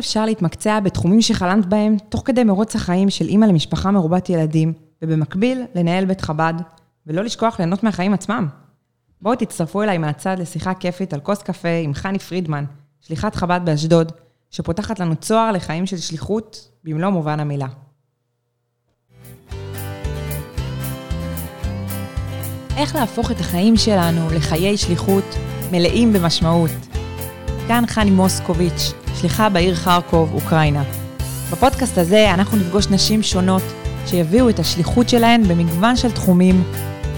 אפשר להתמקצע בתחומים שחלמת בהם, תוך כדי מרוץ החיים של אימא למשפחה מרובת ילדים, ובמקביל, לנהל בית חב"ד, ולא לשכוח ליהנות מהחיים עצמם. בואו תצטרפו אליי מהצד לשיחה כיפית על כוס קפה עם חני פרידמן, שליחת חב"ד באשדוד, שפותחת לנו צוהר לחיים של שליחות במלוא מובן המילה. איך להפוך את החיים שלנו לחיי שליחות מלאים במשמעות. כאן חני מוסקוביץ', שליחה בעיר חרקוב, אוקראינה. בפודקאסט הזה אנחנו נפגוש נשים שונות שיביאו את השליחות שלהן במגוון של תחומים,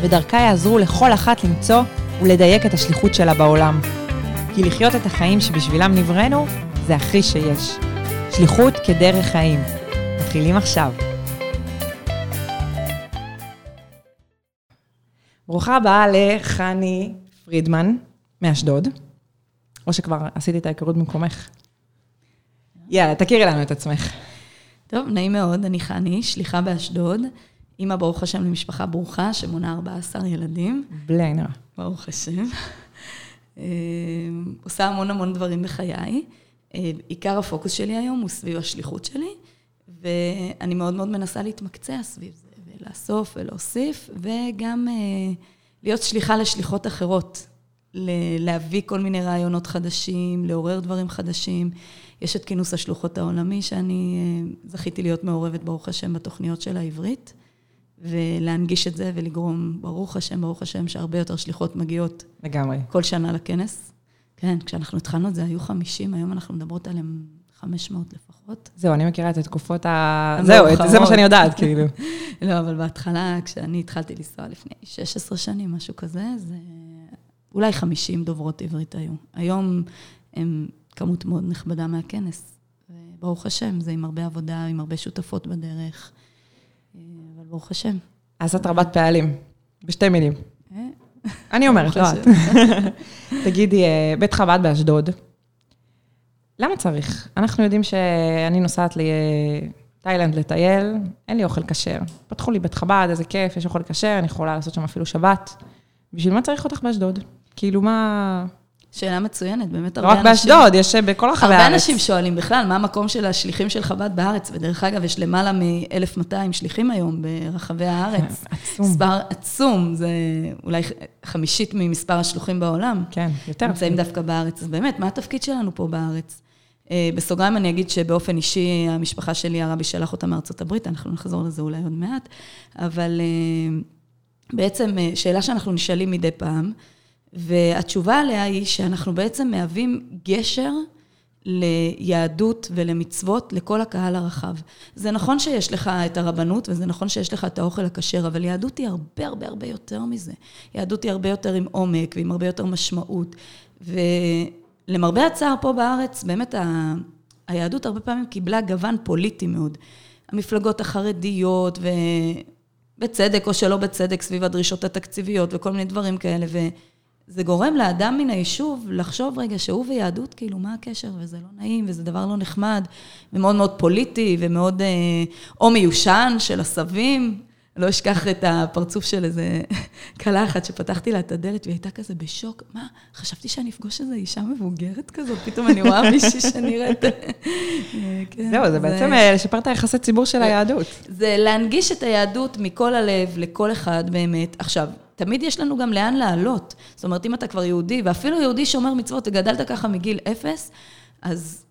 ודרכה יעזרו לכל אחת למצוא ולדייק את השליחות שלה בעולם. כי לחיות את החיים שבשבילם נבראנו, זה הכי שיש. שליחות כדרך חיים. מתחילים עכשיו. ברוכה הבאה לחני פרידמן מאשדוד, או שכבר עשיתי את ההיכרות במקומך. יאללה, תכירי לנו את עצמך. טוב, נעים מאוד, אני חני, שליחה באשדוד. אימא, ברוך השם, למשפחה ברוכה, שמונה 14 ילדים. בלי עין. ברוך השם. אה, עושה המון המון דברים בחיי. אה, עיקר הפוקוס שלי היום הוא סביב השליחות שלי, ואני מאוד מאוד מנסה להתמקצע סביב זה, ולאסוף ולהוסיף, וגם אה, להיות שליחה לשליחות אחרות. להביא כל מיני רעיונות חדשים, לעורר דברים חדשים. יש את כינוס השלוחות העולמי, שאני זכיתי להיות מעורבת, ברוך השם, בתוכניות של העברית. ולהנגיש את זה ולגרום, ברוך השם, ברוך השם, שהרבה יותר שליחות מגיעות. לגמרי. כל שנה לכנס. כן, כשאנחנו התחלנו את זה היו 50, היום אנחנו מדברות עליהם 500 לפחות. זהו, אני מכירה את התקופות ה... זהו, זה מה שאני יודעת, כאילו. לא, אבל בהתחלה, כשאני התחלתי לנסוע לפני 16 שנים, משהו כזה, זה אולי 50 דוברות עברית היו. היום הם כמות מאוד נכבדה מהכנס. וברוך השם, זה עם הרבה עבודה, עם הרבה שותפות בדרך. ברוך השם. אז את רבת פעלים, בשתי מילים. אה? אני אומרת, לא את. תגידי, אה, בית חב"ד באשדוד, למה צריך? אנחנו יודעים שאני נוסעת לתאילנד לטייל, אין לי אוכל כשר. פתחו לי בית חב"ד, איזה כיף, יש אוכל כשר, אני יכולה לעשות שם אפילו שבת. בשביל מה צריך אותך באשדוד? כאילו, מה... שאלה מצוינת, באמת הרבה אנשים... רק באשדוד, יש בכל רחבי הארץ. הרבה אנשים שואלים בכלל, מה המקום של השליחים של חב"ד בארץ? ודרך אגב, יש למעלה מ-1,200 שליחים היום ברחבי הארץ. עצום. מספר עצום, זה אולי חמישית ממספר השלוחים בעולם. כן, יותר. נמצאים דווקא בארץ. אז באמת, מה התפקיד שלנו פה בארץ? אה, בסוגריים אני אגיד שבאופן אישי, המשפחה שלי, הרבי שלח אותה מארצות הברית, אנחנו נחזור לזה אולי עוד מעט, אבל אה, בעצם, אה, שאלה שאנחנו נשאלים מדי פעם, והתשובה עליה היא שאנחנו בעצם מהווים גשר ליהדות ולמצוות לכל הקהל הרחב. זה נכון שיש לך את הרבנות וזה נכון שיש לך את האוכל הכשר, אבל יהדות היא הרבה הרבה הרבה יותר מזה. יהדות היא הרבה יותר עם עומק ועם הרבה יותר משמעות. ולמרבה הצער פה בארץ, באמת ה... היהדות הרבה פעמים קיבלה גוון פוליטי מאוד. המפלגות החרדיות, ובצדק או שלא בצדק, סביב הדרישות התקציביות וכל מיני דברים כאלה. ו... זה גורם לאדם מן היישוב לחשוב רגע שהוא ויהדות, כאילו, מה הקשר? וזה לא נעים, וזה דבר לא נחמד, ומאוד מאוד פוליטי, ומאוד, אה, או מיושן של עשבים. לא אשכח את הפרצוף של איזה כלה אחת שפתחתי לה את הדלת, והיא הייתה כזה בשוק. מה, חשבתי שאני אפגוש איזו אישה מבוגרת כזאת, פתאום אני רואה מישהי שנראית... כן, זהו, זה בעצם אה, לשפר את היחסי ציבור של היהדות. זה להנגיש את היהדות מכל הלב לכל אחד באמת. עכשיו, תמיד יש לנו גם לאן לעלות. זאת אומרת, אם אתה כבר יהודי, ואפילו יהודי שומר מצוות, וגדלת ככה מגיל אפס, אז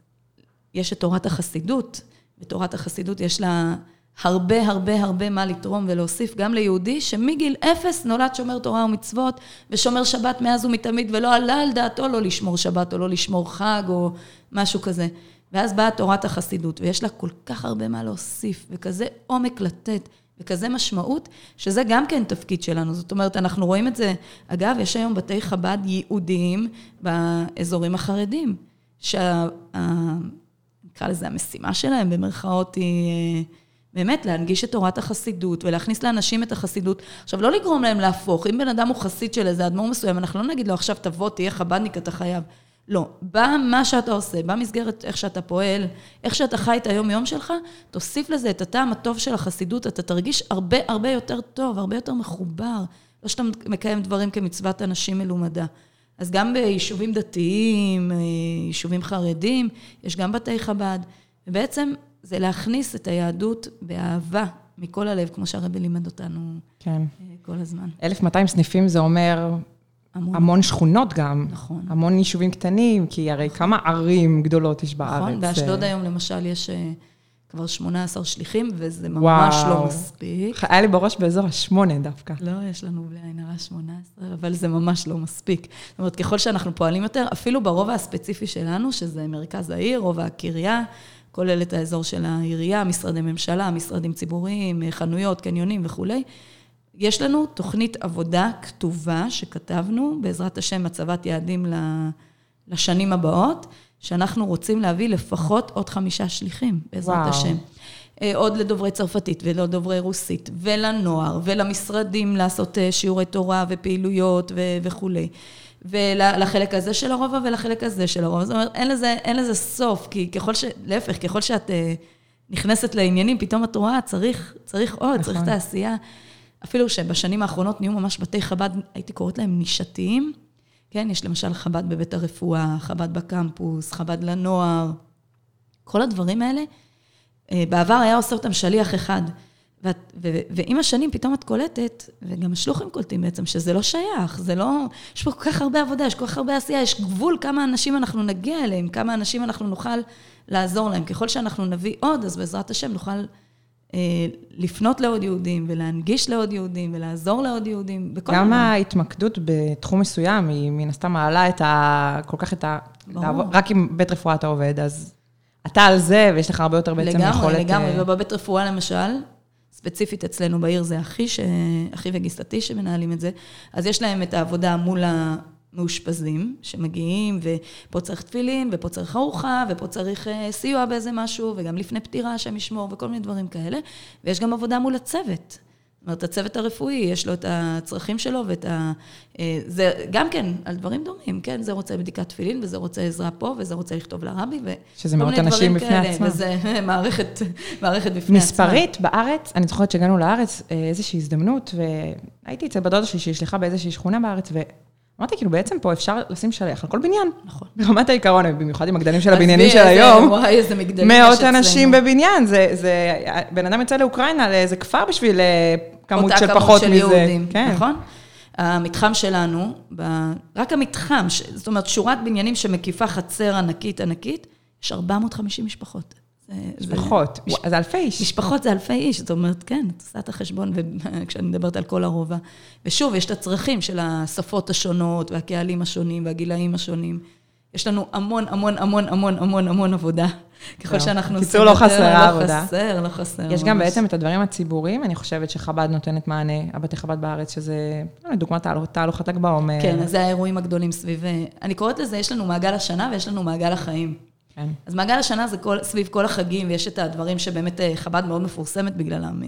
יש את תורת החסידות. בתורת החסידות יש לה הרבה הרבה הרבה מה לתרום ולהוסיף גם ליהודי שמגיל אפס נולד שומר תורה ומצוות ושומר שבת מאז ומתמיד ולא עלה על דעתו לא לשמור שבת או לא לשמור חג או משהו כזה. ואז באה תורת החסידות ויש לה כל כך הרבה מה להוסיף וכזה עומק לתת וכזה משמעות, שזה גם כן תפקיד שלנו. זאת אומרת, אנחנו רואים את זה, אגב, יש היום בתי חב"ד ייעודיים באזורים החרדים, שה... נקרא לזה המשימה שלהם, במרכאות, היא באמת להנגיש את תורת החסידות ולהכניס לאנשים את החסידות. עכשיו, לא לגרום להם להפוך. אם בן אדם הוא חסיד של איזה אדמו"ר מסוים, אנחנו לא נגיד לו, עכשיו תבוא, תהיה חב"דניק, אתה חייב. לא. במה שאתה עושה, במסגרת איך שאתה פועל, איך שאתה חי את היום-יום שלך, תוסיף לזה את הטעם הטוב של החסידות, אתה תרגיש הרבה הרבה יותר טוב, הרבה יותר מחובר. לא שאתה מקיים דברים כמצוות אנשים מלומדה. אז גם ביישובים דתיים, אה, יישובים חרדים, יש גם בתי חב"ד, ובעצם זה להכניס את היהדות באהבה מכל הלב, כמו שהרבי לימד אותנו כן. כל הזמן. 1,200 סניפים זה אומר המון, המון שכונות גם. נכון. המון יישובים קטנים, כי הרי נכון. כמה ערים גדולות יש בארץ. נכון, באשדוד היום למשל יש כבר 18 שליחים, וזה ממש וואו. לא מספיק. היה לי בראש באזור השמונה דווקא. לא, יש לנו בלי עין הרע 18, אבל זה ממש לא מספיק. זאת אומרת, ככל שאנחנו פועלים יותר, אפילו ברובע הספציפי שלנו, שזה מרכז העיר, רובע הקריה, כולל את האזור של העירייה, משרדי ממשלה, משרדים ציבוריים, חנויות, קניונים וכולי. יש לנו תוכנית עבודה כתובה שכתבנו, בעזרת השם, הצבת יעדים לשנים הבאות. שאנחנו רוצים להביא לפחות עוד חמישה שליחים, בעזרת וואו. השם. אה, עוד לדוברי צרפתית ולדוברי רוסית, ולנוער, ולמשרדים לעשות אה, שיעורי תורה ופעילויות ו- וכולי. ולחלק הזה של הרובע ולחלק הזה של הרובע. זאת אומרת, אין לזה, אין לזה סוף, כי ככל ש... להפך, ככל שאת uh, נכנסת לעניינים, פתאום את רואה, צריך, צריך עוד, נכון. צריך תעשייה. אפילו שבשנים האחרונות נהיו ממש בתי חב"ד, הייתי קוראת להם נישתיים, כן, יש למשל חב"ד בבית הרפואה, חב"ד בקמפוס, חב"ד לנוער. כל הדברים האלה, אה, בעבר היה עושה אותם שליח אחד. ועם השנים פתאום את קולטת, וגם השלוחים קולטים בעצם, שזה לא שייך, זה לא... יש פה כל כך הרבה עבודה, יש כל כך הרבה עשייה, יש גבול כמה אנשים אנחנו נגיע אליהם, כמה אנשים אנחנו נוכל לעזור להם. ככל שאנחנו נביא עוד, אז בעזרת השם נוכל לפנות לעוד יהודים ולהנגיש לעוד יהודים ולעזור לעוד יהודים גם דבר. ההתמקדות בתחום מסוים, היא מן הסתם מעלה את ה... כל כך את ה... לעבוד, רק עם בית רפואה אתה עובד, אז אתה על זה, ויש לך הרבה יותר בעצם לגמרי, יכולת... לגמרי, לגמרי, אה, ובבית רפואה למשל, ספציפית אצלנו בעיר זה אחי, ש... אחי וגיסתי שמנהלים את זה, אז יש להם את העבודה מול ה... מאושפזים שמגיעים, ופה צריך תפילין, ופה צריך ארוחה, ופה צריך אה, סיוע באיזה משהו, וגם לפני פטירה השם ישמור, וכל מיני דברים כאלה. ויש גם עבודה מול הצוות. זאת אומרת, הצוות הרפואי, יש לו את הצרכים שלו ואת ה... אה, זה גם כן על דברים דומים, כן? זה רוצה בדיקת תפילין, וזה רוצה עזרה פה, וזה רוצה לכתוב לרבי, ו... שזה מאות אנשים בפני כאלה, עצמם. וזה מערכת, מערכת בפני עצמם. מספרית, בארץ, אני זוכרת שהגענו לארץ, אה, איזושהי הזדמנות, והייתי אצל בדודה שלי, שהיא שליחה באיזושהי שכונה בארץ, ו... אמרתי, כאילו, בעצם פה אפשר לשים שליח על כל בניין. נכון. ברמת העיקרון, במיוחד עם הגדלים של הבניינים של היום. וואי, איזה מגדלים מאות אנשים בבניין. זה, זה, בן אדם יוצא לאוקראינה, לאיזה כפר בשביל אה, כמות של פחות מזה. אותה כמות של יהודים, כן. נכון? המתחם שלנו. רק המתחם, זאת אומרת, שורת בניינים שמקיפה חצר ענקית ענקית, יש 450 משפחות. משפחות, זה, זה אלפי איש. משפחות זה אלפי איש, זאת אומרת, כן, את עושה את החשבון, כשאני מדברת על כל הרובע. ושוב, יש את הצרכים של השפות השונות, והקהלים השונים, והגילאים השונים. יש לנו המון, המון, המון, המון, המון, המון עבודה. ככל שאנחנו עושים יותר, לא חסרה עבודה. לא חסר, לא חסר. יש גם בעצם את הדברים הציבוריים, אני חושבת שחב"ד נותנת מענה, הבתי חב"ד בארץ, שזה, לדוגמת תהלוכת ל"ג בעומר. כן, אז זה האירועים הגדולים סביב... אני קוראת לזה, יש לנו מעגל השנה ויש לנו מעגל החיים. כן. אז מעגל השנה זה כל, סביב כל החגים, ויש את הדברים שבאמת אה, חב"ד מאוד מפורסמת בגללם.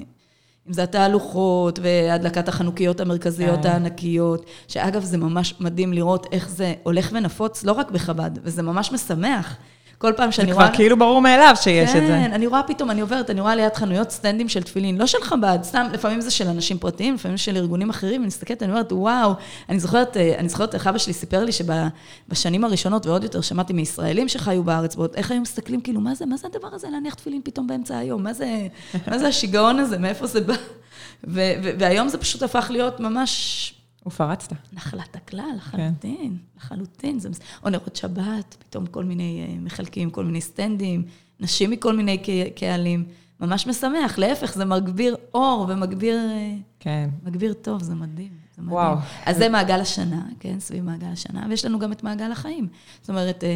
אם זה התהלוכות והדלקת החנוכיות המרכזיות כן. הענקיות, שאגב, זה ממש מדהים לראות איך זה הולך ונפוץ, לא רק בחב"ד, וזה ממש משמח. כל פעם שאני רואה... זה כבר כאילו ברור מאליו שיש כן, את זה. כן, אני רואה פתאום, אני עוברת, אני רואה ליד חנויות סטנדים של תפילין, לא של חב"ד, סתם, לפעמים זה של אנשים פרטיים, לפעמים של ארגונים אחרים, אני מסתכלת, אני אומרת, וואו, אני זוכרת, אה, אני זוכרת איך אבא שלי סיפר לי שבשנים הראשונות, ועוד יותר, שמעתי מישראלים שחיו בארץ, ועוד איך היו מסתכלים, כאילו, מה זה, מה זה הדבר הזה להניח תפילין פתאום באמצע היום? מה זה, מה זה השיגעון הזה, מאיפה זה בא? והיום זה פשוט הפך להיות ממש... ופרצת. נחלת הכלל, לחלוטין, כן. לחלוטין. זה... או נרות שבת, פתאום כל מיני אה, מחלקים, כל מיני סטנדים, נשים מכל מיני קהלים. ממש משמח, להפך, זה מגביר אור ומגביר... אה, כן. מגביר טוב, זה מדהים. זה מדהים. וואו. אז זה מעגל השנה, כן, סביב מעגל השנה, ויש לנו גם את מעגל החיים. זאת אומרת, אה,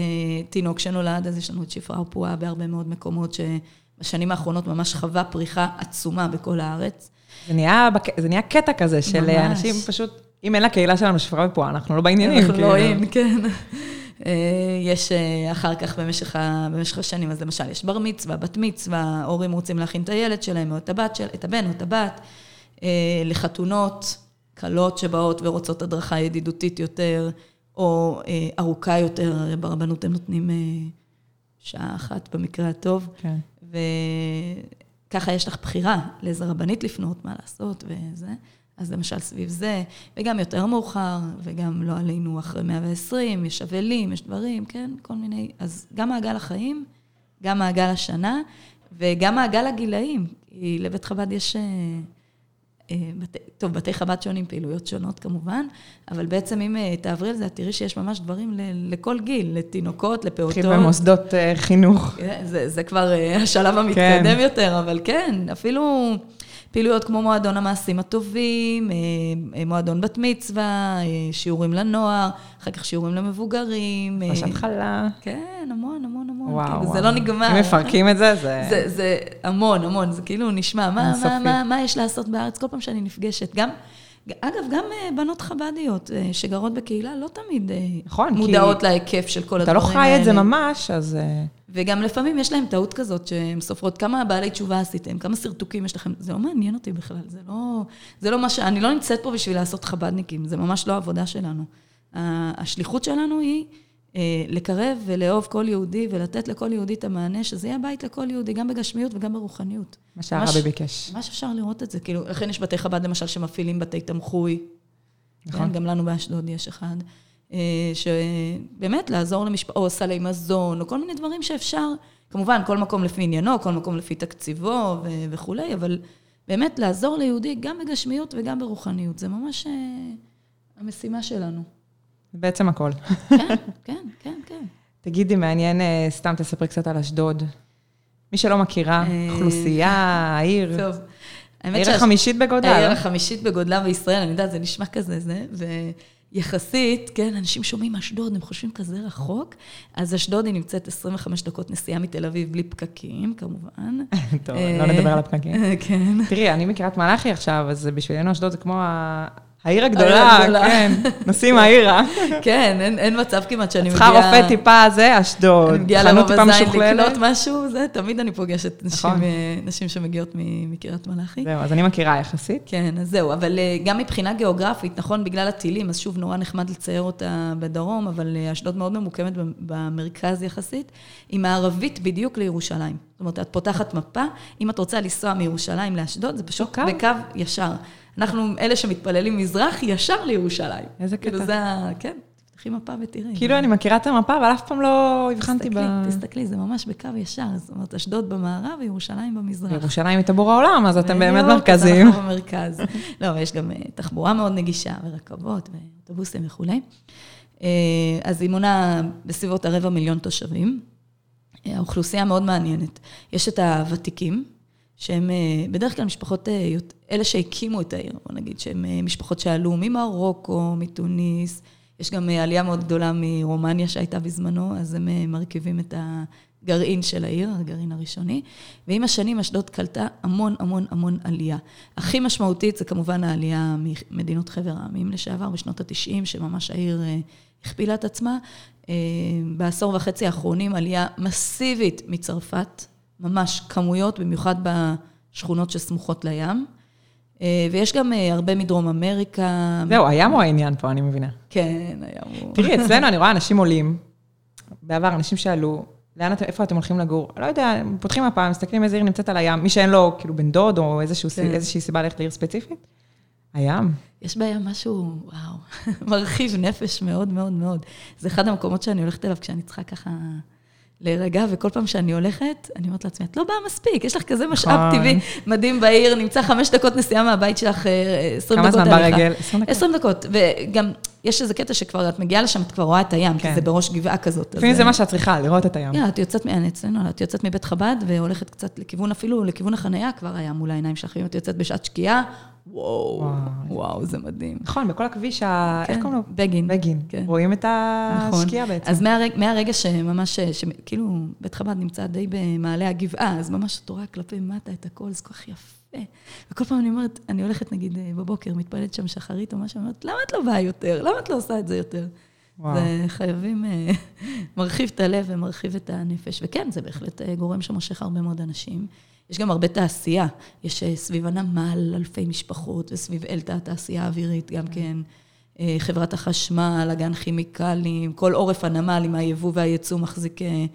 תינוק שנולד, אז יש לנו את שפרה ופועה בהרבה מאוד מקומות, שבשנים האחרונות ממש חווה פריחה עצומה בכל הארץ. זה נהיה, זה נהיה קטע כזה של ממש. אנשים פשוט אם אין לקהילה שלנו שפרה ופה, אנחנו לא בעניינים. אנחנו לא אין, כן. אה, יש אה, אחר כך במשך, במשך השנים, אז למשל, יש בר מצווה, בת מצווה, הורים רוצים להכין את הילד שלהם, או את הבת, של, את הבן או את הבת, אה, לחתונות, כלות שבאות ורוצות הדרכה ידידותית יותר, או ארוכה יותר, ברבנות הם נותנים שעה אחת במקרה הטוב. כן. וככה יש לך בחירה לאיזה רבנית לפנות, מה לעשות וזה. אז למשל סביב זה, וגם יותר מאוחר, וגם לא עלינו אחרי 120, יש אבלים, יש דברים, כן? כל מיני... אז גם מעגל החיים, גם מעגל השנה, וגם מעגל הגילאים. כי לבית חב"ד יש... אה, אה, בתי, טוב, בתי חב"ד שונים, פעילויות שונות כמובן, אבל בעצם אם אה, תעברי על זה, את תראי שיש ממש דברים ל, לכל גיל, לתינוקות, לפעוטות. התחיל במוסדות חינוך. כן, זה, זה כבר השלב המתקדם כן. יותר, אבל כן, אפילו... פעילויות כמו מועדון המעשים הטובים, אה, אה, מועדון בת מצווה, אה, שיעורים לנוער, אחר כך שיעורים למבוגרים. פרשת חלה. כן, המון, המון, המון. וואו, כאילו, וואו. זה לא נגמר. אם מפרקים את זה, זה... זה, זה המון, המון, זה כאילו נשמע, מה, מה, מה, מה יש לעשות בארץ כל פעם שאני נפגשת? גם... אגב, גם בנות חב"דיות שגרות בקהילה לא תמיד נכון, מודעות להיקף של כל הדברים האלה. אתה לא חי את זה ממש, אז... וגם לפעמים יש להם טעות כזאת, שהן סופרות כמה בעלי תשובה עשיתם, כמה סרטוקים יש לכם, זה לא מעניין אותי בכלל, זה לא, זה לא מה ש... אני לא נמצאת פה בשביל לעשות חב"דניקים, זה ממש לא העבודה שלנו. השליחות שלנו היא אה, לקרב ולאהוב כל יהודי ולתת לכל יהודי את המענה, שזה יהיה בית לכל יהודי, גם בגשמיות וגם ברוחניות. מה שהרבי ביקש. ממש אפשר לראות את זה, כאילו, לכן יש בתי חב"ד למשל שמפעילים בתי תמחוי. נכון. כן, גם לנו באשדוד יש אחד. אה, שבאמת לעזור למשפחה, או סלי מזון, או כל מיני דברים שאפשר, כמובן, כל מקום לפי עניינו, כל מקום לפי תקציבו ו- וכולי, אבל באמת לעזור ליהודי גם בגשמיות וגם ברוחניות, זה ממש uh, המשימה שלנו. בעצם הכל. כן, כן, כן, כן. תגידי, מעניין, אה, סתם תספרי קצת על אשדוד. מי שלא מכירה, אוכלוסייה, העיר. טוב. העיר החמישית בגודלה. העיר החמישית בגודלה בישראל, אני יודעת, זה נשמע כזה, זה, יחסית, כן, אנשים שומעים אשדוד, הם חושבים כזה רחוק, אז אשדוד היא נמצאת 25 דקות נסיעה מתל אביב בלי פקקים, כמובן. טוב, לא נדבר על הפקקים. כן. תראי, אני מקריית מלאכי עכשיו, אז בשבילנו אשדוד זה כמו העיר הגדולה, כן, נוסעים העירה. כן, אין, אין מצב כמעט שאני מגיעה... צריכה רופא טיפה זה, אשדוד. חנות טיפה משוכללת. לקנות משהו, זה, תמיד אני פוגשת נשים, נכון. אה, נשים שמגיעות מקריית מלאכי. זהו, אז אני מכירה יחסית. כן, אז זהו, אבל אה, גם מבחינה גיאוגרפית, נכון, בגלל הטילים, אז שוב, נורא נחמד לצייר אותה בדרום, אבל אה, אשדוד מאוד ממוקמת במרכז יחסית, היא מערבית בדיוק לירושלים. זאת אומרת, את פותחת מפה, אם את רוצה לנסוע מירושלים לאשדוד, זה פשוט בקו ישר. אנחנו אלה שמתפללים מזרח ישר לירושלים. איזה כאילו קטע. זה ה... כן, תפתחי מפה ותראי. כאילו אני מכירה את המפה, אבל אף פעם לא הבחנתי ב... תסתכלי, תסתכלי, זה ממש בקו ישר. זאת אומרת, אשדוד במערב וירושלים במזרח. ירושלים היא טבור העולם, אז אתם באמת מרכזיים. אנחנו במרכז. לא, יש גם אה, תחבורה מאוד נגישה, ורכבות, ואוטובוסים וכולי. אה, אז היא מונה בסביבות הרבע מיליון תושבים. אה, האוכלוסייה מאוד מעניינת. יש את הוותיקים, שהם אה, בדרך כלל משפחות, אה, אלה שהקימו את העיר, בוא נגיד, שהם אה, משפחות שעלו ממרוקו, מתוניס, יש גם עלייה מאוד גדולה מרומניה שהייתה בזמנו, אז הם מרכיבים את הגרעין של העיר, הגרעין הראשוני. ועם השנים אשדוד קלטה המון המון המון עלייה. הכי משמעותית זה כמובן העלייה ממדינות חבר העמים לשעבר, בשנות ה-90, שממש העיר הכפילה את עצמה. בעשור וחצי האחרונים עלייה מסיבית מצרפת, ממש כמויות, במיוחד בשכונות שסמוכות לים. אה, ויש גם אה, הרבה מדרום אמריקה. זהו, הים הוא העניין פה, אני מבינה. כן, הים הוא... תראי, אצלנו אני רואה אנשים עולים, בעבר אנשים שעלו, לאן אתם, איפה אתם הולכים לגור? לא יודע, פותחים מפה, מסתכלים איזה עיר נמצאת על הים, מי שאין לו כאילו בן דוד או איזשהו, כן. איזושהי סיבה ללכת לעיר ספציפית, הים. יש בים משהו, וואו, מרחיב נפש מאוד מאוד מאוד. זה אחד המקומות שאני הולכת אליו כשאני צריכה ככה... להירגע, וכל פעם שאני הולכת, אני אומרת לעצמי, את לא באה מספיק, יש לך כזה משאב נכון. טבעי מדהים בעיר, נמצא חמש דקות נסיעה מהבית שלך, אה, עשרים דקות הליכה. כמה זמן ברגל? עשרים דקות. וגם, יש איזה קטע שכבר את מגיעה לשם, את כבר רואה את הים, כן. כי זה בראש גבעה כזאת. לפעמים זה מה שאת צריכה, לראות את הים. כן, את יוצאת, אצלנו, את יוצאת מבית חב"ד, והולכת קצת לכיוון, אפילו לכיוון החנייה, כבר היה מול העיניים שלך, אם את יוצאת בשעת שקיעה, וואו, וואו, זה מדהים. נכון, בכל הכביש, ה... איך כן, קוראים לו? בגין. בגין. כן. רואים את השקיעה נכון. בעצם. אז מהרגע שממש, כאילו, בית חב"ד נמצא די במעלה הגבעה, אז ממש את רואה כלפי מטה את הכל, זה כל כך יפה. וכל פעם אני אומרת, אני הולכת נגיד בבוקר, מתפללת שם שחרית או משהו, אני אומרת, למה את לא באה יותר? למה את לא עושה את זה יותר? וואו. זה חייבים, אה, מרחיב את הלב ומרחיב את הנפש. וכן, זה בהחלט אה, גורם שמושך הרבה מאוד אנשים. יש גם הרבה תעשייה. יש אה, סביב הנמל אלפי משפחות, וסביב אלתא התעשייה האווירית גם כן. אה, חברת החשמל, אגן כימיקלים, כל עורף הנמל עם היבוא והייצוא מחזיק אה,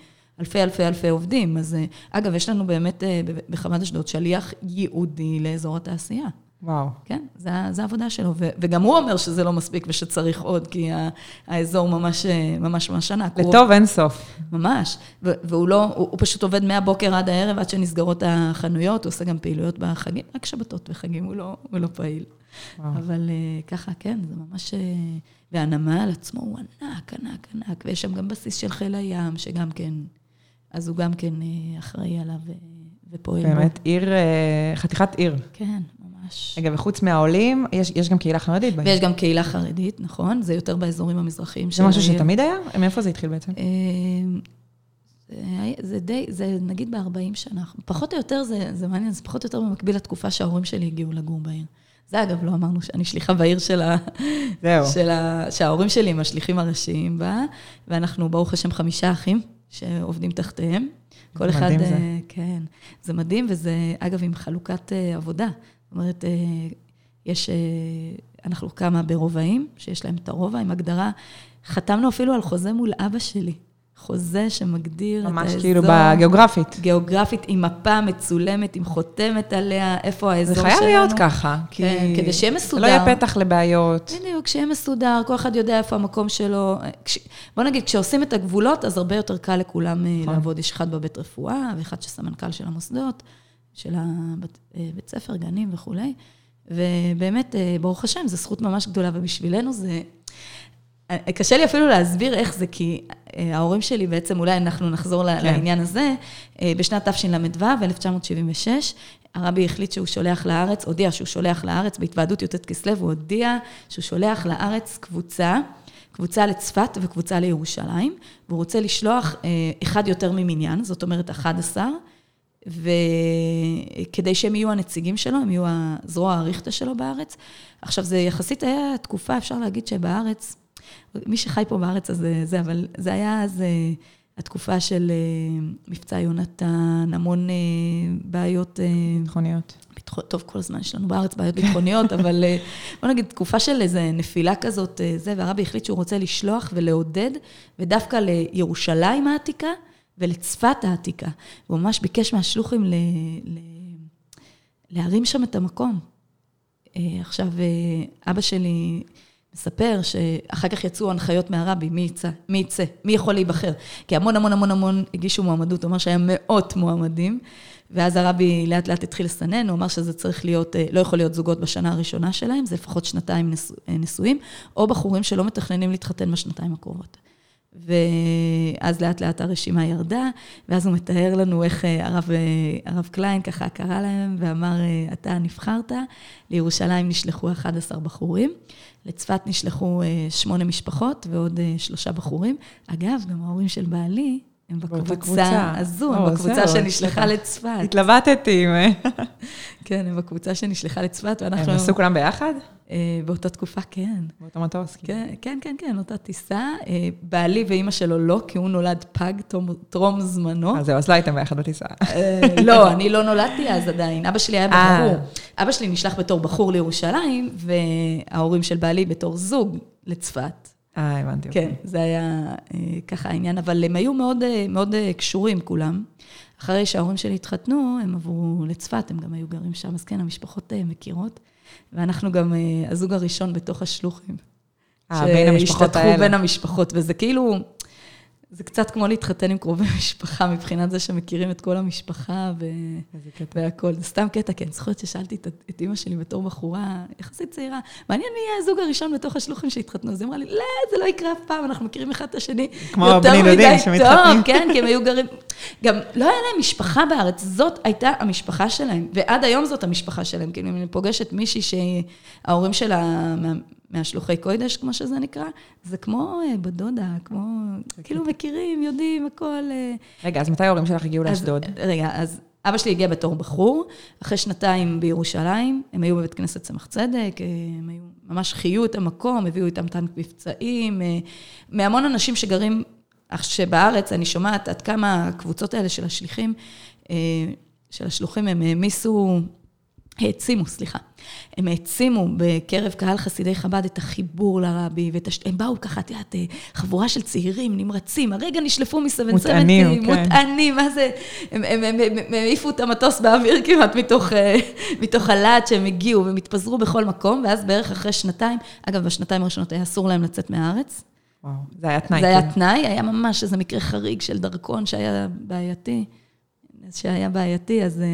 אלפי אלפי אלפי עובדים. אז אגב, יש לנו באמת בחמ"ד אשדוד שליח ייעודי לאזור התעשייה. וואו. כן, זה, זה העבודה שלו. ו, וגם הוא אומר שזה לא מספיק ושצריך עוד, כי האזור ממש ממש ממש ענק. לטוב אין סוף. ממש. ו, והוא לא, הוא, הוא פשוט עובד מהבוקר עד הערב, עד שנסגרות החנויות, הוא עושה גם פעילויות בחגים, רק שבתות וחגים הוא לא, הוא לא פעיל. וואו. אבל ככה, כן, זה ממש... והנמל עצמו הוא ענק, ענק, ענק, ויש שם גם בסיס של חיל הים, שגם כן, אז הוא גם כן אחראי עליו ופועל באמת, בו. באמת, עיר, חתיכת עיר. כן, ממש. רגע, וחוץ מהעולים, יש, יש גם קהילה חרדית בעיר. ויש גם קהילה חרדית, נכון, זה יותר באזורים המזרחיים של העיר. זה משהו שתמיד היה? מאיפה זה התחיל בעצם? זה, זה די, זה נגיד ב-40 שנה, פחות או יותר, זה, זה מעניין, זה פחות או יותר במקביל לתקופה שההורים שלי הגיעו לגור בעיר. זה אגב, לא אמרנו שאני שליחה בעיר של ה... זהו. של ה... שההורים שלי הם השליחים הראשיים בה, ואנחנו, ברוך השם, חמישה אחים שעובדים תחתיהם. כל אחד... מדהים זה. כן, זה מדהים, וזה, אגב, עם חלוקת עבודה. זאת אומרת, יש, אנחנו כמה ברובעים, שיש להם את הרובע עם הגדרה. חתמנו אפילו על חוזה מול אבא שלי. חוזה שמגדיר את האזור. ממש כאילו בגיאוגרפית. גיאוגרפית, עם מפה מצולמת, עם חותמת עליה, איפה האזור שלנו. זה חייב להיות ככה. כן, כי... כדי שיהיה מסודר. לא יהיה פתח לבעיות. בדיוק, שיהיה מסודר, כל אחד יודע איפה המקום שלו. כש... בוא נגיד, כשעושים את הגבולות, אז הרבה יותר קל לכולם אה, נכון. לעבוד. יש אחד בבית רפואה, ואחד שסמנכ"ל של המוסדות, של הבית אה, ספר, גנים וכולי. ובאמת, אה, ברוך השם, זו זכות ממש גדולה, ובשבילנו זה... קשה לי אפילו להסביר איך זה, כי ההורים שלי בעצם, אולי אנחנו נחזור כן. לעניין הזה, אה, בשנת תשל"ו, 1976, הרבי החליט שהוא שולח לארץ, הודיע שהוא שולח לארץ, בהתוועדות י"ט כסלו, הוא הודיע שהוא שולח לארץ קבוצה, קבוצה לצפת וקבוצה לירושלים, והוא רוצה לשלוח אה, אחד יותר ממניין, זאת אומרת 11, וכדי שהם יהיו הנציגים שלו, הם יהיו הזרוע האריכתא שלו בארץ. עכשיו, זה יחסית היה תקופה, אפשר להגיד שבארץ, מי שחי פה בארץ, אז זה, אבל זה היה אז אה, התקופה של אה, מבצע יונתן, המון אה, בעיות... ביטחוניות. טוב, כל הזמן יש לנו בארץ בעיות ביטחוניות, אבל בוא נגיד, תקופה של איזו נפילה כזאת, זה, והרבי החליט שהוא רוצה לשלוח ולעודד, ודווקא לירושלים העתיקה ולצפת העתיקה. הוא ממש ביקש מהשלוחים ל... ל... להרים שם את המקום. עכשיו, אבא שלי מספר שאחר כך יצאו הנחיות מהרבי, מי יצא, מי יצא, מי יכול להיבחר. כי המון המון המון המון הגישו מועמדות, הוא אמר שהיה מאות מועמדים, ואז הרבי לאט לאט התחיל לסנן, הוא אמר שזה צריך להיות, אה, לא יכול להיות זוגות בשנה הראשונה שלהם, זה לפחות שנתיים אה, נשואים, או בחורים שלא מתכננים להתחתן בשנתיים הקרובות. ואז לאט לאט הרשימה ירדה, ואז הוא מתאר לנו איך אה, הרב, הרב קליין ככה קרא להם ואמר, אתה נבחרת, לירושלים נשלחו 11 בחורים. לצפת נשלחו אה, שמונה משפחות ועוד אה, שלושה בחורים. אגב, גם ההורים של בעלי הם בקבוצה הזו, הם בקבוצה שנשלחה לצפת. התלבטתי. כן, הם בקבוצה שנשלחה לצפת, ואנחנו... הם נסעו כולם ביחד? אה, באותה תקופה, כן. באותו מטוס? כאילו. כן, כן, כן, כן, אותה טיסה. בעלי ואימא שלו לא, כי הוא נולד פג טרום זמנו. אז זהו, אז לא הייתם ביחד בטיסה. לא, אני לא נולדתי אז עדיין. אבא שלי היה בחור. אבא שלי נשלח בתור בחור לירושלים, וההורים של בעלי בתור זוג לצפת. אה, הבנתי. כן, אוקיי. זה היה אה, ככה העניין, אבל הם היו מאוד, אה, מאוד אה, קשורים כולם. אחרי שההורים שלי התחתנו, הם עברו לצפת, הם גם היו גרים שם, אז כן, המשפחות מכירות. ואנחנו גם הזוג הראשון בתוך השלוחים. אה, בין המשפחות האלה. שהשתתפו בין המשפחות, וזה כאילו, זה קצת כמו להתחתן עם קרובי משפחה, מבחינת זה שמכירים את כל המשפחה ו... והכול. זה סתם קטע, כן, זוכרת ששאלתי את, את אימא שלי בתור בחורה יחסית צעירה, מעניין מי יהיה הזוג הראשון בתוך השלוחים שהתחתנו. אז היא אמרה לי, לא, זה לא יקרה אף פעם, אנחנו מכירים אחד את השני דודים שמתחתנים. טוב, כן, כי הם היו גרים... גם לא היה להם משפחה בארץ, זאת הייתה המשפחה שלהם, ועד היום זאת המשפחה שלהם. כאילו, אם אני פוגשת מישהי שההורים שלה מהשלוחי קוידש, כמו שזה נקרא, זה כמו אה, בדודה, כמו, כאילו מכירים, יודעים, הכל. אה. רגע, אז מתי ההורים שלך הגיעו לאשדוד? רגע, אז אבא שלי הגיע בתור בחור, אחרי שנתיים בירושלים, הם היו בבית כנסת צמח צדק, אה, הם היו, ממש חיו את המקום, הביאו איתם טנק מבצעים, מהמון אנשים שגרים, שבארץ, אני שומעת עד כמה הקבוצות האלה של השליחים, של השלוחים, הם העמיסו העצימו, סליחה. הם העצימו בקרב קהל חסידי חב"ד את החיבור לרבי, ואת הש... הם באו ככה, את יודעת, חבורה של צעירים נמרצים, הרגע נשלפו מסבן מוטענים, כן. מוטענים, מה זה, הם העיפו את המטוס באוויר כמעט מתוך, אה, מתוך הלהט שהם הגיעו, והם התפזרו בכל מקום, ואז בערך אחרי שנתיים, אגב, בשנתיים הראשונות היה אסור להם לצאת מהארץ. וואו, זה היה תנאי. זה היה כן. תנאי, היה ממש איזה מקרה חריג של דרכון שהיה בעייתי. שהיה בעייתי, אז, אה,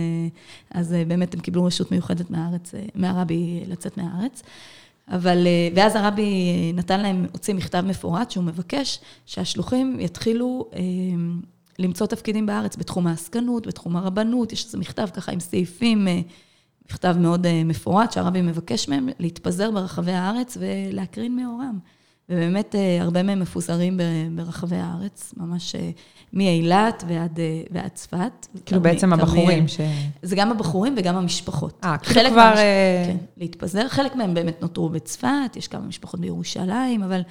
אז אה, באמת הם קיבלו רשות מיוחדת מהארץ, אה, מהרבי לצאת מהארץ. אבל, ואז הרבי נתן להם, הוציא מכתב מפורט שהוא מבקש שהשלוחים יתחילו למצוא תפקידים בארץ בתחום העסקנות, בתחום הרבנות, יש איזה מכתב ככה עם סעיפים, מכתב מאוד מפורט שהרבי מבקש מהם להתפזר ברחבי הארץ ולהקרין מאורם. ובאמת הרבה מהם מפוזרים ברחבי הארץ, ממש מאילת ועד, אה, ועד צפת. כאילו בעצם הבחורים ש... זה גם הבחורים וגם המשפחות. אה, כאילו כבר... מהמש... אה, כן, להתפזר. חלק מהם באמת נותרו בצפת, יש כמה משפחות בירושלים, אבל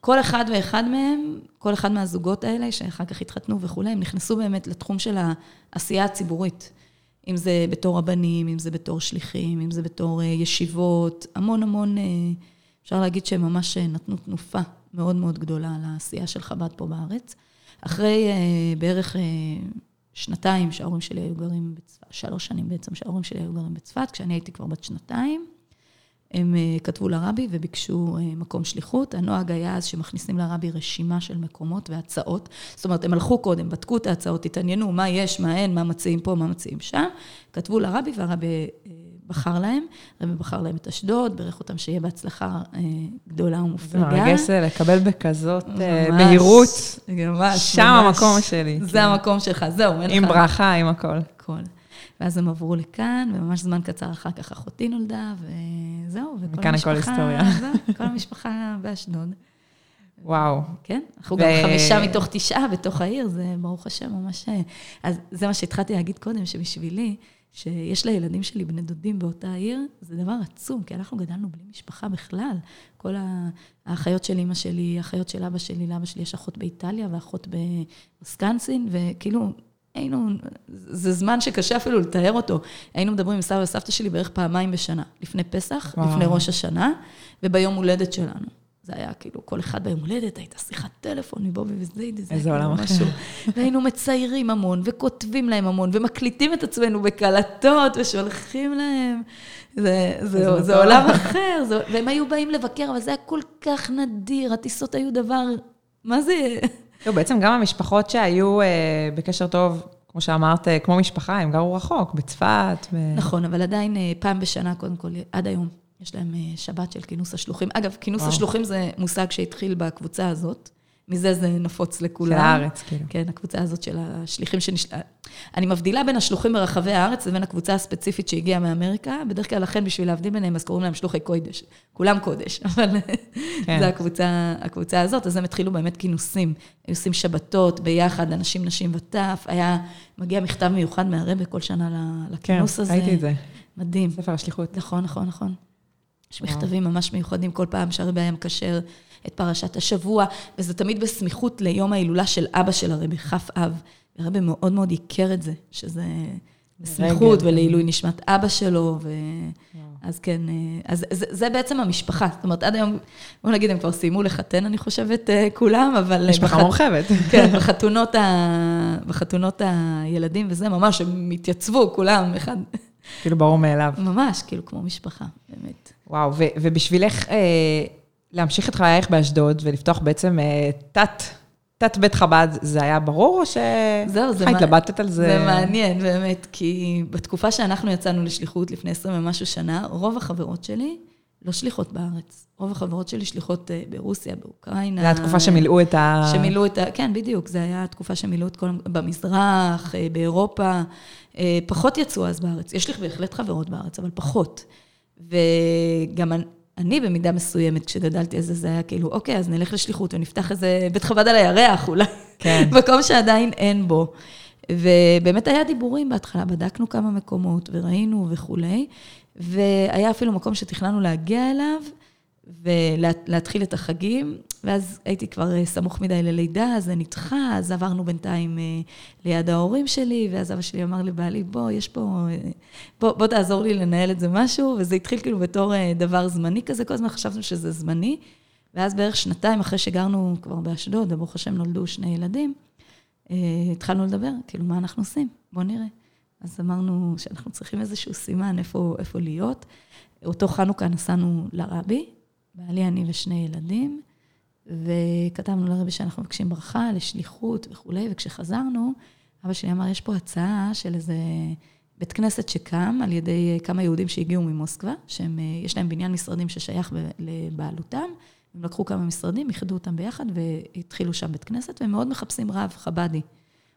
כל אחד ואחד מהם, כל אחד מהזוגות האלה, שאחר כך התחתנו וכולי, הם נכנסו באמת לתחום של העשייה הציבורית. אם זה בתור רבנים, אם זה בתור שליחים, אם זה בתור אה, ישיבות, המון המון, אפשר להגיד שהם ממש נתנו תנופה מאוד מאוד גדולה לעשייה של חב"ד פה בארץ. אחרי uh, בערך uh, שנתיים שההורים שלי היו גרים בצפת, שלוש שנים בעצם שההורים שלי היו גרים בצפת, כשאני הייתי כבר בת שנתיים, הם כתבו לרבי וביקשו מקום שליחות. הנוהג היה אז שמכניסים לרבי רשימה של מקומות והצעות. זאת אומרת, הם הלכו קודם, בדקו את ההצעות, התעניינו מה יש, מה אין, מה מציעים פה, מה מציעים שם. כתבו לרבי והרבי בחר להם, רבי בחר להם את אשדוד, בירך אותם שיהיה בהצלחה אה, גדולה ומופלגה. זה מרגש לקבל בכזאת אה, בהירות. ממש, שם המקום שלי. זה המקום שלך, זהו, אין לך... עם ברכה, עם הכל. הכל. ואז הם עברו לכאן, וממש זמן קצר אחר כך אחותי נולדה, וזהו, וכל המשפחה... מכאן הכל היסטוריה. כל המשפחה באשדוד. וואו. כן, אנחנו ו... גם חמישה מתוך תשעה בתוך העיר, זה ברוך השם ממש... אה, אז זה מה שהתחלתי להגיד קודם, שבשבילי, שיש לילדים שלי בני דודים באותה עיר, זה דבר עצום, כי אנחנו גדלנו בלי משפחה בכלל. כל האחיות של אימא שלי, האחיות של אבא שלי, לאבא שלי יש אחות באיטליה ואחות בסקנסין, וכאילו, היינו, זה זמן שקשה אפילו לתאר אותו. היינו מדברים עם סבא וסבתא שלי בערך פעמיים בשנה, לפני פסח, וואו. לפני ראש השנה, וביום הולדת שלנו. זה היה כאילו, כל אחד ביום הולדת, הייתה שיחת טלפון מבובי וזיידי, זה איזה עולם אחר. והיינו מציירים המון, וכותבים להם המון, ומקליטים את עצמנו בקלטות, ושולחים להם. זה, זה, זה עולם אחר, זה, והם היו באים לבקר, אבל זה היה כל כך נדיר, הטיסות היו דבר, מה זה? לא, בעצם גם המשפחות שהיו אה, בקשר טוב, כמו שאמרת, כמו משפחה, הם גרו רחוק, בצפת. ב... נכון, אבל עדיין אה, פעם בשנה, קודם כל, עד היום. יש להם אה, שבת של כינוס השלוחים. אגב, כינוס וואו. השלוחים זה מושג שהתחיל בקבוצה הזאת. מזה זה נפוץ לכולם. של הארץ, כאילו. כן, הקבוצה הזאת של השליחים שנש... אני מבדילה בין השלוחים ברחבי הארץ לבין הקבוצה הספציפית שהגיעה מאמריקה. בדרך כלל, לכן, בשביל להבדיל ביניהם, אז קוראים להם שלוחי קודש. כולם קודש, אבל כן. זו הקבוצה, הקבוצה הזאת. אז הם התחילו באמת כינוסים. היו עושים שבתות ביחד, אנשים, נשים וטף. היה מגיע מכתב מיוחד מהרבה כל שנה לכינוס כן, הזה. כן, ראיתי את זה. מדהים. ספר השליחות. נכון, נכון, נכון. יש מכתבים ממש מיוחדים כל פעם שהרבי היה מקשר את פרשת השבוע, וזה תמיד בסמיכות ליום ההילולה של אבא של הרבי, כף אב. הרבי מאוד מאוד הכר את זה, שזה בסמיכות ולעילוי נשמת אבא שלו, ו... אז כן, אה, אז זה, זה בעצם המשפחה. זאת אומרת, עד היום, בוא נגיד, הם כבר סיימו לחתן, אני חושבת, אה, כולם, אבל... אה, משפחה בח... מורחבת. כן, בחתונות, ה... בחתונות הילדים וזה, ממש, הם התייצבו, כולם, אחד... כאילו ברור מאליו. ממש, כאילו כמו משפחה, באמת. וואו, ו- ובשבילך אה, להמשיך את חייך באשדוד ולפתוח בעצם אה, תת, תת בית חב"ד, זה היה ברור או ש... זהו, זה... התלבטת על זה? זה מעניין, באמת, כי בתקופה שאנחנו יצאנו לשליחות לפני עשרים ומשהו שנה, רוב החברות שלי לא שליחות בארץ. רוב החברות שלי שליחות אה, ברוסיה, באוקראינה. זו התקופה שמילאו את ה... שמילאו את ה... כן, בדיוק, זו הייתה התקופה שמילאו את כל... במזרח, אה, באירופה. אה, פחות יצאו אז בארץ. יש לי בהחלט חברות בארץ, אבל פחות. וגם אני במידה מסוימת, כשגדלתי אז זה היה כאילו, אוקיי, אז נלך לשליחות ונפתח איזה בית חב"ד על הירח אולי. כן. מקום שעדיין אין בו. ובאמת היה דיבורים בהתחלה, בדקנו כמה מקומות וראינו וכולי, והיה אפילו מקום שתכננו להגיע אליו, ולהתחיל את החגים, ואז הייתי כבר אה, סמוך מדי ללידה, אז זה נדחה, אז עברנו בינתיים אה, ליד ההורים שלי, ואז אבא שלי אמר לבעלי, בוא, יש פה, אה, בוא, בוא תעזור לי לנהל את זה משהו, וזה התחיל כאילו בתור דבר זמני כזה, כל הזמן חשבנו שזה זמני, ואז בערך שנתיים אחרי שגרנו כבר באשדוד, וברוך השם נולדו שני ילדים, התחלנו לדבר, כאילו, מה אנחנו עושים? בוא נראה. אז אמרנו שאנחנו צריכים איזשהו סימן איפה, איפה להיות. אותו חנוכה נסענו לרבי, בעלי, אני ושני ילדים, וכתבנו לרבי שאנחנו מבקשים ברכה לשליחות וכולי, וכשחזרנו, אבא שלי אמר, יש פה הצעה של איזה בית כנסת שקם על ידי כמה יהודים שהגיעו ממוסקבה, שיש להם בניין משרדים ששייך לבעלותם, הם לקחו כמה משרדים, איחדו אותם ביחד והתחילו שם בית כנסת, והם מאוד מחפשים רב חבדי.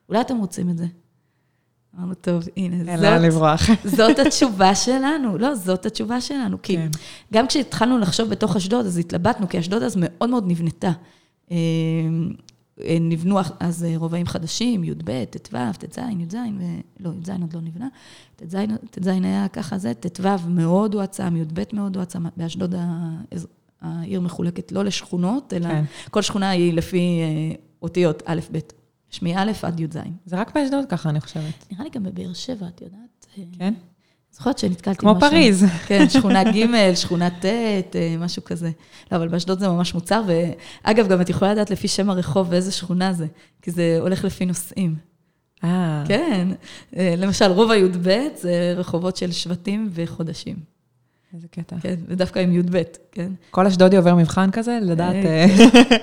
אולי אתם רוצים את זה? אמרנו, טוב, הנה, זאת... אין לברוח. זאת התשובה שלנו. לא, זאת התשובה שלנו. כי כן. גם כשהתחלנו לחשוב בתוך אשדוד, אז התלבטנו, כי אשדוד אז מאוד מאוד נבנתה. אה, אה, נבנו אז רובעים חדשים, י"ב, ט"ו, ט"ז, י"ז, ו... לא, י"ז עוד לא נבנה. ט"ז היה ככה זה, ט"ו מאוד הועצם, י"ב מאוד הועצם. באשדוד העיר מחולקת לא לשכונות, אלא כן. כל שכונה היא לפי אה, אותיות א', ב'. שמא' עד י"ז. זה רק באשדוד ככה, אני חושבת. נראה לי גם בבאר שבע, את יודעת? כן? זוכרת שנתקלתי כמו פריז. כן, שכונה ג', שכונה ט', אה, משהו כזה. לא, אבל באשדוד זה ממש מוצר, ואגב, גם את יכולה לדעת לפי שם הרחוב ואיזה שכונה זה, כי זה הולך לפי נושאים. אה. כן. אה, למשל, רובע י"ב זה רחובות של שבטים וחודשים. איזה קטע. כן, ודווקא עם י"ב, כן. כל אשדודי עובר מבחן כזה, לדעת... אה, אה,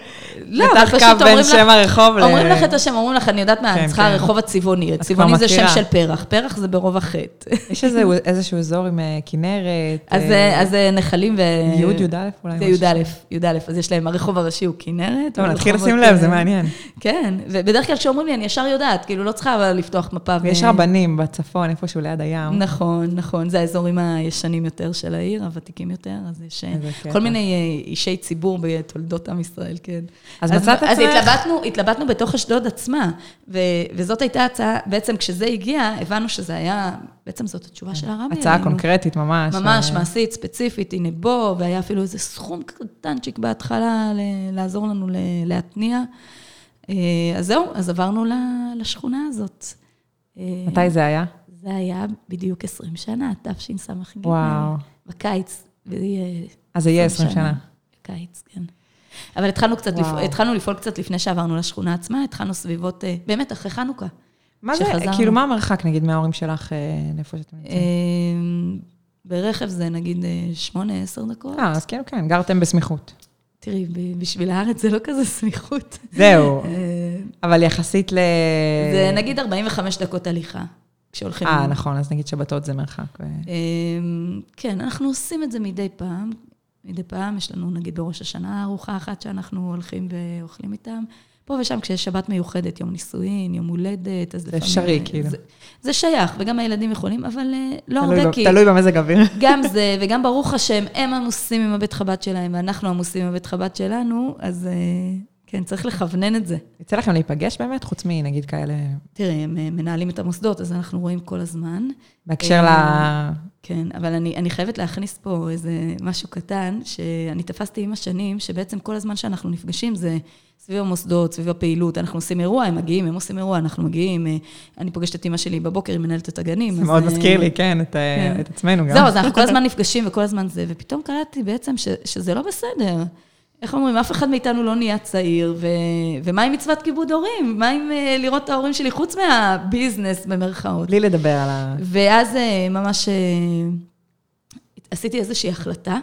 לא, אבל פשוט אומרים לך... בין שם הרחוב ל... אומרים לך את השם, אומרים לך, אני יודעת מה, אני כן, צריכה כן. הרחוב הצבעוני. הצבעוני זה שם של פרח, פרח זה ברוב החטא. יש איזשהו אזור עם אה, כנרת. אז נחלים ו... י', י"א אולי. זה י"א, י"א, אז יש להם, הרחוב הראשי הוא כנרת. טוב, נתחיל לשים לב, זה מעניין. כן, ובדרך כלל כשאומרים לי, אני ישר יודעת, כאילו, לא צריכה לפתוח מפה. ויש רבנים בצפון, איפשהו ליד הים. נכון, נכון, זה האזורים הישנים יותר של העיר, הוותיקים יותר, אז יש כל מיני אה, אישי ציבור בתולדות עם ישראל, כן. אז מצאת עצמך? אז התלבטנו, התלבטנו בתוך אשדוד עצמה, ו, וזאת הייתה הצעה, בעצם כשזה הגיע, הבנו שזה היה, בעצם זאת התשובה של הרבי. הצעה קונקרטית ממש. ממש, מעשית, ספציפית, הנה בוא, והיה אפילו איזה סכום קטנצ'יק בהתחלה לעזור לנו להתניע. אה, אז זהו, אז עברנו לשכונה הזאת. מתי זה היה? זה היה בדיוק 20 שנה, תשס"ג. וואו. בקיץ. אז זה יהיה 20 שנה. בקיץ, כן. אבל התחלנו קצת, לפ... התחלנו לפעול קצת לפני שעברנו לשכונה עצמה, התחלנו סביבות, אה, באמת, אחרי חנוכה. מה זה, שחזרנו. כאילו, מה המרחק, נגיד, מההורים שלך, אה, לאיפה שאתם נמצאים? אמ, ברכב זה נגיד 8-10 אה, דקות. אה, אז כן, כן, גרתם בסמיכות. תראי, בשביל הארץ זה לא כזה סמיכות. זהו, אבל יחסית ל... זה נגיד 45 דקות הליכה. כשהולכים... אה, נכון, אז נגיד שבתות זה מרחק. כן, אנחנו עושים את זה מדי פעם. מדי פעם יש לנו, נגיד, בראש השנה ארוחה אחת שאנחנו הולכים ואוכלים איתם. פה ושם, כשיש שבת מיוחדת, יום נישואין, יום הולדת, אז לפעמים... זה אפשרי, כאילו. זה, זה שייך, וגם הילדים יכולים, אבל אה, לא הרבה, לא, כי... תלוי במזג אוויר. גם זה, וגם ברוך השם, הם עמוסים עם הבית חב"ד שלהם, ואנחנו עמוסים עם הבית חב"ד שלנו, אז אה, כן, צריך לכוונן את זה. יצא לכם להיפגש באמת, חוץ מנגיד כאלה... תראי, הם אה, מנהלים את המוסדות, אז אנחנו רואים כל הזמן. בהקשר ל... כן, אבל אני, אני חייבת להכניס פה איזה משהו קטן, שאני תפסתי עם השנים, שבעצם כל הזמן שאנחנו נפגשים זה סביב המוסדות, סביב הפעילות, אנחנו עושים אירוע, הם מגיעים, הם עושים אירוע, אנחנו מגיעים, אה, אני פוגשת את אימא שלי בבוקר, היא מנהלת את הגנים. זה מאוד מזכיר לי, כן, את, כן, את עצמנו גם. זהו, אז אנחנו כל הזמן נפגשים וכל הזמן זה, ופתאום קראתי בעצם ש, שזה לא בסדר. איך אומרים, אף אחד מאיתנו לא נהיה צעיר, ו... ומה עם מצוות כיבוד הורים? מה עם uh, לראות את ההורים שלי, חוץ מהביזנס, במרכאות? בלי לדבר על ה... ואז uh, ממש uh, עשיתי איזושהי החלטה,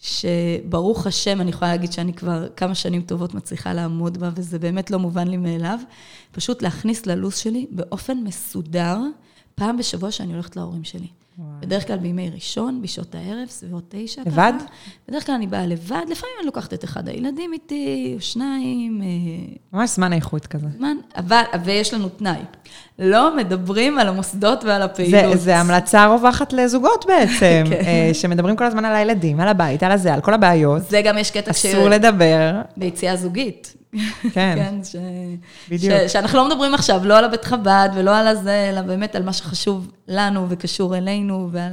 שברוך השם, אני יכולה להגיד שאני כבר כמה שנים טובות מצליחה לעמוד בה, וזה באמת לא מובן לי מאליו, פשוט להכניס ללו"ז שלי באופן מסודר, פעם בשבוע שאני הולכת להורים שלי. בדרך כלל בימי ראשון, בשעות הערב, סביבות תשע. לבד? בדרך כלל אני באה לבד, לפעמים אני לוקחת את אחד הילדים איתי, או שניים. אה, ממש זמן איכות כזה. זמן, אבל, ויש לנו תנאי. לא מדברים על המוסדות ועל הפעילות. זה, זה המלצה רווחת לזוגות בעצם, כן. אה, שמדברים כל הזמן על הילדים, על הבית, על הזה, על כל הבעיות. זה גם יש קטע ש... אסור לדבר. ביציאה זוגית. כן, כן, ש... בדיוק. ש... שאנחנו לא מדברים עכשיו לא על הבית חב"ד ולא על הזה, אלא באמת על מה שחשוב לנו וקשור אלינו ועל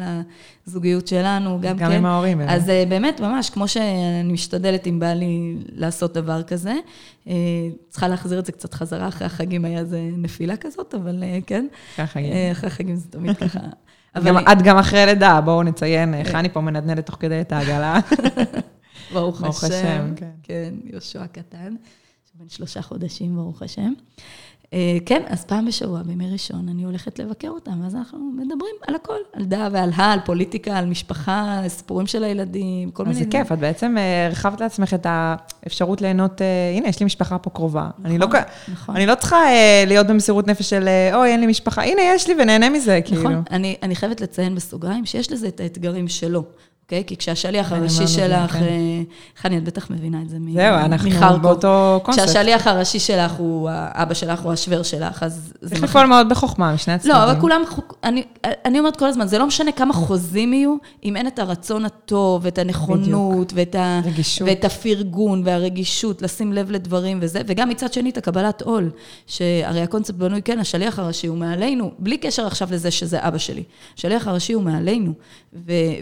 הזוגיות שלנו, גם, גם כן. עם ההורים. אז אה, באמת, ממש, כמו שאני משתדלת אם בא לי לעשות דבר כזה, אה, צריכה להחזיר את זה קצת חזרה, אחרי החגים היה איזה נפילה כזאת, אבל אה, כן. ככה אה, יהיה. אחרי החגים זה תמיד ככה. אז גם- אבל את גם אחרי לידה, בואו נציין, אה, חני פה מנדנדת תוך כדי את העגלה. ברוך. השם, כן. כן, יהושע קטן, בן שלושה חודשים, ברוך השם. אה, כן, אז פעם בשבוע, בימי ראשון, אני הולכת לבקר אותם, ואז אנחנו מדברים על הכל, על דה ועל ה, על פוליטיקה, על משפחה, סיפורים של הילדים, כל אז מיני... זה כיף, את בעצם אה, הרחבת לעצמך את האפשרות ליהנות, אה, הנה, יש לי משפחה פה קרובה. אני לא כ- נכון. אני לא צריכה להיות במסירות נפש של, אוי, אין לי משפחה, הנה, יש לי ונהנה מזה, כאילו. נכון, אני, אני חייבת לציין בסוגריים שיש לזה את האתגרים שלו, אוקיי? כי כשהשליח הראשי שלך, כן. אה, חני, את בטח מבינה את זה מ- זהו, אנחנו. באותו קונספט. כשהשליח הראשי שלך הוא האבא שלך או השוור שלך, אז צריך מח- לפעול מאוד בחוכמה משני הצדדים. לא, אבל כולם, אני, אומרת כל הזמן, זה לא משנה כמה חוזים יהיו, אם אין את הרצון הטוב, ואת הנכונות, ואת, הפרגון והרגישות, לשים לב לדברים וזה, וגם מצד שני את הקבלת עול, שהרי הקונספט בנוי, כן, השליח הראשי הוא מעלינו, בלי קשר עכשיו לזה שזה אבא שלי. השליח הראשי הוא מעלינו,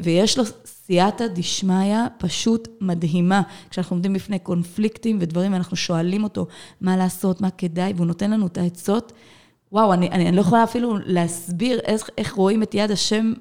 ויש לו סייעתא דשמיא פשוט מדהימה. כשאנחנו עומדים בפני קונפליקטים ודברים, ואנחנו שואלים אותו מה לעשות, מה כדאי, והוא נותן לנו את העצות. וואו, אני, אני, אני לא יכולה אפילו להסביר איך, איך רואים את יד השם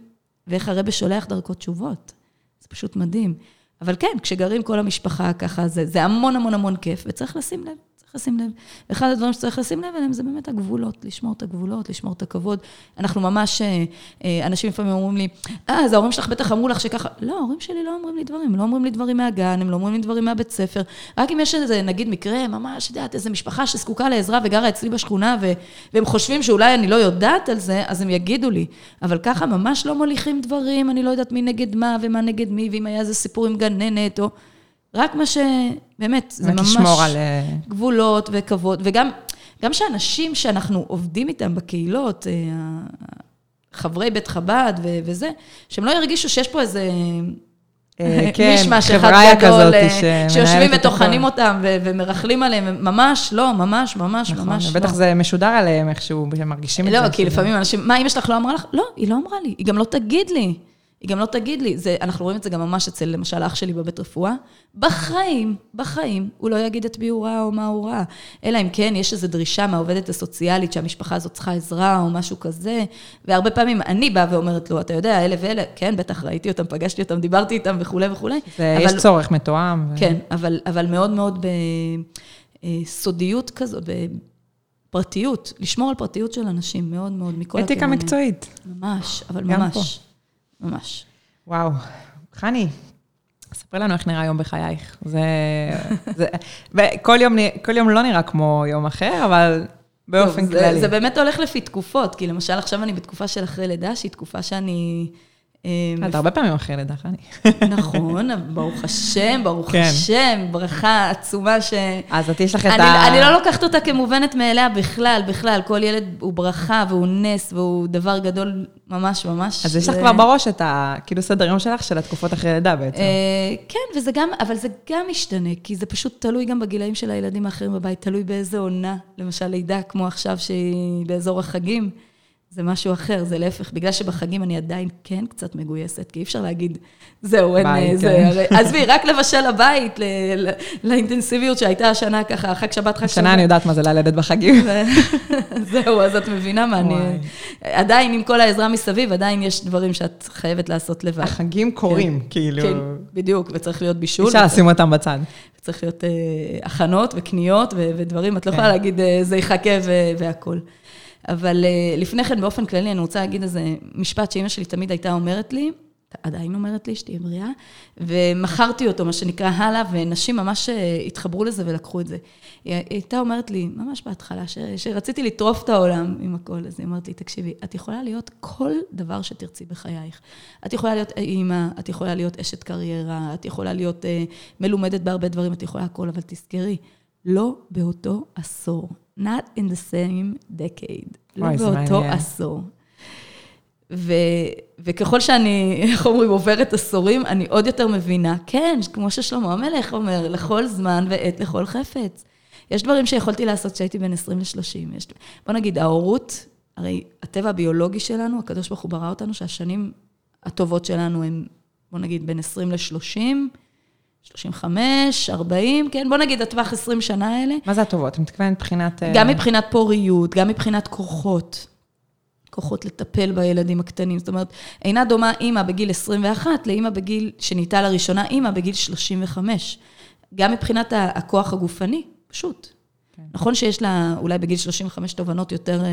ואיך הרבה שולח דרכו תשובות. זה פשוט מדהים. אבל כן, כשגרים כל המשפחה ככה, זה, זה המון המון המון כיף, וצריך לשים לב, צריך לשים לב. ואחד הדברים שצריך לשים לב אליהם זה באמת הגבולות, לשמור את הגבולות, לשמור את הכבוד. אנחנו ממש, אה, אה, אנשים לפעמים אומרים לי, אה, אז ההורים שלך בטח אמרו לך שככה. לא, ההורים שלי לא אומרים לי דברים, לא אומרים לי דברים מהגן, הם לא אומרים לי דברים מהבית ספר. רק אם יש איזה, נגיד, מקרה, ממש, את יודעת, איזו משפחה שזקוקה לעזרה וגרה אצלי בשכונה, ו- והם חושבים שאולי אני לא יודעת על זה, אז הם יגידו לי. אבל ככה ממש לא מוליכים דברים, אני לא יודעת מי נגד מה ומה נגד מי, ואם היה איזה סיפור עם גננת, או... רק מה ש... באמת, זה ממש... לשמור על... אה, גבולות וכבוד, וגם גם שאנשים שאנחנו עובדים איתם בקהילות, אה, חברי בית חב"ד ו- וזה, שהם לא ירגישו שיש פה איזה... אה, כן, חבריה כזאת שמנהלת שיושבים וטוחנים. אותם ו- ומרכלים עליהם, ממש לא, ממש, ממש, נכון, ממש לא. בטח זה משודר עליהם איכשהו, הם מרגישים את זה. לא, כי כאילו. לפעמים אנשים, מה, אמא שלך לא אמרה לך? לא, היא לא אמרה לי, היא גם לא תגיד לי. היא גם לא תגיד לי. זה, אנחנו רואים את זה גם ממש אצל, למשל, אח שלי בבית רפואה. בחיים, בחיים, הוא לא יגיד את מי הוא ראה או מה הוא ראה. אלא אם כן, יש איזו דרישה מהעובדת הסוציאלית שהמשפחה הזאת צריכה עזרה או משהו כזה. והרבה פעמים אני באה ואומרת לו, אתה יודע, אלה ואלה, כן, בטח ראיתי אותם, פגשתי אותם, דיברתי איתם וכולי וכולי. זה- אבל- יש צורך מתואם. ו- כן, אבל, אבל מאוד מאוד בסודיות כזאת, בפרטיות, לשמור על פרטיות של אנשים, מאוד מאוד, מכל אתיקה הכיוונים. מקצועית. ממש, אבל ממש. ממש. וואו. חני, ספרי לנו איך נראה יום בחייך. זה... זה וכל יום, כל יום לא נראה כמו יום אחר, אבל באופן טוב, זה- כללי. זה באמת הולך לפי תקופות, כי למשל עכשיו אני בתקופה של אחרי לידה, שהיא תקופה שאני... אה, את הרבה פעמים אחרי לידה, חני. נכון, ברוך השם, ברוך כן. השם, ברכה עצומה ש... אז את יש לך את אני, ה... אני לא לוקחת אותה כמובנת מאליה בכלל, בכלל. כל ילד הוא ברכה והוא נס והוא דבר גדול ממש ממש. אז יש לך כבר בראש את ה... כאילו סדר יום שלך של התקופות אחרי לידה בעצם. אה, כן, וזה גם, אבל זה גם משתנה, כי זה פשוט תלוי גם בגילאים של הילדים האחרים בבית, תלוי באיזה עונה, למשל לידה, כמו עכשיו שהיא באזור החגים, זה משהו אחר, זה להפך, בגלל שבחגים אני עדיין כן קצת מגויסת, כי אי אפשר להגיד, זהו, אין ביי, אה, זה, כן. עזבי, רק לבשל הבית, ל- לאינטנסיביות שהייתה השנה ככה, חג שבת, חג שבת. השנה אני יודעת מה זה ללדת בחגים. זהו, אז את מבינה מה אני... עדיין, עם כל העזרה מסביב, עדיין יש דברים שאת חייבת לעשות לבד. החגים קורים, כאילו... כן, בדיוק, וצריך להיות בישול. אפשר לשים אותם בצד. צריך להיות אה, הכנות וקניות ו- ודברים, את לא יכולה כן. להגיד אה, זה יחכה והכול. אבל אה, לפני כן, באופן כללי, אני רוצה להגיד איזה משפט שאימא שלי תמיד הייתה אומרת לי, עדיין אומרת לי, שתהיה בריאה, ומכרתי אותו, מה שנקרא, הלאה, ונשים ממש אה, התחברו לזה ולקחו את זה. היא הייתה אומרת לי, ממש בהתחלה, ש- שרציתי לטרוף את העולם עם הכל, אז היא אומרת לי, תקשיבי, את יכולה להיות כל דבר שתרצי בחייך. את יכולה להיות אימא, את יכולה להיות אשת קריירה, את יכולה להיות אה, מלומדת בהרבה דברים, את יכולה הכל, אבל תזכרי, לא באותו עשור. Not in the same decade. וואי, לא באותו מעניין. עשור. ו, וככל שאני, איך אומרים, עוברת עשורים, אני עוד יותר מבינה, כן, כמו ששלמה המלך אומר, לכל זמן ועת לכל חפץ. יש דברים שיכולתי לעשות כשהייתי בין 20 ל-30. יש... בוא נגיד, ההורות, הרי הטבע הביולוגי שלנו, הקדוש ברוך הוא ברא אותנו, שהשנים הטובות שלנו הן, בוא נגיד, בין 20 ל-30, 35, 40, כן? בוא נגיד, הטווח 20 שנה האלה. מה זה הטובות? את מתכוונת מבחינת... גם מבחינת פוריות, גם מבחינת כוחות. כוחות לטפל בילדים הקטנים. זאת אומרת, אינה דומה אימא בגיל 21 לאימא בגיל, שנהייתה לראשונה אימא בגיל 35. גם מבחינת הכוח הגופני, פשוט. כן. נכון שיש לה אולי בגיל 35 תובנות יותר, אה,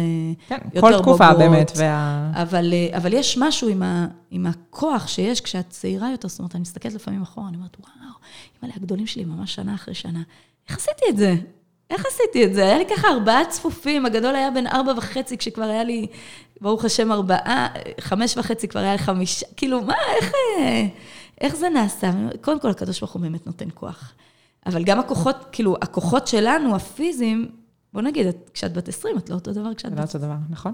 כן, יותר כל תקופה בוגרות, באמת. וה... אבל, אה, אבל יש משהו עם, ה, עם הכוח שיש כשאת צעירה יותר, זאת אומרת, אני מסתכלת לפעמים אחורה, אני אומרת, וואו, אימא'לה, הגדולים שלי ממש שנה אחרי שנה. איך עשיתי את זה? איך עשיתי את זה? היה לי ככה ארבעה צפופים, הגדול היה בן ארבע וחצי, כשכבר היה לי, ברוך השם, ארבעה, חמש וחצי כבר היה לי חמישה, כאילו, מה, איך, איך זה נעשה? קודם כל, הקדוש ברוך הוא באמת נותן כוח. אבל גם הכוחות, כאילו, הכוחות שלנו, הפיזיים, בוא נגיד, כשאת בת 20, את לא אותו דבר כשאת בת... לא אותו דבר, נכון.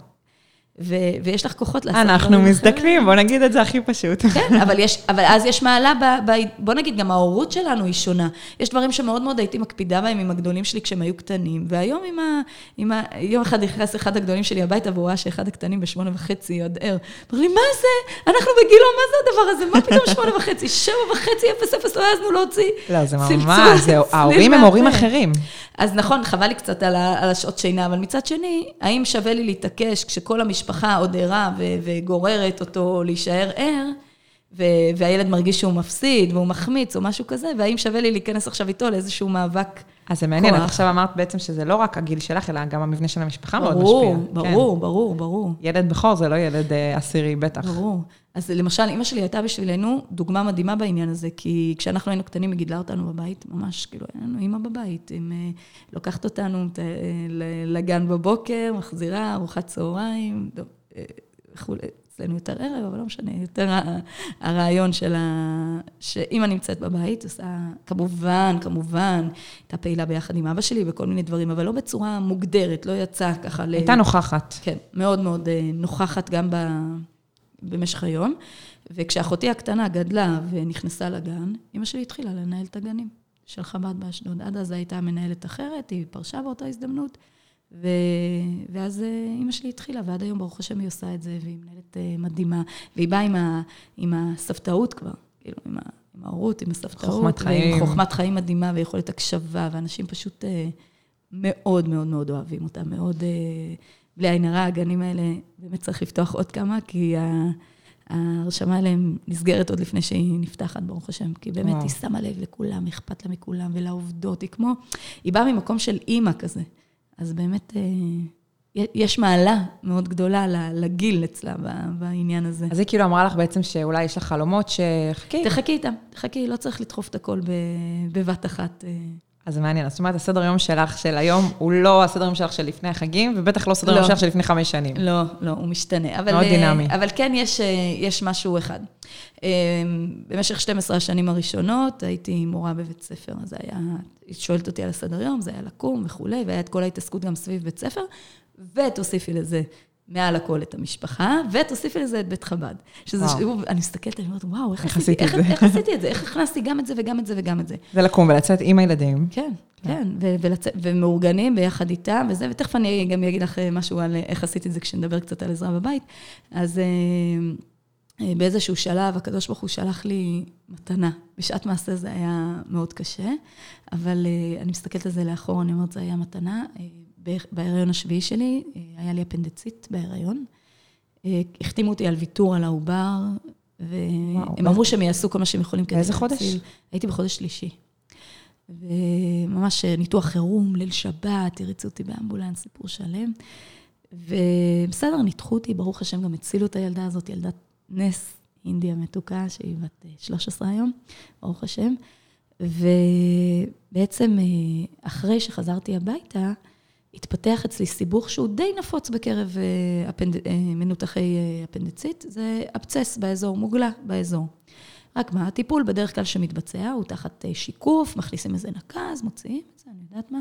ו- ויש לך כוחות לעשות אנחנו מזדקנים, בוא נגיד את זה הכי פשוט. כן, אבל, יש, אבל אז יש מעלה, ב, ב, בוא נגיד, גם ההורות שלנו היא שונה. יש דברים שמאוד מאוד הייתי מקפידה בהם עם הגדולים שלי כשהם היו קטנים, והיום עם ה... עם ה יום אחד נכנס אחד הגדולים שלי הביתה, והוא ראה שאחד הקטנים בשמונה וחצי עוד ער. אמר לי, מה זה? אנחנו בגילו, מה זה הדבר הזה? מה פתאום שמונה וחצי? שבע וחצי, אפס אפס, לא העזנו להוציא. לא, זה ממש, ההורים הם הורים אחרים. אז נכון, חבל לי קצת על, על השעות שינה, אבל מצד שני, האם שווה לי להתעקש כשכל המשפחה עוד ערה וגוררת אותו להישאר ער, והילד מרגיש שהוא מפסיד והוא מחמיץ או משהו כזה, והאם שווה לי להיכנס עכשיו איתו לאיזשהו מאבק אז זה מעניין, את עכשיו אמרת בעצם שזה לא רק הגיל שלך, אלא גם המבנה של המשפחה ברור, מאוד משפיע. ברור, כן. ברור, ברור, ברור. ילד בכור זה לא ילד אה, עשירי, בטח. ברור. אז למשל, אימא שלי הייתה בשבילנו דוגמה מדהימה בעניין הזה, כי כשאנחנו היינו קטנים, היא גידלה אותנו בבית, ממש, כאילו, היה לנו אימא בבית, היא אה, לוקחת אותנו אה, לגן בבוקר, מחזירה, ארוחת צהריים, וכולי. אצלנו יותר ערב, אבל לא משנה, יותר הרעיון של ה... שאימא נמצאת בבית, עושה, כמובן, כמובן, הייתה פעילה ביחד עם אבא שלי וכל מיני דברים, אבל לא בצורה מוגדרת, לא יצא ככה ל... הייתה נוכחת. כן, מאוד מאוד אה, נוכחת גם ב... במשך היום. וכשאחותי הקטנה גדלה ונכנסה לגן, אימא שלי התחילה לנהל את הגנים של חב"ד באשדוד. עד אז הייתה מנהלת אחרת, היא פרשה באותה הזדמנות. ו... ואז אה, אימא שלי התחילה, ועד היום, ברוך השם, היא עושה את זה, והיא מנהלת אה, מדהימה, והיא באה עם, ה... עם הסבתאות כבר, כאילו, עם, ה... עם ההורות, עם הסבתאות. חוכמת חיים. ועם חוכמת חיים מדהימה ויכולת הקשבה, ואנשים פשוט אה, מאוד מאוד מאוד אוהבים אותה, מאוד, בלי עין הרע, הגנים האלה, באמת צריך לפתוח עוד כמה, כי ההרשמה אליהם נסגרת עוד לפני שהיא נפתחת, ברוך השם, כי באמת וואו. היא שמה לב לכולם, אכפת לה מכולם ולעובדות, היא כמו, היא באה ממקום של אימא כזה. אז באמת, אה, יש מעלה מאוד גדולה לגיל אצלה בעניין הזה. אז היא כאילו אמרה לך בעצם שאולי יש לך חלומות שחכי. תחכי איתם, תחכי, לא צריך לדחוף את הכל בבת אחת. אה. אז זה מעניין. זאת אומרת, הסדר יום שלך של היום הוא לא הסדר יום שלך של לפני החגים, ובטח לא סדר יום לא. שלך של לפני חמש שנים. לא, לא, הוא משתנה. אבל, מאוד דינמי. אבל כן, יש, יש משהו אחד. במשך 12 השנים הראשונות הייתי מורה בבית ספר, אז היה, היא שואלת אותי על הסדר יום, זה היה לקום וכולי, והיה את כל ההתעסקות גם סביב בית ספר, ותוסיפי לזה מעל הכל את המשפחה, ותוסיפי לזה את בית חב"ד. שזה, שוב, אני מסתכלת, אני אומרת, וואו, איך, איך עשיתי, איך, איך עשיתי את זה? איך הכנסתי גם את זה וגם את זה וגם את זה? זה לקום ולצאת עם הילדים. כן, כן, ו- ולצ... ומאורגנים ביחד איתם וזה, ותכף אני גם אגיד לך משהו על איך עשיתי את זה כשנדבר קצת על עזרה בבית. אז אה, אה, באיזשהו שלב, הקדוש ברוך הוא שלח לי מתנה. בשעת מעשה זה היה מאוד קשה, אבל אה, אני מסתכלת על זה לאחור, אני אומרת, זה היה מתנה. בהיריון השביעי שלי, היה לי אפנדצית בהיריון. החתימו אותי על ויתור על העובר, והם אמרו שהם יעשו כל מה שהם יכולים כדי להציל. באיזה חודש? הייתי בחודש שלישי. וממש ניתוח חירום, ליל שבת, הריצו אותי באמבולנס, סיפור שלם. ובסדר, ניתחו אותי, ברוך השם, גם הצילו את הילדה הזאת, ילדת נס, אינדיה מתוקה, שהיא בת 13 היום, ברוך השם. ובעצם אחרי שחזרתי הביתה, התפתח אצלי סיבוך שהוא די נפוץ בקרב אה. אה, מנותחי אה, אפנדצית, זה אבצס באזור, מוגלה באזור. רק מה, הטיפול בדרך כלל שמתבצע הוא תחת שיקוף, מכניסים איזה נקז, מוציאים את זה, אני יודעת מה,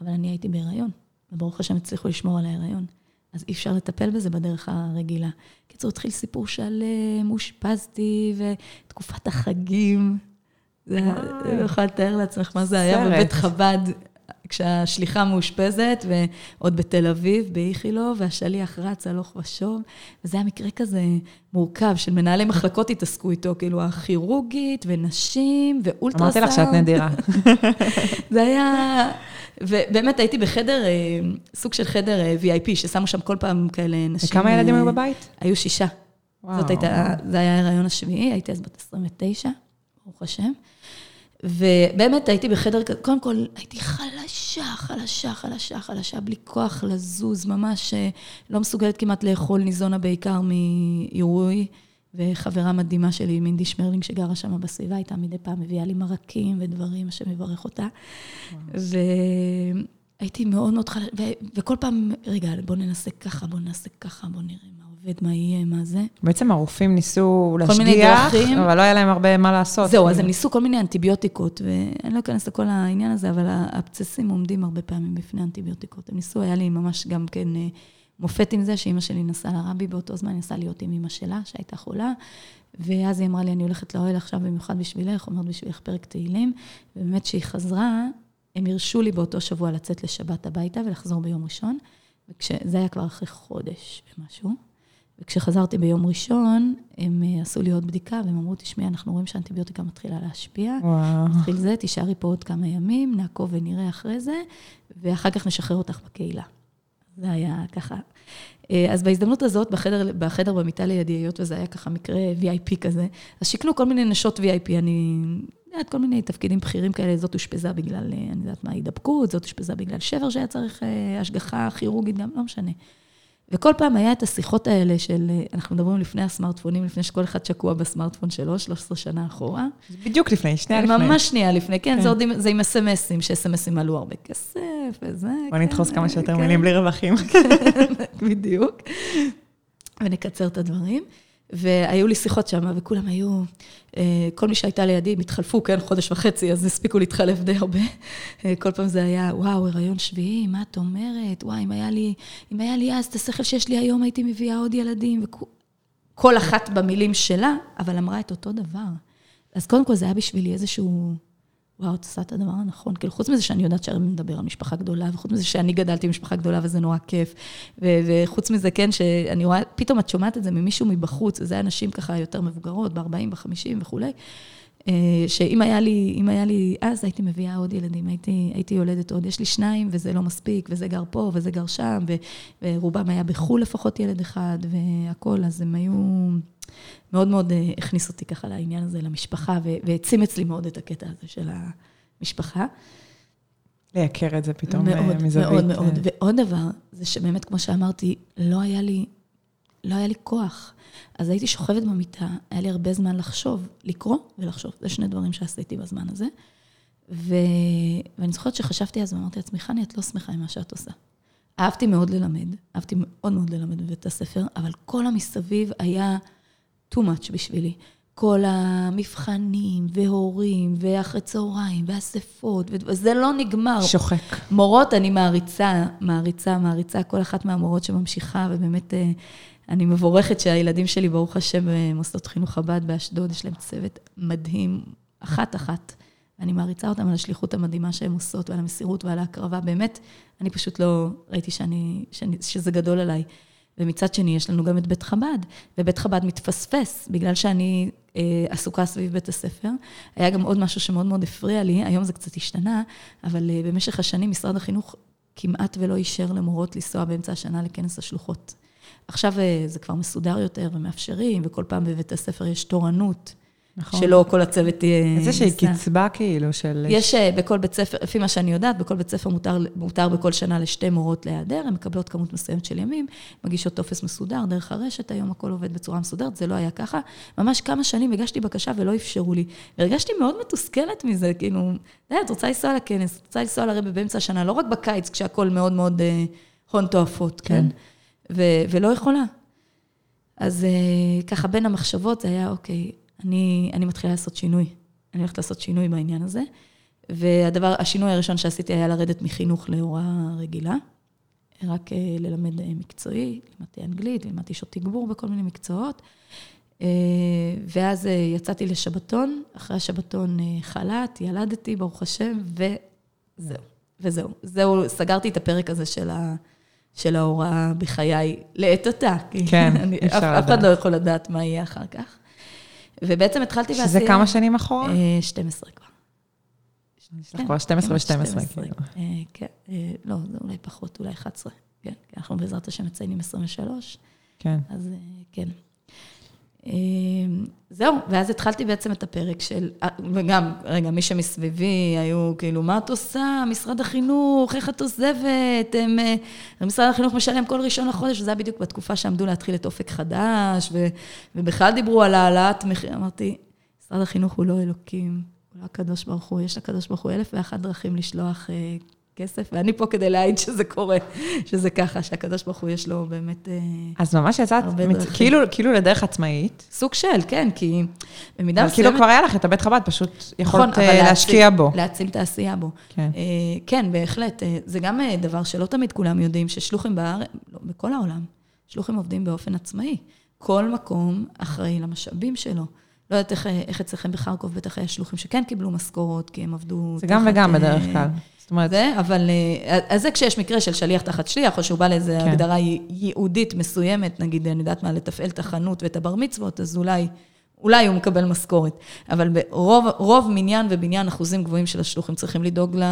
אבל אני הייתי בהיריון, וברוך השם הצליחו לשמור על ההיריון. אז אי אפשר לטפל בזה בדרך הרגילה. קיצור, התחיל סיפור שלם, אושפזתי, ותקופת החגים, זה, לא יכולה לתאר לעצמך מה זה היה בבית חב"ד. כשהשליחה מאושפזת, ועוד בתל אביב, באיכילוב, והשליח רץ הלוך ושוב. וזה היה מקרה כזה מורכב, של מנהלי מחלקות התעסקו איתו, כאילו הכירורגית, ונשים, ואולטרסאונד. אמרתי לך שאת נדירה. זה היה... ובאמת הייתי בחדר, אה, סוג של חדר אה, VIP, ששמו שם כל פעם כאלה נשים. וכמה ילדים אה, היו בבית? היו שישה. וואו. זאת הייתה, זה היה ההיריון השביעי, הייתי אז בת 29, ברוך השם. ובאמת הייתי בחדר כזה, קודם כל הייתי חלשה, חלשה, חלשה, חלשה, בלי כוח לזוז, ממש אה, לא מסוגלת כמעט לאכול, ניזונה בעיקר מעירוי. וחברה מדהימה שלי, מינדי שמרלינג, שגרה שם בסביבה, הייתה מדי פעם מביאה לי מרקים ודברים, השם יברך אותה. והייתי מאוד מאוד חלשה, וכל פעם, רגע, בוא ננסה ככה, בוא ננסה ככה, בוא נראה מה עובד, מה יהיה, מה זה. בעצם הרופאים ניסו להשגיח. אבל לא היה להם הרבה מה לעשות. זהו, אז. הם ניסו כל מיני אנטיביוטיקות, ואני לא אכנס לכל העניין הזה, אבל האבצסים עומדים הרבה פעמים בפני אנטיביוטיקות. הם ניסו, היה לי ממש גם כן אה, מופת עם זה, שאימא שלי נסעה לרבי באותו זמן, נסעה להיות עם אימא שלה, שהייתה חולה, ואז היא אמרה לי, אני הולכת לאוהל עכשיו במיוחד בשבילך, אומרת בשבילך פרק תהילים, ובאמת כשהיא חזרה, הם הרשו לי באותו שבוע לצאת לשבת הביתה ולחזור ביום ראשון, וזה היה כבר אחרי חודש ומשהו. וכשחזרתי ביום ראשון, הם אה, עשו לי עוד בדיקה, והם אמרו, תשמעי, אנחנו רואים שהאנטיביוטיקה מתחילה להשפיע. וואו. נתחיל זה, תישארי פה עוד כמה ימים, נעקוב ונראה אחרי זה, ואחר כך נשחרר אותך בקהילה. זה היה ככה. אה, אז בהזדמנות הזאת, בחדר, בחדר במיטה לידי, היות וזה היה ככה מקרה VIP כזה, אז שיכנו כל מיני נשות VIP, אני יודעת, כל מיני תפקידים בכירים כאלה, זאת אושפזה בגלל, אה, אני יודעת מה, הידבקות, זאת אושפזה בגלל שבר שהיה צריך השגחה כירורגית, גם לא משנה. וכל פעם היה את השיחות האלה של, אנחנו מדברים לפני הסמארטפונים, לפני שכל אחד שקוע בסמארטפון שלו, 13 שנה אחורה. בדיוק לפני, שנייה לפני. ממש שנייה לפני, כן, כן. זה עוד עם- זה עם אס.אם.אסים, שאס.אם.אסים עלו הרבה כסף וזה. בוא כן, נדחוס כמה שיותר כן. מילים בלי רווחים. בדיוק. ונקצר את הדברים. והיו לי שיחות שם, וכולם היו, אה, כל מי שהייתה לידי, הם התחלפו, כן, חודש וחצי, אז הספיקו להתחלף די הרבה. אה, כל פעם זה היה, וואו, הריון שביעי, מה את אומרת? וואי, אם היה לי, אם היה לי אז את השכל שיש לי היום, הייתי מביאה עוד ילדים. וכל אחת במילים שלה, אבל אמרה את אותו דבר. אז קודם כל זה היה בשבילי איזשהו, וואו, את עושה את הדבר הנכון. כאילו, חוץ מזה שאני יודעת שהרבה מדבר על משפחה גדולה, וחוץ מזה שאני גדלתי במשפחה גדולה וזה נורא כיף, ו- וחוץ מזה, כן, שאני רואה, פתאום את שומעת את זה ממישהו מבחוץ, וזה אנשים ככה יותר מבוגרות, ב-40, ב-50 וכולי, אה, שאם היה לי, אם היה לי, אז הייתי מביאה עוד ילדים, הייתי, הייתי יולדת עוד. יש לי שניים, וזה לא מספיק, וזה גר פה, וזה גר שם, ו- ורובם היה בחו"ל לפחות ילד אחד, והכול, אז הם היו... מאוד מאוד אה, הכניס אותי ככה לעניין הזה, למשפחה, והעצים אצלי מאוד את הקטע הזה של המשפחה. לייקר את זה פתאום מאוד, אה, מזווית. מאוד, מאוד. אה, ועוד דבר, זה שבאמת, כמו שאמרתי, לא היה לי, לא היה לי כוח. אז הייתי שוכבת במיטה, היה לי הרבה זמן לחשוב, לקרוא ולחשוב. זה שני דברים שעשיתי בזמן הזה. ו... ואני זוכרת שחשבתי אז ואמרתי לעצמי, חני, את לא שמחה עם מה שאת עושה. אהבתי מאוד ללמד, אהבתי מאוד מאוד ללמד בבית הספר, אבל כל המסביב היה too much בשבילי. כל המבחנים, והורים, ואחרי צהריים, ואספות, וזה לא נגמר. שוחק. מורות, אני מעריצה, מעריצה, מעריצה כל אחת מהמורות שממשיכה, ובאמת אה, אני מבורכת שהילדים שלי, ברוך השם, במוסדות חינוך חב"ד באשדוד, יש להם צוות מדהים, אחת-אחת. אני מעריצה אותם על השליחות המדהימה שהם עושות, ועל המסירות ועל ההקרבה. באמת, אני פשוט לא ראיתי שאני, שאני, שזה גדול עליי. ומצד שני, יש לנו גם את בית חב"ד, ובית חב"ד מתפספס, בגלל שאני אה, עסוקה סביב בית הספר. היה גם עוד משהו שמאוד מאוד הפריע לי, היום זה קצת השתנה, אבל אה, במשך השנים משרד החינוך כמעט ולא אישר למורות לנסוע באמצע השנה לכנס השלוחות. עכשיו אה, זה כבר מסודר יותר ומאפשרים, וכל פעם בבית הספר יש תורנות, נכון. שלא כל הצוות יהיה... איזושהי. קצבה כאילו של... יש אה, בכל בית ספר, לפי מה שאני יודעת, בכל בית ספר מותר, מותר בכל שנה לשתי מורות להיעדר, הן מקבלות כמות מסוימת של ימים, מגישות טופס מסודר, דרך הרשת, היום הכל עובד בצורה מסודרת, זה לא היה ככה. ממש כמה שנים הגשתי בקשה ולא אפשרו לי. והרגשתי מאוד מתוסכלת מזה, כאילו, די, את רוצה לנסוע לכנס, את רוצה לנסוע לרבה באמצע השנה, לא רק בקיץ, כשהכול מאוד מאוד אה, הון תועפות, כן? ו- ולא יכולה. אז אה, ככה, בין המחשבות זה היה, אוקיי, אני, אני מתחילה לעשות שינוי. אני הולכת לעשות שינוי בעניין הזה. והדבר, השינוי הראשון שעשיתי היה לרדת מחינוך להוראה רגילה. רק אה, ללמד אה, מקצועי, לימדתי אנגלית, לימדתי שעות תגבור בכל מיני מקצועות. אה, ואז יצאתי לשבתון, אחרי השבתון חל"ת, ילדתי, ברוך השם, וזהו. וזהו. זהו, סגרתי את הפרק הזה של, ה, של ההוראה בחיי לעת עתה. כן, אני, אפשר לדעת. אף אחד לא יכול לדעת מה יהיה אחר כך. ובעצם התחלתי שזה כמה שנים אחורה? אה, 12 כבר. יש לך כבר 12 ו-12, 12, כאילו. אה, כן, אה, לא, זה אולי פחות, אולי 11. כן, אנחנו בעזרת השם מציינים 23. כן. אז אה, כן. אה, זהו, ואז התחלתי בעצם את הפרק של, אה, וגם, רגע, מי שמסביבי היו כאילו, מה את עושה? משרד החינוך, איך את עוזבת? הם, אה, משרד החינוך משלם כל ראשון לחודש, וזה היה בדיוק בתקופה שעמדו להתחיל את אופק חדש, ו, ובכלל דיברו על העלאת מחיר. אמרתי, משרד החינוך הוא לא אלוקים, הוא לא הקדוש ברוך הוא, יש לקדוש ברוך הוא אלף ואחת דרכים לשלוח אה, כסף, ואני פה כדי להעיד שזה קורה, שזה ככה, שהקדוש ברוך הוא יש לו באמת... אה, אז ממש יצאת, דרכים. כאילו, כאילו לדרך עצמאית, סוג של, כן, כי במידה אבל כאילו מסוימת... כבר היה לך את הבית חב"ד, פשוט יכולת נכון, אבל אה, להציל- להשקיע בו. להציל תעשייה בו. כן. אה, כן, בהחלט. אה, זה גם אה, דבר שלא תמיד כולם יודעים, ששלוחים בארץ, לא, בכל העולם, שלוחים עובדים באופן עצמאי. כל מקום אחראי למשאבים שלו. לא יודעת איך, אה, איך אצלכם בחרקוב, בטח היה שלוחים שכן קיבלו משכורות, כי הם עבדו... זה גם וגם בדרך כלל. אומרת, זה, אבל אה, אז זה כשיש מקרה של שליח תחת שליח, או שהוא בא לאיזו כן. הגדרה ייעודית מסוימת, נגיד, אני יודעת מה, לתפעל את החנות ואת הבר מצוות, אז אולי, אולי הוא מקבל משכורת. אבל ברוב רוב מניין ובניין אחוזים גבוהים של השלוחים צריכים לדאוג ל...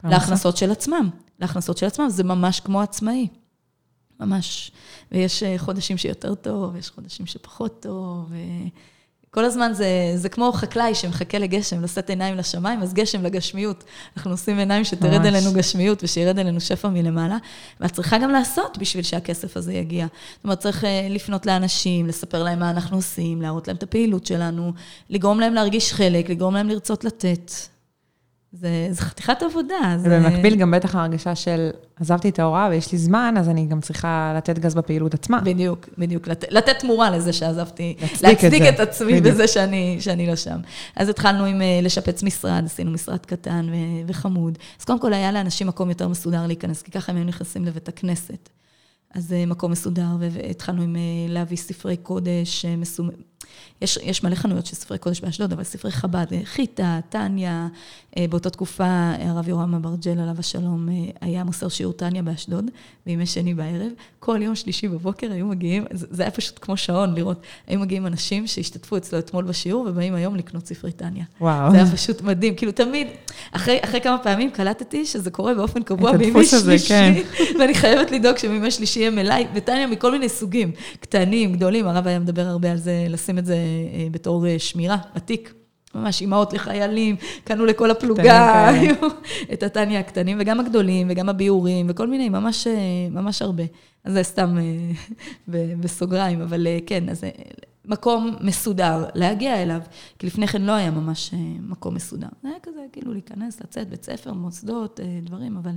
פרנסה. להכנסות של עצמם. להכנסות של עצמם, זה ממש כמו עצמאי. ממש. ויש אה, חודשים שיותר טוב, ויש חודשים שפחות טוב, וכל הזמן זה, זה כמו חקלאי שמחכה לגשם, לשאת עיניים לשמיים, אז גשם לגשמיות. אנחנו עושים עיניים שתרד ממש. אלינו גשמיות ושירד אלינו שפע מלמעלה, ואת צריכה גם לעשות בשביל שהכסף הזה יגיע. זאת אומרת, צריך אה, לפנות לאנשים, לספר להם מה אנחנו עושים, להראות להם את הפעילות שלנו, לגרום להם להרגיש חלק, לגרום להם לרצות לתת. זה, זה חתיכת עבודה. זה... ובמקביל גם בטח ההרגשה של עזבתי את ההוראה ויש לי זמן, אז אני גם צריכה לתת גז בפעילות עצמה. בדיוק, בדיוק. לת, לתת תמורה לזה שעזבתי, להצדיק את להצדיק זה. את עצמי בדיוק. בזה שאני, שאני לא שם. אז התחלנו עם אה, לשפץ משרד, עשינו משרד קטן ו, וחמוד. אז קודם כל היה לאנשים מקום יותר מסודר להיכנס, כי ככה הם היו נכנסים לבית הכנסת. אז אה, מקום מסודר, והתחלנו עם אה, להביא ספרי קודש מסומ... יש, יש מלא חנויות של ספרי קודש באשדוד, אבל ספרי חב"ד, אה, חיטה, טניה, אה, באותה תקופה אה, הרב יורם אברג'ל, עליו השלום, היה מוסר שיעור טניה באשדוד, בימי שני בערב. כל יום שלישי בבוקר היו מגיעים, זה זה היה פשוט כמו שעון לראות, היו מגיעים אנשים שהשתתפו אצלו אתמול בשיעור, ובאים היום לקנות ספרי טניה. וואו. זה היה פשוט מדהים, כאילו תמיד, אחרי, אחרי כמה פעמים קלטתי שזה קורה באופן קבוע בימי שלישי, כן. ואני חייבת לדאוג שבימי שלישי יהיה מלאי, וטניה מכל מיני סוגים, קטנים, גדולים, הרב היה מדבר הרבה על זה, לשים את זה אה, בתור אה, שמירה, בתיק. ממש אימהות לחיילים, קנו לכל הפלוגה, את הטניה הקטנים, וגם הגדולים, וגם הביאורים, וכל מיני, ממש, אה, ממש הרבה. אז זה סתם בסוגריים, אבל כן, אז מקום מסודר, להגיע אליו, כי לפני כן לא היה ממש מקום מסודר. זה היה כזה, כאילו, להיכנס, לצאת, בית ספר, מוסדות, דברים, אבל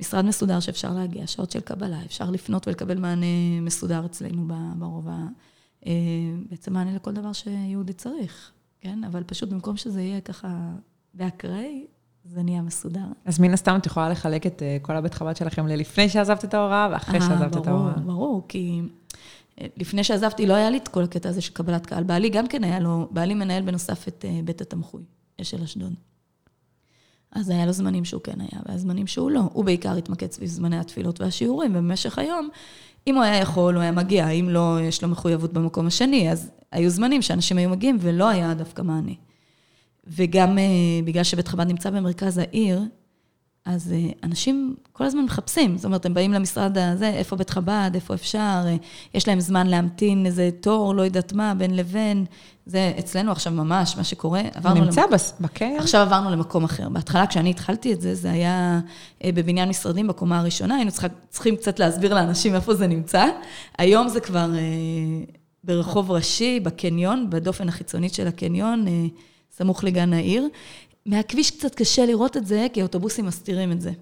משרד מסודר שאפשר להגיע, שעות של קבלה, אפשר לפנות ולקבל מענה מסודר אצלנו ב- ברוב ה... אה, בעצם מענה לכל דבר שיהודי צריך, כן? אבל פשוט במקום שזה יהיה ככה באקראי, זה נהיה מסודר. אז מן הסתם את יכולה לחלק את אה, כל הבית חב"ד שלכם ללפני שעזבת את ההוראה ואחרי אה, שעזבת את ברור, ההוראה. ברור, כי אה, לפני שעזבתי לא היה לי את כל הקטע הזה של קבלת קהל. בעלי גם כן היה לו, בעלי מנהל בנוסף את אה, בית התמחוי, של אשדוד. אז היה לו זמנים שהוא כן היה, והיה זמנים שהוא לא. הוא בעיקר התמקד סביב זמני התפילות והשיעורים, ובמשך היום, אם הוא היה יכול, הוא היה מגיע, אם לא, יש לו מחויבות במקום השני, אז היו זמנים שאנשים היו מגיעים ולא היה דווקא מענה. וגם אה, בגלל שבית חב"ד נמצא במרכז העיר, אז אה, אנשים כל הזמן מחפשים, זאת אומרת, הם באים למשרד הזה, איפה בית חב"ד, איפה אפשר, אה, יש להם זמן להמתין איזה תור, לא יודעת מה, בין לבין. זה אצלנו עכשיו ממש, מה שקורה, עברנו... נמצא למק- בקניון? עכשיו עברנו למקום אחר. בהתחלה, כשאני התחלתי את זה, זה היה אה, בבניין משרדים בקומה הראשונה, היינו צריכה, צריכים קצת להסביר לאנשים איפה זה נמצא. היום זה כבר אה, ברחוב ראשי, בקניון, בדופן החיצונית של הקניון, אה, סמוך לגן העיר. מהכביש קצת קשה לראות את זה, כי האוטובוסים מסתירים את זה.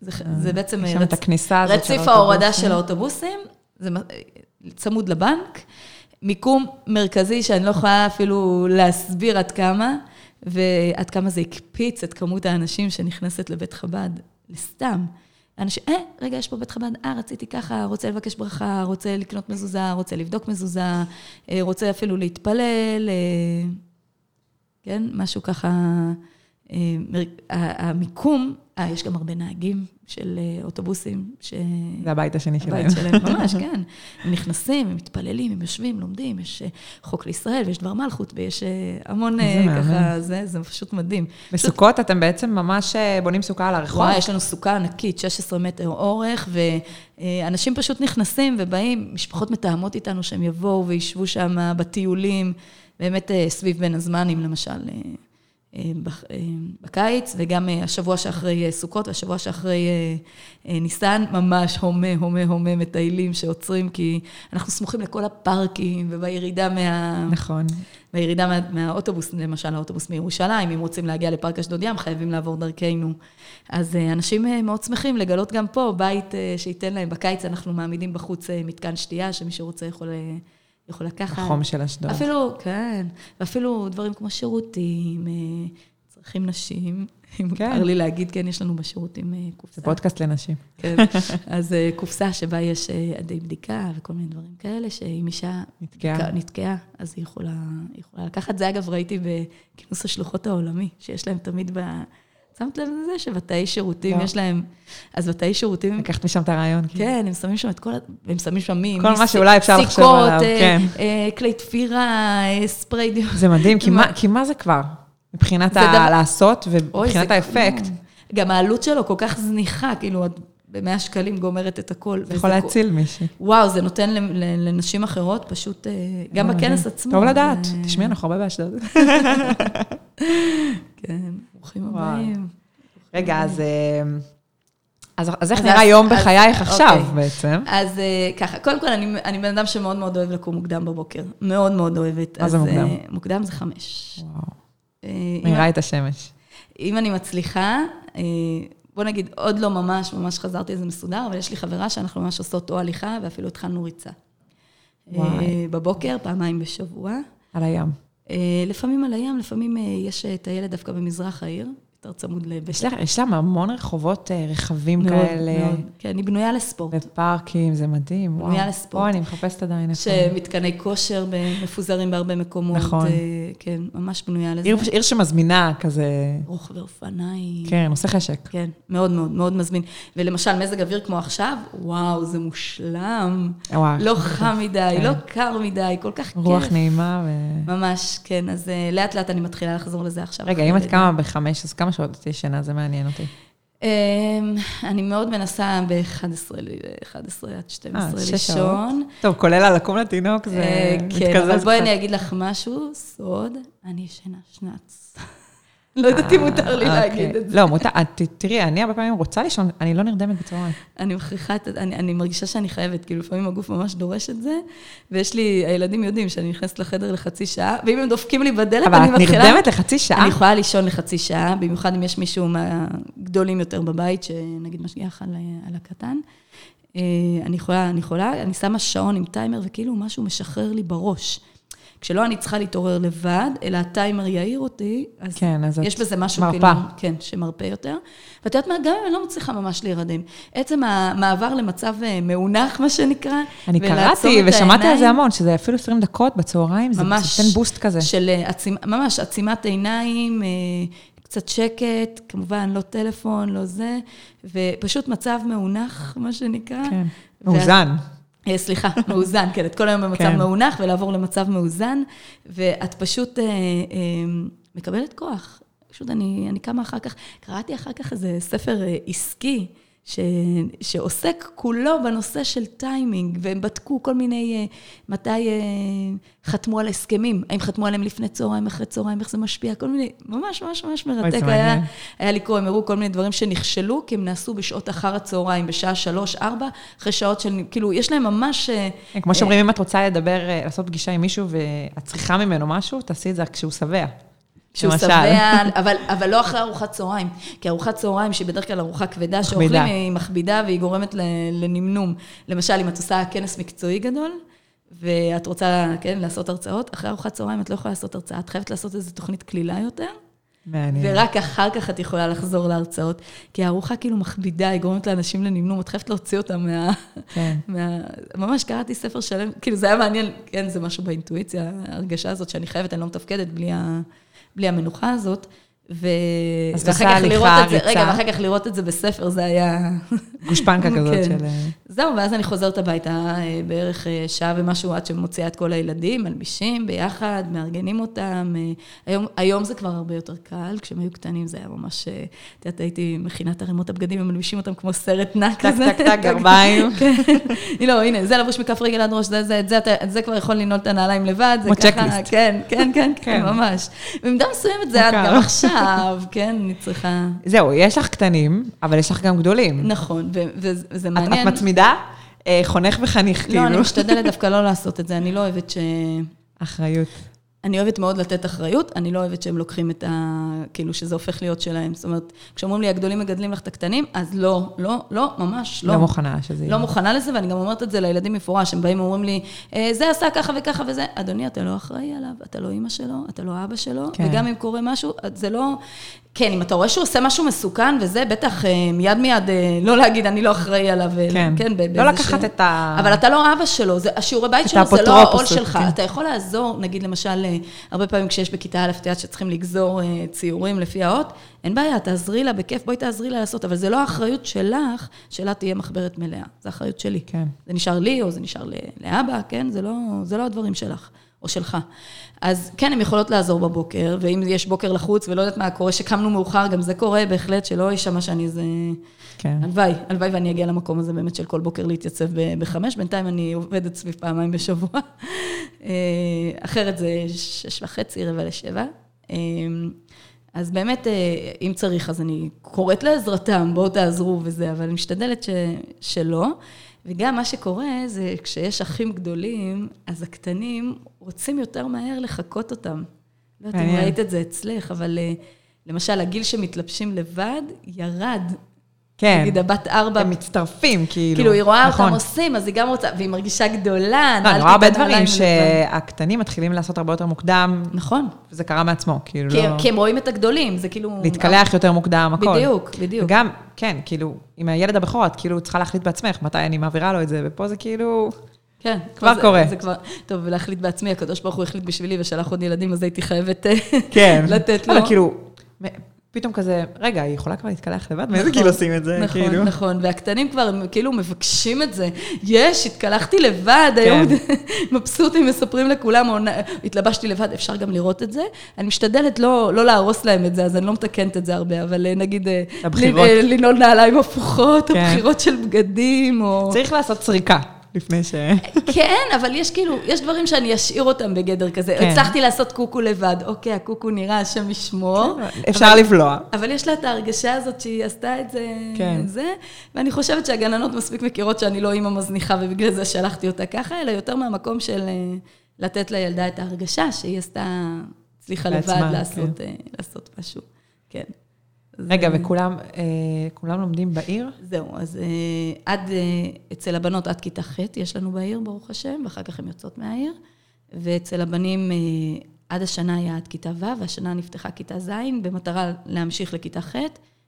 זה, זה בעצם יש שם את הכניסה הזאת של רציף ההורדה. של האוטובוסים, זה מ- צמוד לבנק, מיקום מרכזי שאני לא יכולה אפילו להסביר עד כמה, ועד כמה זה הקפיץ את כמות האנשים שנכנסת לבית חב"ד, לסתם. אנשים, אה, רגע, יש פה בית חב"ד, אה, רציתי ככה, רוצה לבקש ברכה, רוצה לקנות מזוזה, רוצה לבדוק מזוזה, אה, רוצה אפילו להתפלל, אה, כן, משהו ככה אה, המיקום, אה, יש גם הרבה נהגים של אה, אוטובוסים, ש... זה הבית השני שלהם. הבית שלהם, ממש, כן. הם נכנסים, הם מתפללים, הם יושבים, לומדים, יש אה, חוק לישראל, ויש דבר מלכות, ויש אה, המון אה, מהמם. ככה, זה, זה פשוט מדהים. בסוכות אתם בעצם ממש אה, בונים סוכה על הרחוב? וואי, יש לנו סוכה ענקית, 16 מטר אורך, ואנשים פשוט נכנסים ובאים, משפחות מתאמות איתנו שהם יבואו וישבו שם בטיולים, באמת אה, סביב בין הזמנים, למשל, אה, אה, אה, בקיץ, וגם אה, השבוע שאחרי אה, סוכות והשבוע שאחרי אה, אה, ניסן, ממש הומה, הומה, הומה מטיילים שעוצרים, כי אנחנו סמוכים לכל הפארקים, ובירידה מה... נכון. בירידה מה, מהאוטובוס, למשל האוטובוס מירושלים, אם רוצים להגיע לפארק אשדוד ים, חייבים לעבור דרכנו. אז אה, אנשים אה, מאוד שמחים לגלות גם פה בית אה, שייתן להם. בקיץ אנחנו מעמידים בחוץ אה, מתקן שתייה, שמי שרוצה יכול, אה, יכול לקחת. החום של אשדוד. אפילו, כן, ואפילו דברים כמו שירותים, אה, צרכים נשים. אם כן. מותר לי להגיד, כן, יש לנו בשירותים אה, קופסה. זה פודקאסט לנשים. כן. אז אה, קופסה שבה יש עדי בדיקה וכל מיני דברים כאלה, שאם אישה נתקעה. נתקעה, נתקעה אז היא יכולה, היא יכולה לקחת. זה אגב ראיתי בכינוס השלוחות העולמי, שיש להם תמיד ב... שמת לב לזה שבתאי שירותים לא. יש להם... אז בתאי שירותים... לקחת משם את הרעיון. כאילו. כן, הם שמים שם את כל ה... הם שמים שם מי... כל מי מה שאולי אפשר לחשוב עליו, אה, כן. אה, כלי תפירה, אה, ספרי דיו. זה מדהים, כי מה- כי מה זה כבר? מבחינת זה דבר- הלעשות אוי, ומבחינת האפקט. גם העלות שלו כל כך זניחה, כאילו, את ב-100 שקלים גומרת את הכל. זה יכול להציל מישהי. וואו, זה נותן לנשים אחרות פשוט, אה, גם בכנס. עצמו. טוב לדעת, תשמעי, אנחנו הרבה באשדוד. כן, ברוכים. הבאים. רגע, אז... אה, אז אז איך אז- נראה יום אז- בחייך עכשיו אוקיי. בעצם? אז אה, ככה, קודם כל, אני, אני בן אדם שמאוד מאוד אוהב לקום מוקדם בבוקר. מאוד מאוד אוהבת. מה זה אז, מוקדם? אה, מוקדם זה חמש. וואו, אה, אם- מאירה את השמש. אם אני מצליחה, אה, בוא נגיד, עוד לא ממש, ממש חזרתי לזה מסודר, אבל יש לי חברה שאנחנו ממש עושות או הליכה, ואפילו התחלנו ריצה. אה, וואי. בבוקר, פעמיים בשבוע. על הים. אה, לפעמים על הים, לפעמים אה, יש את הילד דווקא במזרח העיר, יותר צמוד לבית. יש יש שם המון רחובות אה, רחבים מאוד, כאלה, מאוד. כן, אני בנויה לספורט. ופארקים, זה מדהים. בנויה וואו. לספורט. וואי, אני מחפשת עדיין איפה. שמתקני כושר מפוזרים בהרבה מקומות. נכון. אה, כן, ממש בנויה לזה. עיר- עיר שמזמינה כזה, רוכבי אופניים. כן, עושה חשק. כן, מאוד מאוד מאוד מזמין. ולמשל, מזג אוויר כמו עכשיו, וואו, זה מושלם. וואו. לא חם מדי, כן. לא קר מדי, כל כך כיף. רוח נעימה ו... ממש, כן. אז אה, לאט לאט אני מתחילה לחזור לזה עכשיו. רגע, אם את. קמה בחמש, אז כמה שעות את ישנה? זה מעניין אותי. אמ, אני מאוד מנסה ב-11 עד 12 אה. לישון. טוב, כולל על לקום לתינוק, זה אה, מתקזז כן, אבל בואי קצת. אני אגיד לך משהו, סוד, אני ישנה שנץ. לא יודעת אם מותר לי אה, להגיד אוקיי. את זה. לא, מותר, את- תראי, אני הרבה פעמים רוצה לישון, אני לא נרדמת בצהריים. אני מכריחה את... אני, אני מרגישה שאני חייבת, כאילו לפעמים הגוף ממש דורש את זה, ויש לי, הילדים יודעים שאני נכנסת לחדר לחצי שעה, ואם הם דופקים לי בדלת, אבל אני את מתחילה... נרדמת לחצי שעה? אני יכולה לישון לחצי שעה, במיוחד אם יש מישהו מהגדולים יותר בבית, שנגיד משגיח על, על הקטן. אה, אני יכולה, אני יכולה, אני שמה שעון עם טיימר, וכאילו משהו משחרר לי בראש. כשלא אני צריכה להתעורר לבד, אלא הטיימר יעיר אותי, אז כן, אז יש בזה משהו מרפה. כאילו, כן, שמרפה יותר. ואת יודעת מה, גם אם אני לא מצליחה ממש להירדם, עצם המעבר למצב אה, מאונח, מה שנקרא, אני קראתי את ושמעתי על זה המון, שזה אפילו 20 דקות בצהריים, זה נותן בוסט כזה. של אה, עצימ, ממש עצימת עיניים, אה, קצת שקט, כמובן לא טלפון, לא זה, ופשוט מצב מאונח, מה שנקרא. כן, מאוזן. סליחה, מאוזן, כן, את כל היום במצב כן. מאונח ולעבור למצב מאוזן, ואת פשוט אה, אה, מקבלת כוח. פשוט אני, אני קמה אחר כך, קראתי אחר כך איזה ספר אה, עסקי, ש, שעוסק כולו בנושא של טיימינג, והם בדקו כל מיני, אה, מתי אה, חתמו על הסכמים, האם חתמו עליהם לפני צהריים, אחרי צהריים, איך זה משפיע, כל מיני, ממש ממש ממש מרתק היה, מעניין. היה לקרוא, הם הראו כל מיני דברים שנכשלו, כי הם נעשו בשעות אחר הצהריים, בשעה שלוש, ארבע, אחרי שעות של, כאילו, יש להם ממש... אה, כן, כמו שאומרים, אם את רוצה לדבר, לעשות פגישה עם מישהו ואת צריכה ממנו משהו, תעשי את זה כשהוא שבע. שהוא למשל. שבע, אבל, אבל לא אחרי ארוחת צהריים. כי ארוחת צהריים, שהיא בדרך כלל ארוחה כבדה, שאוכלים, היא מכבידה והיא גורמת לנמנום. למשל, אם את עושה כנס מקצועי גדול, ואת רוצה, כן, לעשות הרצאות, אחרי ארוחת צהריים את לא יכולה לעשות הרצאה, את חייבת לעשות איזו תוכנית קלילה יותר, מעניין. ורק אחר כך את יכולה לחזור להרצאות. כי הארוחה כאילו מכבידה, היא גורמת לאנשים לנמנום, את חייבת להוציא אותם מה... כן. מה... ממש קראתי ספר שלם, כאילו זה היה מעניין, כן, זה משהו באינטואיציה, ההרגשה הזאת שאני חייבת, אני לא מתפקדת בלי, ה... בלי המנוחה הזאת. ו... אז ואחר כך לראות את זה, רגע, ריצה. ואחר כך לראות את זה בספר, זה היה... גושפנקה כזאת כן. של... זהו, ואז אני חוזרת הביתה אה, בערך אה, שעה ומשהו עד שמוציאה את כל הילדים, מלבישים ביחד, מארגנים אותם. אה, היום, היום זה כבר הרבה יותר קל, כשהם היו קטנים זה היה ממש, את יודעת, הייתי מכינה את ערימות הבגדים ומלבישים אותם כמו סרט נע טק, כזה. טק, טק, גרביים. כן. לא, הנה, זה לבוש מכף רגל עד ראש, זה, זה, זה, זה כבר יכול לנעול את הנעליים לבד, זה כמו ככה, צ'קליסט. כן, כן, כן, כן, כן. ממש. במידה מסוימת זה מוכר. גם עכשיו, כן, אני צריכה... זהו, יש לך קטנים, אבל יש לך גם גדולים. נכון, וזה מעניין. את מצמידה? אה, חונך וחניך, כאילו. לא, אני משתדלת דווקא לא לעשות את זה, אני לא אוהבת ש... אחריות. אני אוהבת מאוד לתת אחריות, אני לא אוהבת שהם לוקחים את ה... כאילו, שזה הופך להיות שלהם. זאת אומרת, כשאומרים לי, הגדולים מגדלים לך את הקטנים, אז לא, לא, לא, ממש לא. לא מוכנה שזה יהיה. לא מוכנה לזה, ואני גם אומרת את זה לילדים מפורש, הם באים ואומרים לי, "אה, זה עשה ככה וככה וזה. אדוני, אתה לא אחראי עליו, אתה לא אימא שלו, אתה לא אבא שלו, כן. וגם אם קורה משהו, זה לא... כן, אם אתה רואה שהוא עושה משהו מסוכן וזה, בטח אה, מיד מיד אה, לא להגיד, אני לא אחראי עליו. כן. כן, לא לקחת ש- את ה... אבל אתה לא אבא שלו, זה, השיעורי בית שלו זה לא העול שלך. כן. אתה יכול לעזור, נגיד למשל, הרבה פעמים כשיש בכיתה א', את יודעת שצריכים לגזור אה, ציורים לפי האות, אין בעיה, תעזרי לה, בכיף, בואי תעזרי לה לעשות, אבל זה לא האחריות שלך, שלה תהיה מחברת מלאה, זה האחריות שלי. כן. זה נשאר לי, או זה נשאר לאבא, כן? זה לא, זה לא הדברים שלך, או שלך. אז כן, הן יכולות לעזור בבוקר, ואם יש בוקר לחוץ ולא יודעת מה קורה, שקמנו מאוחר, גם זה קורה בהחלט, שלא יישמע שאני איזה... כן. הלוואי, הלוואי ואני אגיע למקום הזה באמת של כל בוקר להתייצב בחמש, בינתיים אני עובדת סביב פעמיים בשבוע. אה, אחרת זה שש וחצי, רבע לשבע. אה, אז באמת, אה, אם צריך, אז אני קוראת לעזרתם, בואו תעזרו וזה, אבל אני משתדלת ש, שלא. וגם מה שקורה זה כשיש אחים גדולים, אז הקטנים רוצים יותר מהר לחקות אותם. לא יודעת אם. ראית את זה אצלך, אבל למשל, הגיל שמתלבשים לבד ירד. כן. נגיד הבת ארבע, הם מצטרפים, כאילו. כאילו, היא רואה נכון. אותם עושים, אז היא גם רוצה, והיא מרגישה גדולה, לא, אני רואה הרבה דברים. שהקטנים מתחילים לעשות הרבה יותר מוקדם, נכון. וזה קרה מעצמו, כאילו כי, לא... כי הם רואים את הגדולים, זה כאילו... להתקלח יותר מוקדם, הכל. בדיוק, בדיוק. וגם, כן, כאילו, עם הילד הבכור, את כאילו צריכה להחליט בעצמך מתי אני מעבירה לו את זה, ופה זה כאילו... כן. כבר זה, קורה. זה כבר, טוב, ולהחליט בעצמי, הקדוש ברוך הוא החליט בשבילי ושלח עוד ילדים, אז הייתי חייבת כן. לתת לו. אבל כאילו, פתאום כזה, רגע, היא יכולה כבר להתקלח לבד? מאיזה גיל עושים את זה? נכון, כאילו? נכון, והקטנים כבר הם כאילו מבקשים את זה. יש, התקלחתי לבד, כן. היום מבסוטים, מספרים לכולם, או, התלבשתי לבד, אפשר גם לראות את זה. אני משתדלת לא, לא להרוס להם את זה, אז אני לא מתקנת את זה הרבה, אבל אה, נגיד, אה, הבחירות. לנ- אה, לנעול נעליים הפוכות, או כן. של בגדים, או... צריך לעשות סריקה לפני ש... כן, אבל יש כאילו, יש דברים שאני אשאיר אותם בגדר כזה. כן. הצלחתי לעשות קוקו לבד, אוקיי, הקוקו נראה, השם ישמור. אפשר אבל- לבלוע. אבל יש לה את ההרגשה הזאת שהיא עשתה את זה, כן. זה, ואני חושבת שהגננות מספיק מכירות שאני לא אימא מזניחה ובגלל זה שלחתי אותה ככה, אלא יותר מהמקום של אה, לתת לילדה את ההרגשה שהיא עשתה, הצליחה לבד לעשות, אה, לעשות משהו. כן. רגע, אה, וכולם אה, כולם לומדים בעיר? זהו, אז אה, עד, אה, אצל הבנות עד כיתה ח' יש לנו בעיר, ברוך השם, ואחר כך הן יוצאות מהעיר. ואצל הבנים עד השנה היה עד כיתה ו', והשנה נפתחה כיתה ז', במטרה להמשיך לכיתה ח',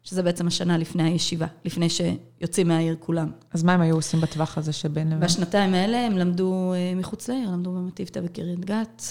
שזה בעצם השנה לפני הישיבה, לפני שיוצאים מהעיר כולם. אז מה הם היו עושים בטווח הזה שבין לבין? בשנתיים האלה הם למדו מחוץ לעיר, למדו במטיבתא בקריית גת.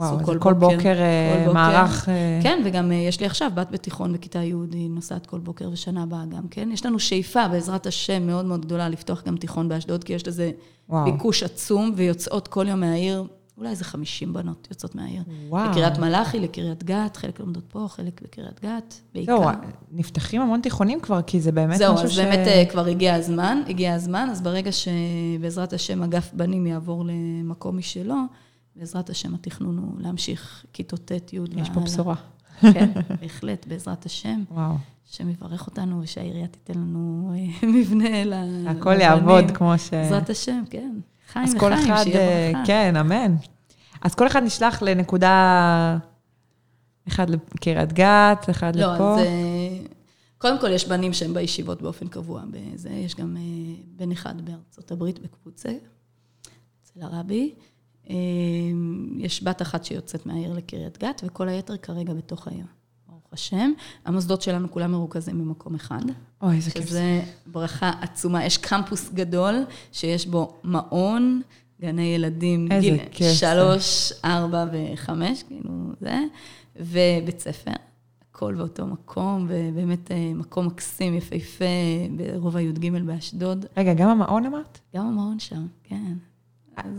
וואו, אז כל בוקר אה, כל בוקר. מערך... אה, כן, וגם אה, יש לי עכשיו בת בתיכון בכיתה י', היא נוסעת כל בוקר ושנה הבאה גם כן. יש לנו שאיפה, בעזרת השם, מאוד מאוד גדולה, לפתוח גם תיכון באשדוד, כי יש לזה וואו. ביקוש עצום, ויוצאות כל יום מהעיר, אולי איזה 50 בנות יוצאות מהעיר. וואו. לקריית מלאכי, לקריית גת, חלק לומדות פה, חלק בקריית גת, בעיקר. זהו, נפתחים המון תיכונים כבר, כי זה באמת זהו, משהו אז ש... באמת אה, כבר הגיע הזמן, הגיע הזמן, אז ברגע שבעזרת השם אגף בנים יעבור למקום משלו, בעזרת השם התכנון הוא להמשיך כיתות ט', י' יש פה והלאה. בשורה. כן, בהחלט, בעזרת השם. וואו. השם יברך אותנו ושהעירייה תיתן לנו אה, מבנה ל... הכל. יעבוד כמו ש... בעזרת השם, כן. חיים אחד, שיהיה אה, ברכה. כן, אמן. אז כל אחד נשלח לנקודה, אחד לקריית גת, אחד לא, לפה. אז אה, קודם כל יש בנים שהם בישיבות באופן קבוע. בזה, יש גם אה, בן אחד בארצות הברית, בקבוצה, אצל הרבי. אה, יש בת אחת שיוצאת מהעיר לקריית גת, וכל היתר כרגע בתוך העיר. ברוך השם. המוסדות שלנו כולם מרוכזים במקום אחד. אוי, איזה כיף. שזה ברכה עצומה. יש קמפוס גדול שיש בו מעון, גני ילדים, איזה גיל כיף. שלוש, ארבע וחמש, כאילו זה, ובית ספר. הכל באותו מקום, ובאמת אה, מקום מקסים, יפהפה, ברובע י"ג באשדוד. רגע, גם המעון אמרת? גם המעון שם, כן.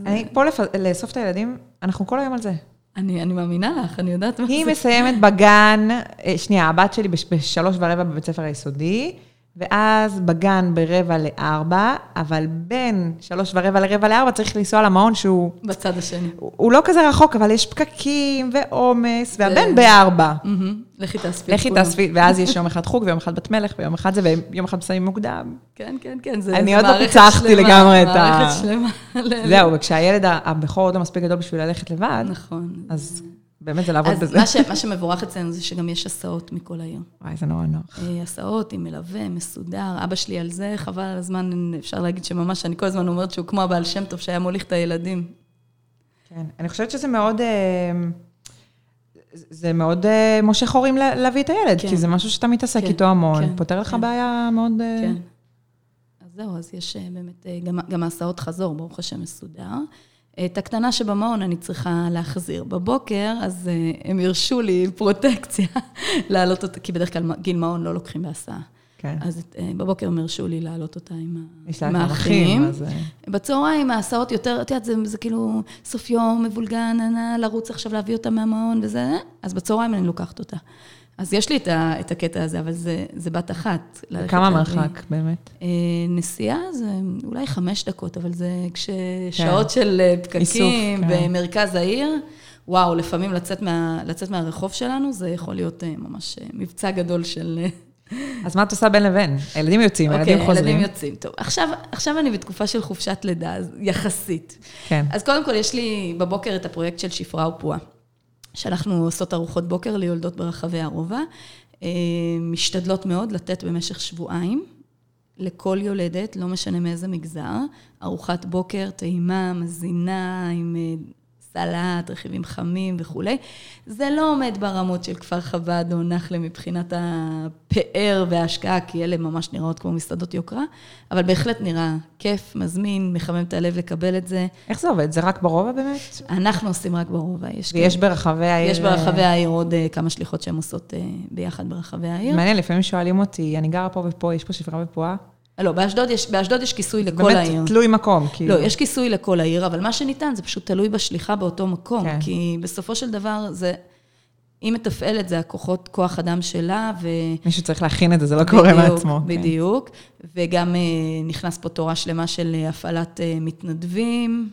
אני פה לפ... לאסוף את הילדים, אנחנו כל היום על זה. אני, אני מאמינה לך, אני יודעת מה זה. היא מסיימת בגן, אה, שנייה, הבת שלי בש- בשלוש ורבע בבית ספר היסודי, ואז בגן ברבע לארבע, אבל בין שלוש ורבע לרבע לארבע צריך לנסוע למעון שהוא... בצד השני. הוא הוא לא כזה רחוק, אבל יש פקקים ועומס, והבן בארבע. מהמם. לכי תאספי. לכי. תאספי, ואז יש יום אחד חוג, ויום אחד בת מלך, ויום אחד זה, ויום אחד מסיימים מוקדם. כן, כן, כן, זה אני זה עוד לא מערכת פיצחתי שלמה, לגמרי את ה- מערכת שלמה. זהו, וכשהילד הבכור עוד לא מספיק גדול בשביל ללכת לבד, נכון. אז באמת זה לעבוד אז בזה. מה, ש, מה שמבורך אצלנו זה שגם יש הסעות מכל העיר. וואי, זה נורא נוח. אה, הסעות עם מלווה, מסודר. אבא שלי על זה, חבל על הזמן, אפשר להגיד שממש, אני כל הזמן אומרת שהוא כמו הבעל שם טוב שהיה מוליך את הילדים. כן, אני חושבת שזה מאוד, אה, זה מאוד אה, מושך הורים לה- להביא את הילד, כן. כי זה משהו שאתה מתעסק כן, איתו המון, כן, פותר לך כן. בעיה מאוד... כן. אז זהו, אז יש באמת, גם, גם ההסעות חזור, ברוך השם מסודר. את הקטנה שבמעון אני צריכה להחזיר. בבוקר, אז אה, הם הרשו לי פרוטקציה להעלות אותה, כי בדרך כלל גיל מעון לא לוקחים בהסעה. כן. אז אה, בבוקר הם הרשו לי להעלות אותה עם, האחים. אז... אה, בצהריים ההסעות יותר, את יודעת, זה, זה כאילו סוף יום, מבולגן, נא, לרוץ עכשיו להביא אותה מהמעון וזה, אז בצהריים אני לוקחת אותה. אז יש לי את, ה, את הקטע הזה, אבל זה, זה בת אחת. כמה. מרחק, באמת? אה, נסיעה זה אולי חמש דקות, אבל זה כששעות של אה, פקקים איסוף, כן. במרכז העיר, וואו, לפעמים לצאת, מה, לצאת מהרחוב שלנו, זה יכול להיות אה, ממש מבצע גדול של... אז מה את עושה בין לבין? הילדים יוצאים, הילדים אוקיי, חוזרים. ילדים יוצאים. טוב, עכשיו, עכשיו אני בתקופה של חופשת לידה, יחסית. כן. אז קודם כל, יש לי בבוקר את הפרויקט של שפרה ופועה, שאנחנו עושות ארוחות בוקר ליולדות ברחבי הרובע. אה, משתדלות מאוד לתת במשך שבועיים לכל יולדת, לא משנה מאיזה מגזר, ארוחת בוקר טעימה, מזינה, עם אה, סלט, רכיבים חמים וכולי. זה לא עומד ברמות של כפר חב"ד או נחלה מבחינת הפאר וההשקעה, כי אלה ממש נראות כמו מסעדות יוקרה, אבל בהחלט נראה כיף, מזמין, מחמם את הלב לקבל את זה. איך זה עובד? זה רק ברובע באמת? אנחנו עושים רק ברובע, יש, ויש כאלה- ברחבי העיר... יש ברחבי העיר עוד אה, כמה שליחות שהן עושות אה, ביחד ברחבי העיר. מעניין, לפעמים שואלים אותי, אני גרה פה ופה, יש פה שפרה ופועה? לא, באשדוד יש, באשדוד יש כיסוי לכל באמת העיר. תלוי מקום, כאילו. לא, יש כיסוי לכל העיר, אבל מה שניתן זה פשוט תלוי בשליחה באותו מקום. כן. כי בסופו של דבר זה, היא מתפעלת, זה הכוחות, כוח אדם שלה, ו... מישהו צריך להכין את זה, זה לא קורה בדיוק, מעצמו. כן. בדיוק. וגם אה, נכנס פה תורה שלמה של אה, הפעלת אה, מתנדבים,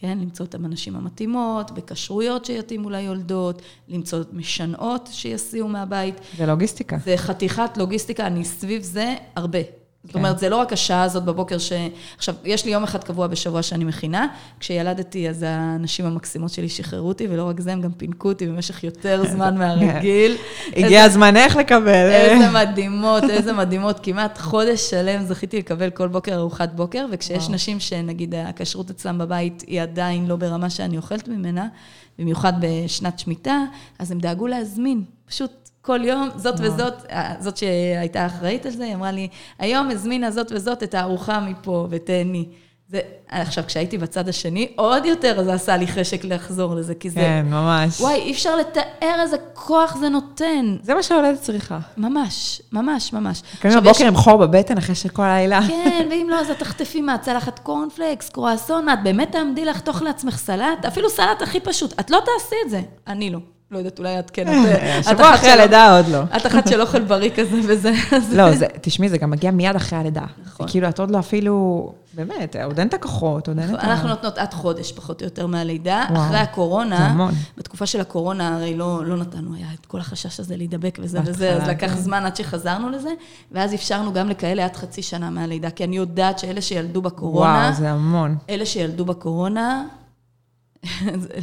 כן, למצוא את הנשים המתאימות, בכשרויות שיתאימו ליולדות, למצוא משנעות שיסיעו מהבית. זה לוגיסטיקה. זה חתיכת לוגיסטיקה, אני סביב זה הרבה. זאת כן. אומרת, זה לא רק השעה הזאת בבוקר ש... עכשיו, יש לי יום אחד קבוע בשבוע שאני מכינה. כשילדתי, אז הנשים המקסימות שלי שחררו אותי, ולא רק זה, הם גם פינקו אותי במשך יותר זמן מהרגיל. הגיע זמנך לקבל. איזה מדהימות, איזה מדהימות. כמעט חודש שלם זכיתי לקבל כל בוקר ארוחת בוקר, וכשיש. נשים שנגיד הכשרות אצלם בבית היא עדיין לא ברמה שאני אוכלת ממנה, במיוחד בשנת שמיטה, אז הם דאגו להזמין. פשוט כל יום, זאת וואו. וזאת, אה, זאת שהייתה אחראית על זה, היא אמרה לי, היום הזמינה זאת וזאת את הארוחה מפה, ותהני. זה, עכשיו, כשהייתי בצד השני, עוד יותר זה עשה לי חשק לחזור לזה, כי זה... כן, ממש. וואי, אי אפשר לתאר איזה כוח זה נותן. זה מה שהילדת צריכה. ממש, ממש, ממש. קמים בבוקר יש- עם חור בבטן אחרי שכל הלילה. כן, ואם לא, אז את תחטפי מהצלחת קורנפלקס, קרואסון, מה, את באמת תעמדי לחתוך לעצמך סלט? אפילו סלט הכי פשוט. את לא תעשי את זה. אני לא. לא יודעת, אולי את כן. את- את שבוע אחרי הלידה עוד לא. את אחת של אוכל בריא כזה וזה. לא, זה, תשמעי, זה גם מגיע מיד אחרי הלידה. נכון. כאילו, את עוד לא אפילו, באמת, עוד אין את הכוחות, עוד אין את ה... אנחנו נותנות עד חודש, פחות או יותר, מהלידה. אחרי הקורונה. בתקופה של הקורונה, הרי לא, לא נתנו, היה את כל החשש הזה להידבק וזה וזה, אז לקח כן. זמן עד שחזרנו לזה, ואז אפשרנו גם לכאלה עד חצי שנה מהלידה, כי אני יודעת שאלה שילדו בקורונה, וואו, זה המון. אלה שילדו בקורונה,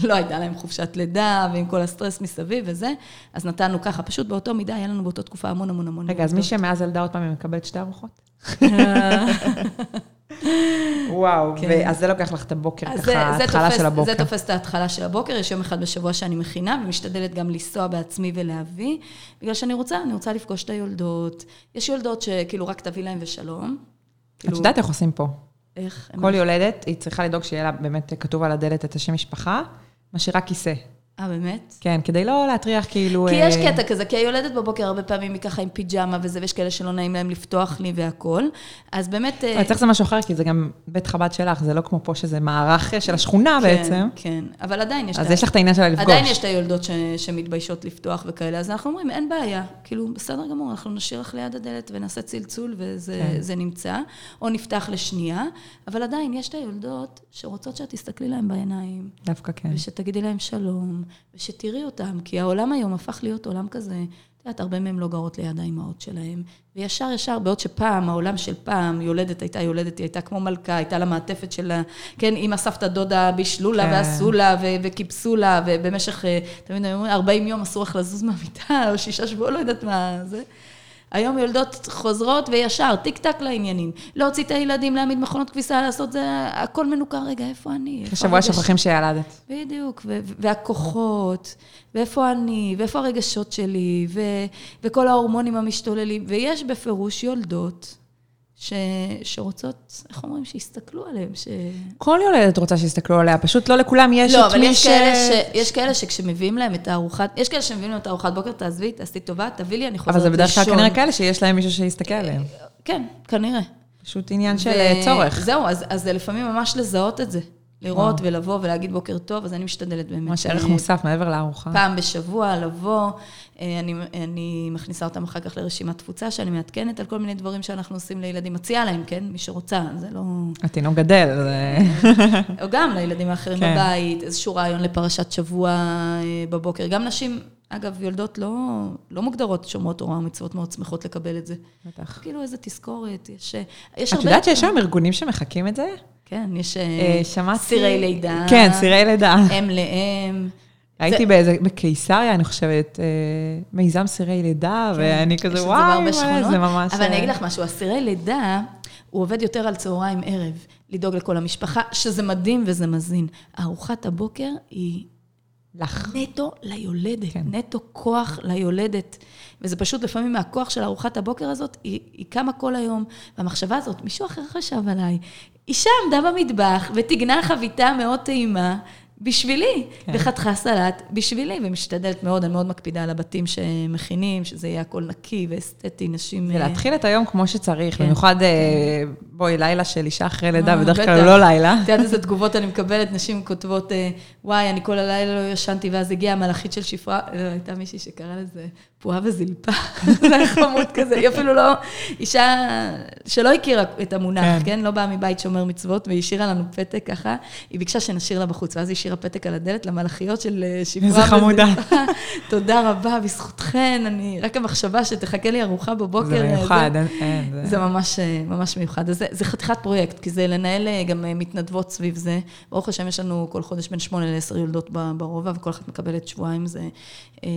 לא הייתה להם חופשת לידה, ועם כל הסטרס מסביב וזה, אז נתנו ככה, פשוט באותו מידה, היה לנו באותה תקופה המון המון המון. רגע, אז מי. שמאז ילדה עוד פעם, היא מקבלת שתי ארוחות? וואו, כן. ואז זה לוקח לך את הבוקר, ככה, ההתחלה של הבוקר. זה תופס את ההתחלה של הבוקר, יש יום אחד בשבוע שאני מכינה, ומשתדלת גם לנסוע בעצמי ולהביא, בגלל שאני רוצה, אני רוצה לפגוש את היולדות. יש יולדות שכאילו רק תביא להם ושלום. את כאילו, יודעת איך עושים פה? איך? כל יולדת, היא צריכה לדאוג שיהיה לה באמת כתוב על הדלת את השם משפחה, משאירה כיסא. אה, באמת? כן, כדי לא להטריח כאילו... כי יש אה, קטע כזה, כי היולדת בבוקר הרבה פעמים היא ככה עם פיג'מה וזה, ויש כאלה שלא נעים להם לפתוח לי והכול. אז באמת... אה, אבל צריך זה משהו אחר, כי זה גם בית חב"ד שלך, זה לא כמו פה שזה מערך של השכונה בעצם. כן, כן, אבל עדיין יש... אז יש לך את העניין שלה לפגוש. עדיין יש את היולדות ש... שמתביישות לפתוח וכאלה, אז אנחנו אומרים, אין בעיה, כאילו, בסדר גמור, אנחנו נשאיר לך ליד הדלת ונעשה צלצול וזה כן. נמצא, או נפתח לשנייה, אבל עדיין יש את היולדות שרוצות שאת תסתכלי להם בעיניים, דווקא כן. ושתגידי להם שלום, ושתראי אותם, כי העולם היום הפך להיות עולם כזה, את יודעת, הרבה מהם לא גרות ליד האימהות שלהם, וישר ישר, בעוד שפעם, העולם של פעם, יולדת הייתה יולדת, היא הייתה כמו מלכה, הייתה לה מעטפת שלה, כן, אמא, סבתא, דודה, בישלו לה כן. ועשו לה ו- וקיפסו לה, ובמשך, אה, תמיד הם אומרים, 40 יום אסור לך לזוז מהמיטה, או שישה שבועות, לא יודעת מה זה. היום יולדות חוזרות וישר, טיק טק לעניינים. להוציא את הילדים, להעמיד מכונות כביסה, לעשות זה, הכל מנוכר. רגע, איפה אני? איפה שבוע הרגש- שוכחים שילדת. בדיוק, והכוחות, ואיפה אני, ואיפה הרגשות שלי, ו- וכל ההורמונים המשתוללים. ויש בפירוש יולדות ש- שרוצות, איך אומרים, שיסתכלו עליהם, ש... כל יולדת רוצה שיסתכלו עליה, פשוט לא לכולם יש לא, את אבל מי יש ש... כאלה, ש... יש כאלה שכשמביאים להם את הארוחת, יש כאלה שמביאים להם את הארוחת בוקר, תעזבי, תעשי טובה, תביא לי, אני חוזרת אבל לישון. זה בדרך כלל כנראה כאלה שיש להם מישהו שיסתכל עליהם. כן, כנראה. פשוט עניין של ו- אה, צורך. זהו, אז, אז זה לפעמים ממש לזהות את זה. לראות ולבוא ולהגיד בוקר טוב, אז אני משתדלת באמת. ממש ערך אה, מוסף מעבר לארוחה. פעם בשבוע לבוא, אה, אני, אני מכניסה אותם אחר כך לרשימת תפוצה, שאני מעדכנת על כל מיני דברים שאנחנו עושים לילדים, מציעה להם, כן? מי שרוצה, זה לא... התינוק גדל, זה... או גם לילדים האחרים כן. בבית, איזשהו רעיון לפרשת שבוע אה, בבוקר. גם נשים, אגב, יולדות לא, לא מוגדרות שומרות תורה ומצוות מאוד שמחות לקבל את זה. בטח. כאילו איזה תזכורת, יש, יש את יודעת שיש היום ארגונים שמחקים את זה? כן, יש אה, אה, שמעתי... סירי לידה. כן, סירי לידה. אם לאם. הייתי באיזה, בקיסריה, אני חושבת, אה, מיזם סירי לידה, ואני כן, יש כזה, זה וואי, שכונות. זה ממש... אבל אני אגיד לך משהו, אסירי לידה, הוא עובד יותר על צהריים ערב, לדאוג לכל המשפחה, שזה מדהים וזה מזין. ארוחת הבוקר היא לך. נטו ליולדת, כן. נטו כוח ליולדת. וזה פשוט לפעמים מהכוח של ארוחת הבוקר הזאת, היא, היא קמה כל היום. והמחשבה הזאת, מישהו אחר חשב עליי. אישה עמדה במטבח וטיגנה חביתה מאוד טעימה. בשבילי, כן. וחתכה סלט בשבילי, ומשתדלת מאוד, אני מאוד מקפידה על הבתים שמכינים, שזה יהיה הכל נקי ואסתטי, נשים... אה, ולהתחיל את היום כמו שצריך, כן. במיוחד, אה, בואי, לילה של אישה אחרי לידה, אה, בדרך. כלל לא לילה. את יודעת איזה תגובות אני מקבלת, נשים כותבות, וואי, אני כל הלילה לא ישנתי, ואז הגיעה המלאכית של שפרה, לא, הייתה מישהי שקראה לזה פועה וזלפה, זה היה חמוד כזה, היא אפילו לא, אישה שלא הכירה את המונח, כן. כן? לא באה מבית שומר מצוות, והיא השאירה לנו פתק ככה, היא ביקשה שנשאיר לה בחוץ, ואז היא השאירה פתק על הדלת למלאכיות של אה, שפרה איזה חמודה. תודה רבה, בזכותכן, אני, רק המחשבה שתחכה לי ארוחה בבוקר. זה אה, מיוחד, אין, אין. זה- זה ממש, אה, ממש מיוחד. אז זה, זה חתיכת פרויקט, כי זה לנהל אה, גם אה, מתנדבות סביב זה. ברוך השם, יש לנו כל חודש בין שמונה לעשר יולדות ב- ברובע, וכל אחת מקבלת שבועיים. זה... אה,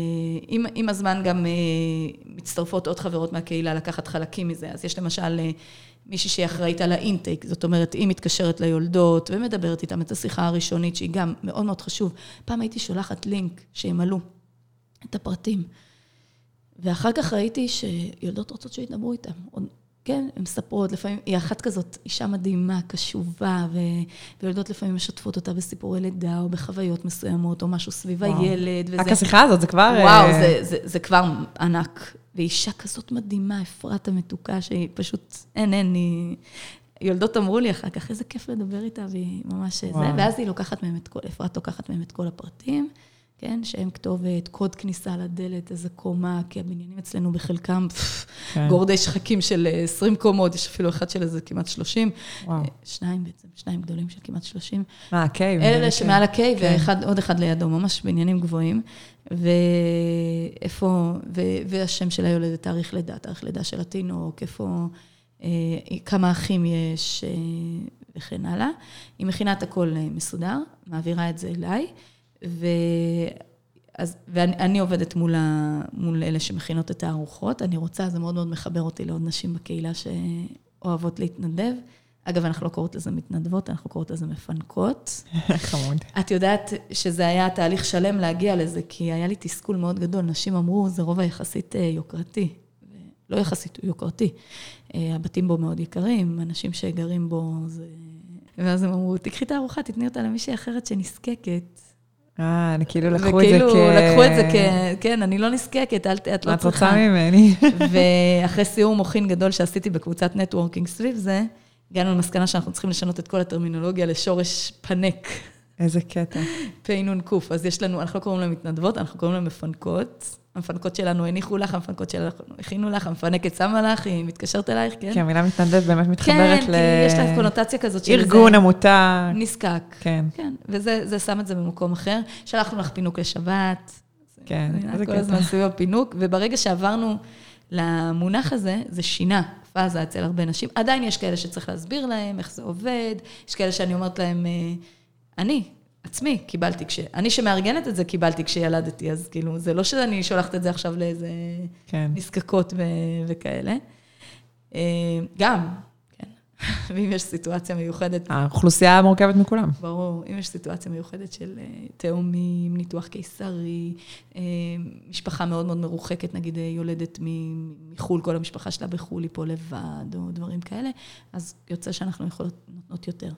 עם, עם הזמן גם אה, מצטרפות עוד חברות מהקהילה לקחת חלקים מזה. אז יש למשל אה, מישהי שהיא אחראית על האינטייק, זאת אומרת, היא מתקשרת ליולדות ומדברת איתם את השיחה הראשונית, שהיא גם מאוד מאוד חשוב. פעם הייתי שולחת לינק שימלאו את הפרטים. ואחר כך ראיתי שיולדות רוצות שידברו איתן. כן, הן מספרות, לפעמים, היא אחת כזאת, אישה מדהימה, קשובה, ו... ויולדות לפעמים משתפות אותה בסיפורי לידה, או בחוויות מסוימות, או משהו סביב וואו. הילד, וזה... רק השיחה הזאת, זה כבר... וואו, אה, זה, זה, זה כבר ענק. ואישה כזאת מדהימה, אפרת המתוקה, שהיא פשוט, אין, אין, היא... יולדות אמרו לי אחר כך, איזה כיף לדבר איתה, והיא ממש זה, וואו. ואז היא לוקחת מהם את כל, אפרת לוקחת מהם את כל הפרטים, כן, שהם כתובת, קוד כניסה לדלת, איזה קומה, כי הבניינים אצלנו בחלקם, כן. גורדי שחקים של אה, 20 קומות, יש אפילו אחד של איזה כמעט 30, וואו. אה, שניים בעצם, שניים גדולים של כמעט 30. מה, הקייב? אלה שמעל הקייב, כן. ועוד אחד לידו, ממש בניינים גבוהים. ואיפה, ו, והשם של היולדת, תאריך לידה, תאריך לידה של התינוק, איפה, אה, כמה אחים יש אה, וכן הלאה. היא מכינה את הכל אה, מסודר, מעבירה את זה אליי, ו... אז, ואני אני עובדת מול, ה, מול אלה שמכינות את הארוחות. אני רוצה, זה מאוד מאוד מחבר אותי לעוד נשים בקהילה שאוהבות להתנדב. אגב, אנחנו לא קוראות לזה מתנדבות, אנחנו קוראות לזה מפנקות. חמוד. את יודעת שזה היה תהליך שלם להגיע לזה, כי היה לי תסכול מאוד גדול. נשים אמרו, זה רובע יחסית אה, יוקרתי. לא יחסית, הוא יוקרתי. אה, הבתים בו מאוד יקרים, אנשים שגרים בו זה... ואז הם אמרו, תקחי את הארוחה, תתני אותה למישהי אחרת שנזקקת. אה, אני כאילו לקחו את זה כ... וכאילו, לקחו את זה כ... כן, אני לא נזקקת, אל את לא מה את צריכה. רוצה ממני? ואחרי סיור מוחין גדול שעשיתי בקבוצת נטוורקינג סביב זה, הגענו למסקנה שאנחנו צריכים לשנות את כל הטרמינולוגיה לשורש פנק, איזה קטע. פ"נ ק'. אז יש לנו, אנחנו לא קוראים להן מתנדבות, אנחנו קוראים להן מפנקות. המפנקות שלנו הניחו לך, המפנקות שלנו הכינו לך, המפנקת שמה לך, היא מתקשרת אלייך, כן? כי המילה מתנדב באמת כן, מתחברת כי ל... יש לה קונוטציה כזאת של ארגון, עמותה. נזקק. כן, כן, וזה זה שם את זה במקום אחר. שלחנו לך פינוק לשבת. כן, זה כל. הזמן סביב הפינוק, וברגע שעברנו למונח הזה, זה שינה פאזה אצל הרבה נשים. עדיין יש כאלה שצריך להסביר להם איך זה עובד, יש כאלה שאני אומרת להם, אה, אני, עצמי, קיבלתי כש... אני שמארגנת את זה, קיבלתי כשילדתי, אז כאילו, זה לא שאני שולחת את זה עכשיו לאיזה כן. נזקקות ו- וכאלה. אה, גם, כן. ואם יש סיטואציה מיוחדת, האוכלוסייה מורכבת מכולם. ברור, אם יש סיטואציה מיוחדת של אה, תאומים, ניתוח קיסרי, אה, משפחה מאוד מאוד מרוחקת, נגיד יולדת מחו"ל, כל המשפחה שלה בחו"ל, היא פה לבד, או דברים כאלה, אז יוצא שאנחנו יכולות נותנות יותר.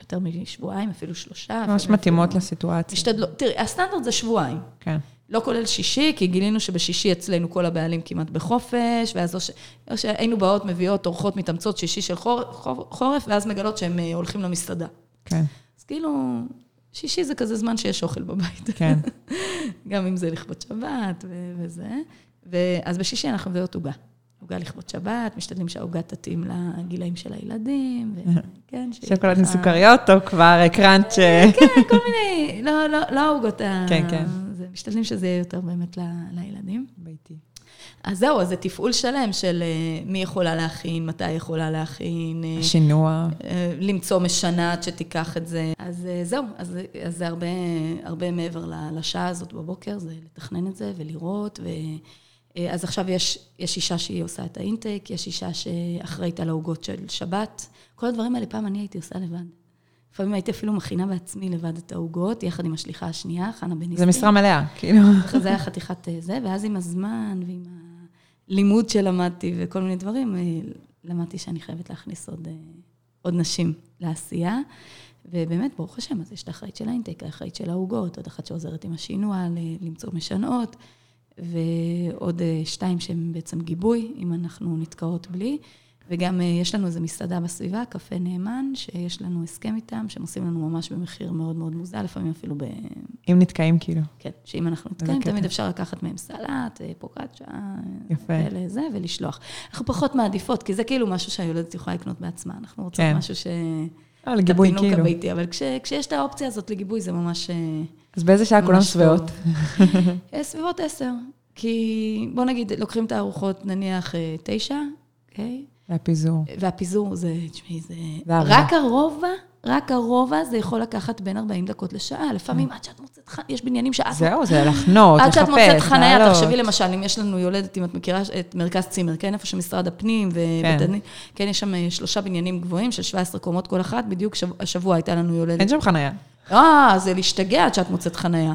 יותר משבועיים, אפילו שלושה. ממש אפילו- מתאימות לסיטואציה. משתדלות. תראי, הסטנדרט זה שבועיים. כן. לא כולל שישי, כי גילינו שבשישי אצלנו כל הבעלים כמעט בחופש, ואז או, ש... או שהיינו באות, מביאות אורחות מתאמצות שישי של חור... חור... חורף, ואז מגלות שהם אה, הולכים למסעדה. כן, אז כאילו, שישי זה כזה זמן שיש אוכל בבית. כן. גם אם זה לכבוד שבת ו- וזה. ואז בשישי אנחנו מביאות עוגה. עוגה לכבוד שבת, משתדלים שהעוגה תתאים לגילאים של הילדים, וכן, שיהיה שוקולד עם סוכריות, או כבר קראנץ'... כן, כל מיני, לא, לא, לא העוגות ה... כן, כן. משתדלים שזה יהיה יותר באמת לילדים. ביתי. אז זהו, אז זה תפעול שלם של אה, מי יכולה להכין, מתי יכולה להכין. אה, השינוע. אה, למצוא משנת שתיקח את זה. אז אה, זהו, אז, אז זה הרבה, הרבה מעבר לשעה הזאת בבוקר, זה לתכנן את זה ולראות. ו... אה, אז עכשיו יש, יש אישה שהיא עושה את האינטייק, יש אישה שאחראית על העוגות של שבת. כל הדברים האלה פעם אני הייתי עושה לבד. לפעמים הייתי אפילו מכינה בעצמי לבד את העוגות, יחד עם השליחה השנייה, חנה בניסטי. זה משרה מלאה, כאילו. זה היה חתיכת אה, זה, ואז עם הזמן ועם הלימוד שלמדתי וכל מיני דברים, אה, למדתי שאני חייבת להכניס עוד, עוד נשים לעשייה. ובאמת, ברוך השם, אז יש את האחראית של האינטק, האחראית של העוגות, עוד אחת שעוזרת עם השינוע, למצוא משנעות, ועוד אה, שתיים שהן בעצם גיבוי, אם אנחנו נתקעות בלי. וגם אה, יש לנו איזו מסעדה בסביבה, קפה נאמן, שיש לנו הסכם איתם, שהם עושים לנו ממש במחיר מאוד מאוד מוזל, לפעמים אפילו ב... אם נתקעים, כאילו. כן, שאם אנחנו נתקעים. תמיד אפשר לקחת מהם סלט, אה, פוקאצ'ה. כאלה זה, ולשלוח. אנחנו פחות מעדיפות, כי זה כאילו משהו שהיולדת יכולה לקנות בעצמה. אנחנו רוצות כן. משהו ש... אה, לגיבוי, כאילו. הביתי, אבל כש, כשיש את האופציה הזאת לגיבוי, זה ממש... אז באיזה שעה כולם שבעות? אה, סביבות עשר. כי בוא נגיד, לוקחים את הארוחות נניח אה, תשע, אוקיי? והפיזור. והפיזור זה, תשמעי, זה... זה הרבה. רק הרובע, רק הרובע זה יכול לקחת בין 40 דקות לשעה. לפעמים עד שאת מוצאת חניה, יש בניינים שאת... זהו, זה לחנות, עד שאת מוצאת לחפש, חניה, לעלות. תחשבי למשל, אם יש לנו יולדת, אם את מכירה את מרכז צימר, כן, איפה שמשרד הפנים כן. כן, יש שם אה, שלושה בניינים גבוהים של 17 קומות כל אחת, בדיוק שב- השבוע הייתה לנו יולדת. אין שם חניה. אה, זה להשתגע עד שאת מוצאת חניה.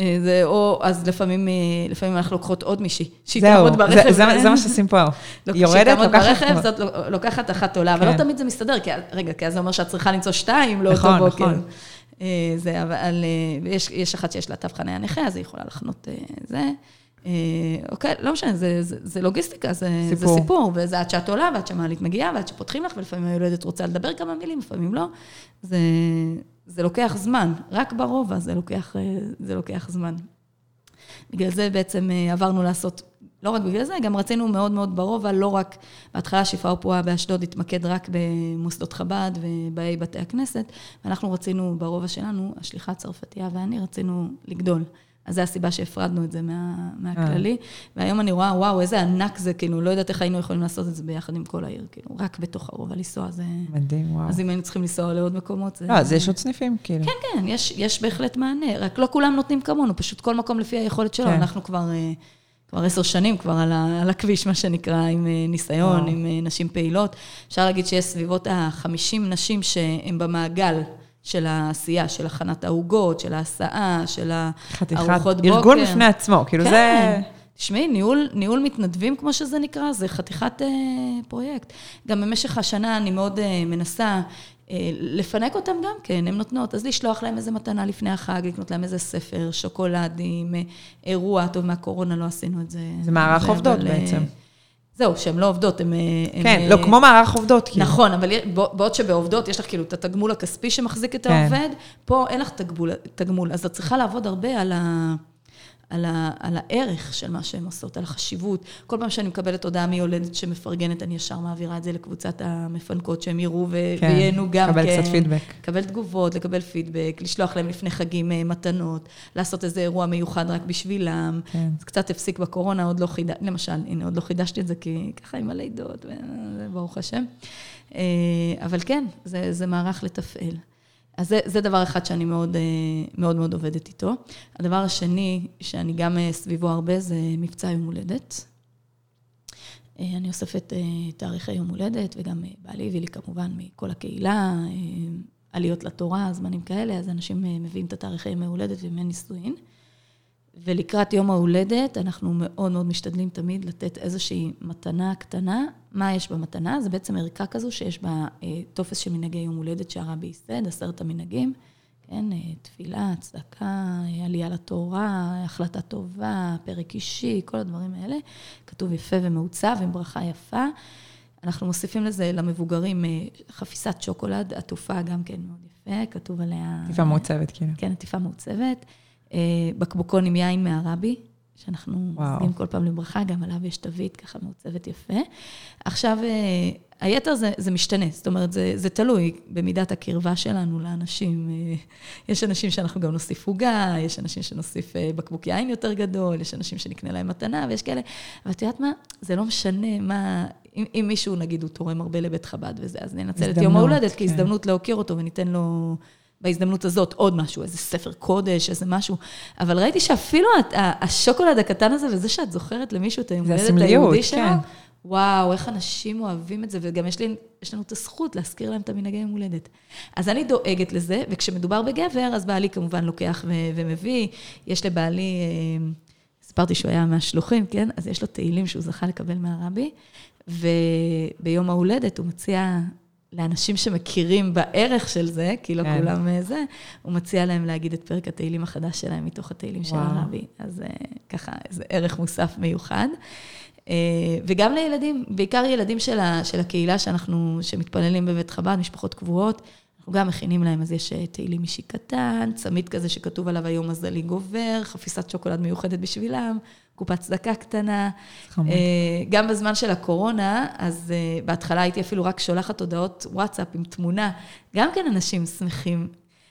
אה, זה, או, אז לפעמים, אה, לפעמים אנחנו לוקחות עוד מישהי, שהיא זהו, תעמוד זה- ברכב. זה זה מה שעושים פה. יורדת, כשהיא תעמוד לוקחת... ברכב, זאת לוקחת אחת עולה, אבל כן. לא תמיד זה מסתדר, כי, רגע, כי אז זה אומר שאת צריכה למצוא שתיים לאותו נכון, בוקר. נכון. אה, זה, אבל יש, יש אחת שיש לה תו חניה נכה, אז היא יכולה לחנות זה. אוקיי, לא משנה, זה, זה, זה לוגיסטיקה, זה סיפור. סיפור. זה סיפור, וזה עד שאת עולה, ועד שהמעלית מגיעה, ועד שפותחים לך, ולפעמים היולדת רוצה לדבר כמה מילים, לפעמים לא. זה, זה לוקח זמן, רק ברובע זה לוקח, אה, זה לוקח זמן. בגלל זה בעצם אה, עברנו לעשות, לא רק בגלל זה, גם רצינו מאוד מאוד ברובע, לא רק, בהתחלה שיפה ופועה באשדוד התמקד רק במוסדות חב"ד ובאי בתי הכנסת, ואנחנו רצינו ברובע שלנו, השליחה הצרפתייה ואני, רצינו לגדול. אז זו הסיבה שהפרדנו את זה מה, מהכללי. והיום אני רואה, וואו, איזה ענק זה, כאילו, לא יודעת איך היינו יכולים לעשות את זה ביחד עם כל העיר, כאילו, רק בתוך הרובע לנסוע זה... מדהים, וואו. אז אם היינו צריכים לנסוע לעוד מקומות, זה... לא, אז יש עוד סניפים, כאילו. כן, כן, יש, יש בהחלט מענה, רק לא כולם נותנים כמונו, פשוט כל מקום לפי היכולת שלו. כן. אנחנו כבר, אה, כבר עשר שנים כבר על, ה, על הכביש, מה שנקרא, עם אה, ניסיון, וואו. עם אה, נשים פעילות. אפשר להגיד שיש סביבות ה-50 נשים שהן במעגל של העשייה, של הכנת העוגות, של ההסעה, של הארוחות בוקר. ארגון בפני עצמו, כאילו כן. זה... תשמעי, ניהול, ניהול מתנדבים, כמו שזה נקרא, זה חתיכת אה, פרויקט. גם במשך השנה אני מאוד אה, מנסה אה, לפנק אותם גם כן, הן נותנות, אז לשלוח להם איזה מתנה לפני החג, לקנות להם איזה ספר, שוקולדים, אה, אירוע, טוב, מהקורונה לא עשינו את זה. זה מערך עובדות אבל, אה, בעצם. זהו, שהן לא עובדות, הן... כן, לא, כמו מערך עובדות, כאילו. נכון, אבל בעוד שבעובדות יש לך כאילו את התגמול הכספי שמחזיק את כן. העובד, פה אין לך תגמול, תגמול, אז את צריכה לעבוד הרבה על ה... על, ה, על הערך של מה שהן עושות, על החשיבות. כל פעם שאני מקבלת הודעה מיולדת שמפרגנת, אני ישר מעבירה את זה לקבוצת המפנקות, שהם יראו ו- כן, וייהנו גם לקבל כן. קצת פידבק. לקבל תגובות, לקבל פידבק, לשלוח להם לפני חגים אה, מתנות, לעשות איזה אירוע מיוחד רק בשבילם. כן. זה קצת הפסיק בקורונה, עוד לא חידשתי, למשל, הנה, עוד לא חידשתי את זה, כי ככה עם הלידות, ברוך השם. אה, אבל כן, זה, זה מערך לתפעל. אז זה, זה דבר אחד שאני מאוד, אה, מאוד מאוד עובדת איתו. הדבר השני, שאני גם אה, סביבו הרבה, זה מבצע יום הולדת. אה, אני אוספת תאריכי יום הולדת, וגם בעלי הביא לי כמובן מכל הקהילה, עליות לתורה, זמנים כאלה, אז אנשים מביאים את התאריכי ימי הולדת וימי נישואין. ולקראת יום ההולדת, אנחנו מאוד מאוד משתדלים תמיד לתת איזושהי מתנה קטנה. מה יש במתנה? זה בעצם ערכה כזו שיש בה אה, טופס של מנהגי יום הולדת שהרבי ייסד, עשרת המנהגים. כן, אה, תפילה, צדקה, עלייה לתורה, החלטה טובה, פרק אישי, כל הדברים האלה. כתוב יפה ומעוצב עם ברכה יפה. אנחנו מוסיפים לזה למבוגרים אה, חפיסת שוקולד, עטופה גם כן מאוד יפה, כתוב עליה... טיפה מעוצבת, כאילו. כן, עטיפה מעוצבת. אה, בקבוקון עם יין מהרבי, שאנחנו. עושים כל פעם לברכה, גם עליו יש תווית ככה מעוצבת יפה. עכשיו, אה, היתר זה, זה משתנה, זאת אומרת, זה, זה תלוי במידת הקרבה שלנו לאנשים. אה, יש אנשים שאנחנו גם נוסיף עוגה, יש אנשים שנוסיף בקבוק יין יותר גדול, יש אנשים שנקנה להם מתנה, ויש כאלה, אבל את יודעת מה? זה לא משנה מה... אם, אם מישהו, נגיד, הוא תורם הרבה לבית חב"ד וזה, אז ננצל את יום ההולדת כן. כהזדמנות להוקיר אותו וניתן לו... בהזדמנות הזאת עוד משהו, איזה ספר קודש, איזה משהו. אבל ראיתי שאפילו ה- השוקולד הקטן הזה, וזה שאת זוכרת למישהו את היום הולדת היהודי כן. שלו, וואו, איך אנשים אוהבים את זה, וגם יש, לי, יש לנו את הזכות להזכיר להם את המנהגי יום הולדת. אז אני דואגת לזה, וכשמדובר בגבר, אז בעלי כמובן לוקח ו- ומביא. יש לבעלי, אה, סיפרתי שהוא היה מהשלוחים, כן? אז יש לו תהילים שהוא זכה לקבל מהרבי, וביום ההולדת הוא מציע לאנשים שמכירים בערך של זה, כי לא כן. כולם אה, זה, הוא מציע להם להגיד את פרק התהילים החדש שלהם מתוך התהילים של. הרבי. אז אה, ככה, איזה ערך מוסף מיוחד. אה, וגם לילדים, בעיקר ילדים של, ה, של הקהילה שאנחנו, שמתפללים בבית חב"ד, משפחות קבועות, אנחנו גם מכינים להם, אז יש תהילים אישי קטן, צמיד כזה שכתוב עליו היום מזלי גובר, חפיסת שוקולד מיוחדת בשבילם, קופת צדקה קטנה. חמוד. אה, גם בזמן של הקורונה, אז אה, בהתחלה הייתי אפילו רק שולחת הודעות וואטסאפ עם תמונה. גם כן אנשים שמחים.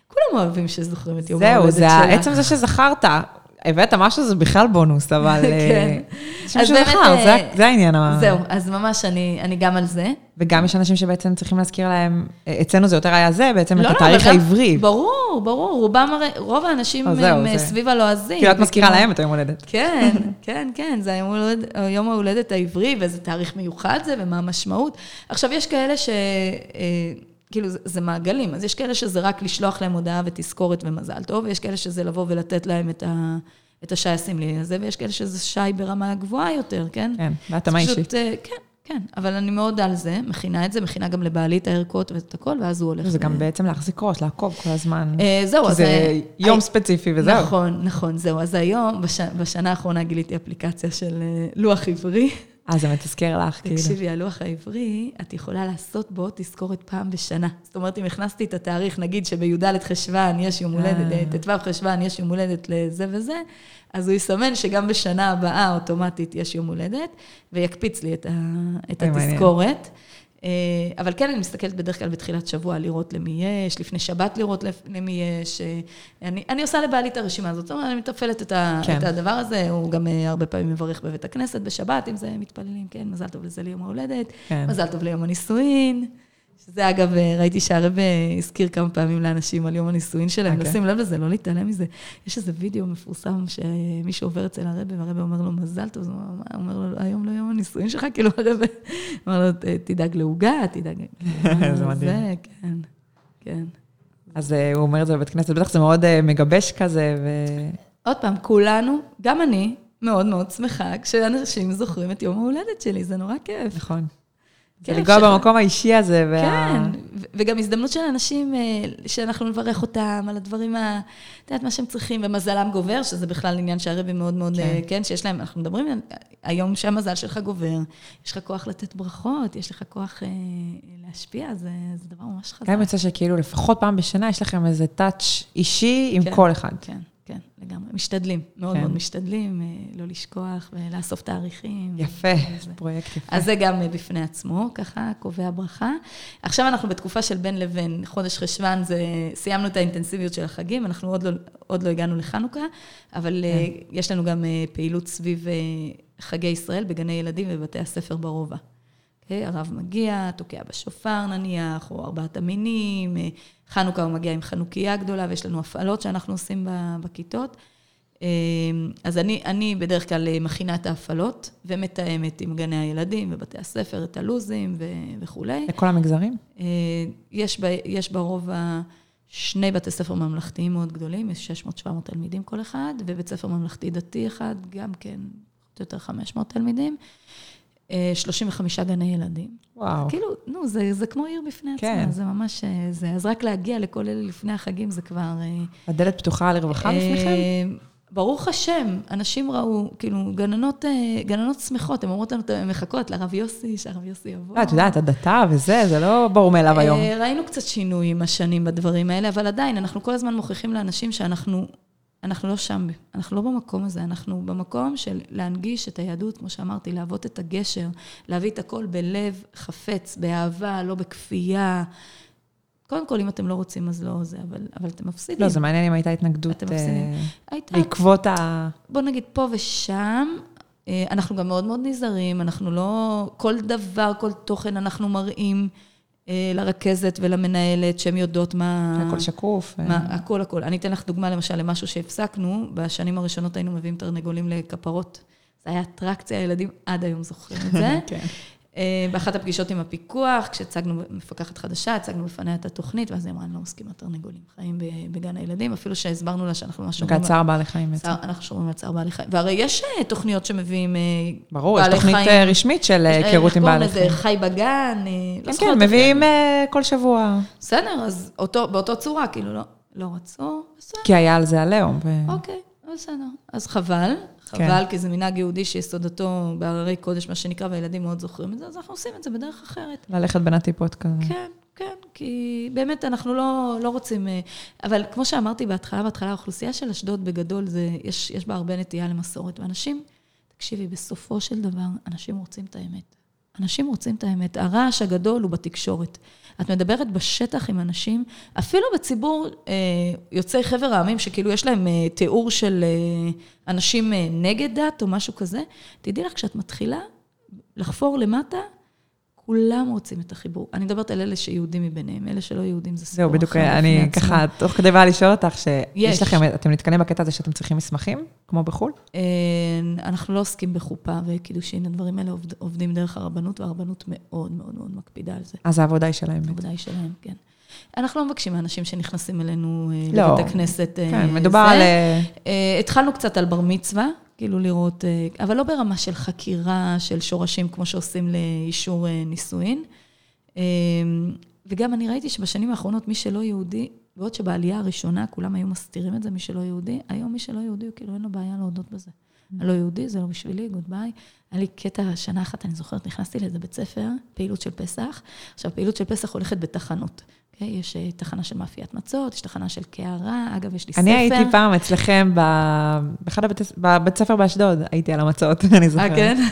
כולם אוהבים שזוכרים את יום זהו, ההולדת זה שלך. עצם זה שזכרת. הבאת משהו, זה בכלל בונוס, אבל... אה, כן. שמישהו אז באמת, זכר, זה- אה, זה העניין. זהו, אז ממש אני, אני גם על זה. וגם יש אנשים שבעצם צריכים להזכיר להם, אה, אצלנו זה יותר היה זה, בעצם את לא, לא, התאריך גם- העברי. ברור, ברור, רובם הרי, רוב האנשים אז זהו, הם זה- סביב הלועזים. כאילו את מזכירה להם את היום הולדת. כן, כן, כן, זה היום ההולדת, יום ההולדת העברי, ואיזה תאריך מיוחד זה, ומה המשמעות. עכשיו, יש כאלה ש... כאילו, זה, זה מעגלים, אז יש כאלה שזה רק לשלוח להם הודעה ותזכורת ומזל טוב, ויש כאלה שזה לבוא ולתת להם את, ה, את השי הסמלי הזה, ויש כאלה שזה שי ברמה גבוהה יותר, כן? כן, בהתאמה אישית. אה, כן, כן, אבל אני מאוד על זה, מכינה את זה, מכינה גם לבעלי את הערכות ואת הכל, ואז הוא הולך. זה ו- גם בעצם להחזיק ראש, לעקוב כל הזמן. אה, זהו, אז... זה אה, יום אה, ספציפי וזהו. נכון, נכון, זהו. אז היום, בש... בשנה האחרונה גיליתי אפליקציה של אה, לוח עברי. אה, זה מתזכר לך, כאילו. תקשיבי, הלוח העברי, את יכולה לעשות בו תזכורת פעם בשנה. זאת אומרת, אם הכנסתי את התאריך, נגיד שבי"ד חשוון יש יום הולדת, אה. אה, ט"ו חשוון יש יום הולדת לזה וזה, אז הוא יסמן שגם בשנה הבאה אוטומטית יש יום הולדת, ויקפיץ לי את, ה... את אוי, מעניין. אה, אבל כן, אני מסתכלת בדרך כלל בתחילת שבוע לראות למי יש, לפני שבת לראות למי יש. אה, אני, אני עושה לבעלי את הרשימה הזאת, זאת אומרת, אני מתפעלת את, ה, כן. את הדבר הזה, הוא גם אה, הרבה פעמים מברך בבית הכנסת בשבת, אם זה מתפללים, כן, מזל טוב לזה ליום ההולדת, כן. מזל טוב ליום הנישואין. שזה אגב, אה, ראיתי שהרבה הזכיר כמה פעמים לאנשים על יום הנישואין שלהם, אוקיי. לשים לב לזה, לא להתעלם מזה. יש איזה וידאו מפורסם שמישהו עובר אצל הרבה, והרבה אומר לו מזל טוב, אז הוא אומר, לו, היום לא יום הנישואין שלך, כאילו הרבה, אומר לו, "ת- תדאג לעוגה, תדאג... זה מדהים. זה, כן, כן. אז אה, הוא אומר את זה בבית כנסת, בטח זה מאוד אה, מגבש כזה, ו... עוד פעם, כולנו, גם אני, מאוד מאוד שמחה כשאנשים זוכרים את יום ההולדת שלי, זה נורא כיף. נכון. זה לגוע במקום האישי הזה. וה... כן, וגם הזדמנות של אנשים אה, שאנחנו נברך אותם על הדברים, ה... את יודעת, מה שהם צריכים, ומזלם גובר, שזה בכלל עניין שהרבי מאוד מאוד, כן. כן, שיש להם, אנחנו מדברים, היום שהמזל שלך גובר, יש לך כוח לתת ברכות, יש לך כוח אה, להשפיע, זה, זה דבר ממש חזק. גם יוצא שכאילו לפחות פעם בשנה יש לכם איזה טאץ' אישי עם כן, כל אחד. כן. כן, לגמרי. משתדלים, מאוד כן. מאוד משתדלים, אה, לא לשכוח ולאסוף תאריכים. יפה, פרויקט יפה. אז זה גם בפני עצמו, ככה, קובע ברכה. עכשיו אנחנו בתקופה של בין לבין, חודש חשוון, זה, סיימנו את האינטנסיביות של החגים, אנחנו עוד לא, עוד לא הגענו לחנוכה, אבל אה, כן. יש לנו גם אה, פעילות סביב חגי ישראל בגני ילדים ובבתי הספר ברובע. Okay? הרב מגיע, תוקע בשופר נניח, או ארבעת המינים, חנוכה הוא מגיע עם חנוכיה גדולה, ויש לנו הפעלות שאנחנו עושים בכיתות. אמ, אז אני, אני בדרך כלל מכינה את ההפעלות, ומתאמת עם גני הילדים ובתי הספר את הלו"זים וכולי. לכל המגזרים? אה, יש, ב, יש ברובע שני בתי ספר ממלכתיים מאוד גדולים, יש 600-700 תלמידים כל אחד, ובית ספר ממלכתי דתי אחד, גם כן, יותר 500 תלמידים. 35 אה, גני ילדים. וואו. כאילו, נו, זה, זה כמו עיר בפני כן. עצמה, זה ממש אה, זה. אז רק להגיע לכל אלה לפני החגים זה כבר... אה, הדלת פתוחה לרווחה בפניכם? ברוך השם, אנשים ראו, כאילו, גננות, גננות שמחות, הן אומרות לנו, הן מחכות לרב יוסי, שהרב יוסי יבוא. את יודעת, הדתה וזה, זה לא ברור מאליו היום. ראינו קצת שינוי עם השנים בדברים האלה, אבל עדיין, אנחנו כל הזמן מוכיחים לאנשים שאנחנו אנחנו לא שם, אנחנו לא במקום הזה, אנחנו במקום של להנגיש את היהדות, כמו שאמרתי, להוות את הגשר, להביא את הכל בלב חפץ, באהבה, לא בכפייה. קודם כל, אם אתם לא רוצים, אז לא זה, אבל, אבל אתם מפסידים. לא, זה מעניין אם הייתה התנגדות. אה, הייתה. בעקבות ה... בוא נגיד, פה ושם, אה, אנחנו גם מאוד מאוד נזהרים, אנחנו לא... כל דבר, כל תוכן אנחנו מראים. אה, לרכזת ולמנהלת, שהן יודעות מה... הכל שקוף. מה, אה. הכל, הכל. אני אתן לך דוגמה, למשל, למשהו שהפסקנו. בשנים הראשונות היינו מביאים תרנגולים לכפרות. זה היה אטרקציה, הילדים עד היום זוכרים את זה. כן. אה, באחת הפגישות עם הפיקוח, כשהצגנו מפקחת חדשה, הצגנו בפניה את התוכנית, ואז היא אמרה, אני לא מסכימה תרנגולים חיים בגן הילדים, אפילו שהסברנו לה שאנחנו ממש שומרים... צער בעלי חיים בעצם. אנחנו שומרים על צער בעלי חיים. והרי יש אה, תוכניות שמביאים חיים. ברור, יש תוכנית אה, רשמית של היכרות עם בעלי חיים. חי בגן, לא כן, כן, מביאים כל שבוע. בסדר, אז באותו צורה, כאילו, לא, לא רצו, בסדר. כי היה על זה עליהום. אוקיי, בסדר. אז חבל. כן. חבל, כי זה מנהג יהודי שיסודתו בהררי קודש, מה שנקרא, והילדים מאוד זוכרים את זה, אז אנחנו עושים את זה בדרך אחרת. ללכת בין הטיפות כזה. כן, כן, כי באמת אנחנו לא, לא רוצים... אה, אבל כמו שאמרתי בהתחלה, בהתחלה, האוכלוסייה של אשדוד בגדול, זה, יש, יש בה הרבה נטייה למסורת. ואנשים, תקשיבי, בסופו של דבר, אנשים רוצים את האמת. אנשים רוצים את האמת. הרעש הגדול הוא בתקשורת. את מדברת בשטח עם אנשים, אפילו בציבור אה, יוצאי חבר העמים, שכאילו יש להם אה, תיאור של אה, אנשים אה, נגד דת או משהו כזה, תדעי לך, כשאת מתחילה לחפור למטה, כולם רוצים את החיבור. אני מדברת על אלה שיהודים מביניהם, אלה שלא יהודים זה סיפור אחר. זהו, בדיוק, אני ככה, תוך כדי באה לשאול אותך, שיש לכם, אתם נתקנים בקטע הזה שאתם צריכים מסמכים, כמו בחו"ל? אה, אנחנו לא עוסקים בחופה וקידושין, הדברים האלה עובדים דרך הרבנות, והרבנות מאוד מאוד מאוד מקפידה על זה. אז העבודה היא שלהם. העבודה היא שלהם, כן. אנחנו לא מבקשים מאנשים שנכנסים אלינו אה, לא. לבית הכנסת. אה, כן, מדובר על... התחלנו קצת על בר מצווה. כאילו לראות, אה, אבל לא ברמה של חקירה של שורשים כמו שעושים לאישור אה, נישואין. אה, וגם אני ראיתי שבשנים האחרונות מי שלא יהודי, בעוד שבעלייה הראשונה כולם היו מסתירים את זה, מי שלא יהודי, היום מי שלא יהודי, הוא כאילו אין לו בעיה להודות בזה. הלא יהודי, זה לא בשבילי, גוד ביי. היה לי קטע, שנה אחת, אני זוכרת, נכנסתי לאיזה בית ספר, פעילות של פסח. עכשיו, פעילות של פסח הולכת בתחנות. Okay, אוקיי? יש אה, תחנה של מאפיית מצות, יש תחנה של קערה, אגב, יש לי אני ספר. אני הייתי פעם אצלכם, באחד הבית, בבית ספר באשדוד, הייתי על המצות, אני זוכרת. אה, כן?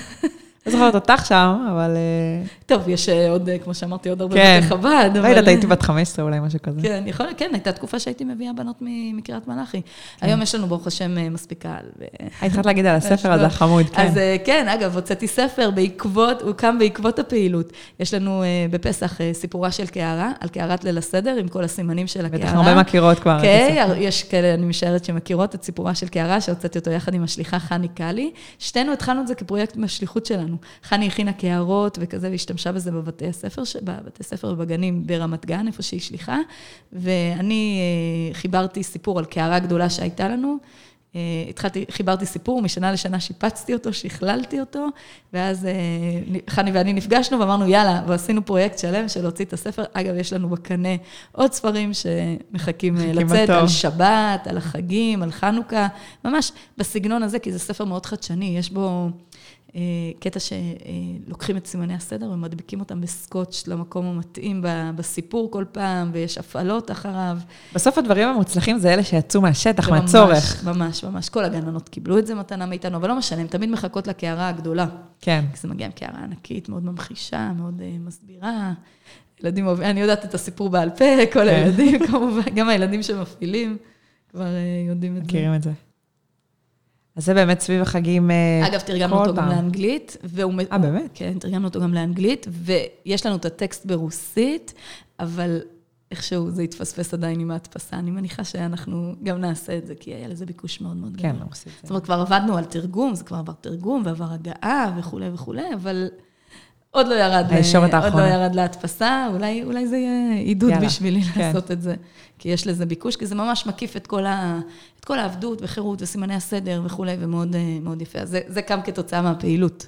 לא זוכרת אותך שם, אבל... אה, טוב, יש אה, עוד, אה, כמו שאמרתי, עוד הרבה כן. בתי חב"ד. לא יודעת, הייתי בת 15 אולי, משהו כזה. כן, יכול, כן, הייתה תקופה שהייתי מביאה בנות מקריית מלאכי. כן. היום יש לנו, ברוך השם, מספיק קהל. היית צריכה להגיד על הספר הזה, החמוד, כן. אז כן, אגב, הוצאתי ספר בעקבות, הוא קם בעקבות הפעילות. יש לנו בפסח סיפורה של קערה, על קערת ליל הסדר, עם כל הסימנים של הקערה. בטח הרבה מכירות כבר. כן, יש כאלה, אני משערת, שמכירות את סיפורה של קערה, שהוצאתי אותו יחד עם השליחה חני קאלי. שתינו התחלנו את זה כפרויקט מהשליחות שלנו. חני הכינה קערות וכזה, והשתמשה בזה בבתי הספר, בבתי ספר ובגנים ברמת גן, איפה שהיא שליחה. ואני אה, חיברתי סיפור על קערה גדולה שהייתה לנו. התחלתי, חיברתי סיפור, משנה לשנה שיפצתי אותו, שכללתי אותו, ואז חני ואני נפגשנו ואמרנו, יאללה, ועשינו פרויקט שלם של להוציא את הספר. אגב, יש לנו בקנה עוד ספרים שמחכים לצאת, על שבת, על החגים, על חנוכה, ממש בסגנון הזה, כי זה ספר מאוד חדשני, יש בו... אה, קטע שלוקחים את סימני הסדר ומדביקים אותם בסקוץ' למקום המתאים בסיפור כל פעם, ויש הפעלות אחריו. בסוף הדברים המוצלחים זה אלה שיצאו מהשטח, מהצורך. ממש, ממש. כל הגננות קיבלו את זה מתנה מאיתנו, אבל לא משנה, הן תמיד מחכות לקערה הגדולה. כן. כי זה מגיע עם קערה ענקית, מאוד ממחישה, מאוד uh, מסבירה. ילדים אני יודעת את הסיפור בעל פה, כל כן. הילדים כמובן, גם הילדים שמפעילים כבר uh, יודעים את זה. מכירים את זה. אז זה באמת סביב החגים כל פעם. אגב, תרגמנו אותו פעם. גם לאנגלית. אה, באמת? כן, תרגמנו אותו גם לאנגלית, ויש לנו את הטקסט ברוסית, אבל איכשהו זה התפספס עדיין עם ההדפסה. אני מניחה שאנחנו גם נעשה את זה, כי היה לזה ביקוש מאוד מאוד גדול. כן, רוסית. זאת אומרת, כבר עבדנו על תרגום, זה כבר עבר תרגום ועבר הגעה וכולי וכולי, אבל עוד לא ירד, עוד לא ירד להדפסה, אולי, אולי זה יהיה עידוד יאללה, בשבילי כן. לעשות את זה. כי יש לזה ביקוש, כי זה ממש מקיף את כל, ה, את כל העבדות וחירות וסימני הסדר וכולי, ומאוד אה, יפה. אז זה, זה קם כתוצאה מהפעילות.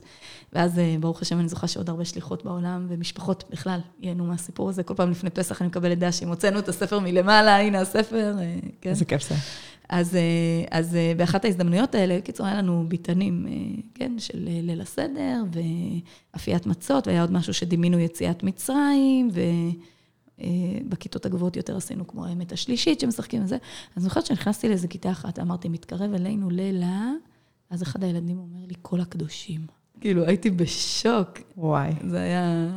ואז אה, ברוך השם, אני זוכה שעוד הרבה שליחות בעולם, ומשפחות בכלל ייהנו מהסיפור הזה. כל פעם לפני פסח אני מקבלת דעה שאם הוצאנו את הספר מלמעלה, הנה הספר, אה, כן. איזה כיף זה. אז, אז באחת ההזדמנויות האלה, בקיצור, היה לנו ביטנים, כן, של ליל הסדר, ואפיית מצות, והיה עוד משהו שדימינו יציאת מצרים, ו... אה, בכיתות הגבוהות יותר עשינו כמו האמת השלישית שמשחקים עם זה. אז זוכרת שנכנסתי לאיזה כיתה אחת, אמרתי, מתקרב אלינו לילה, אז אחד הילדים אומר לי, כל הקדושים. כאילו, הייתי בשוק. וואי. זה היה...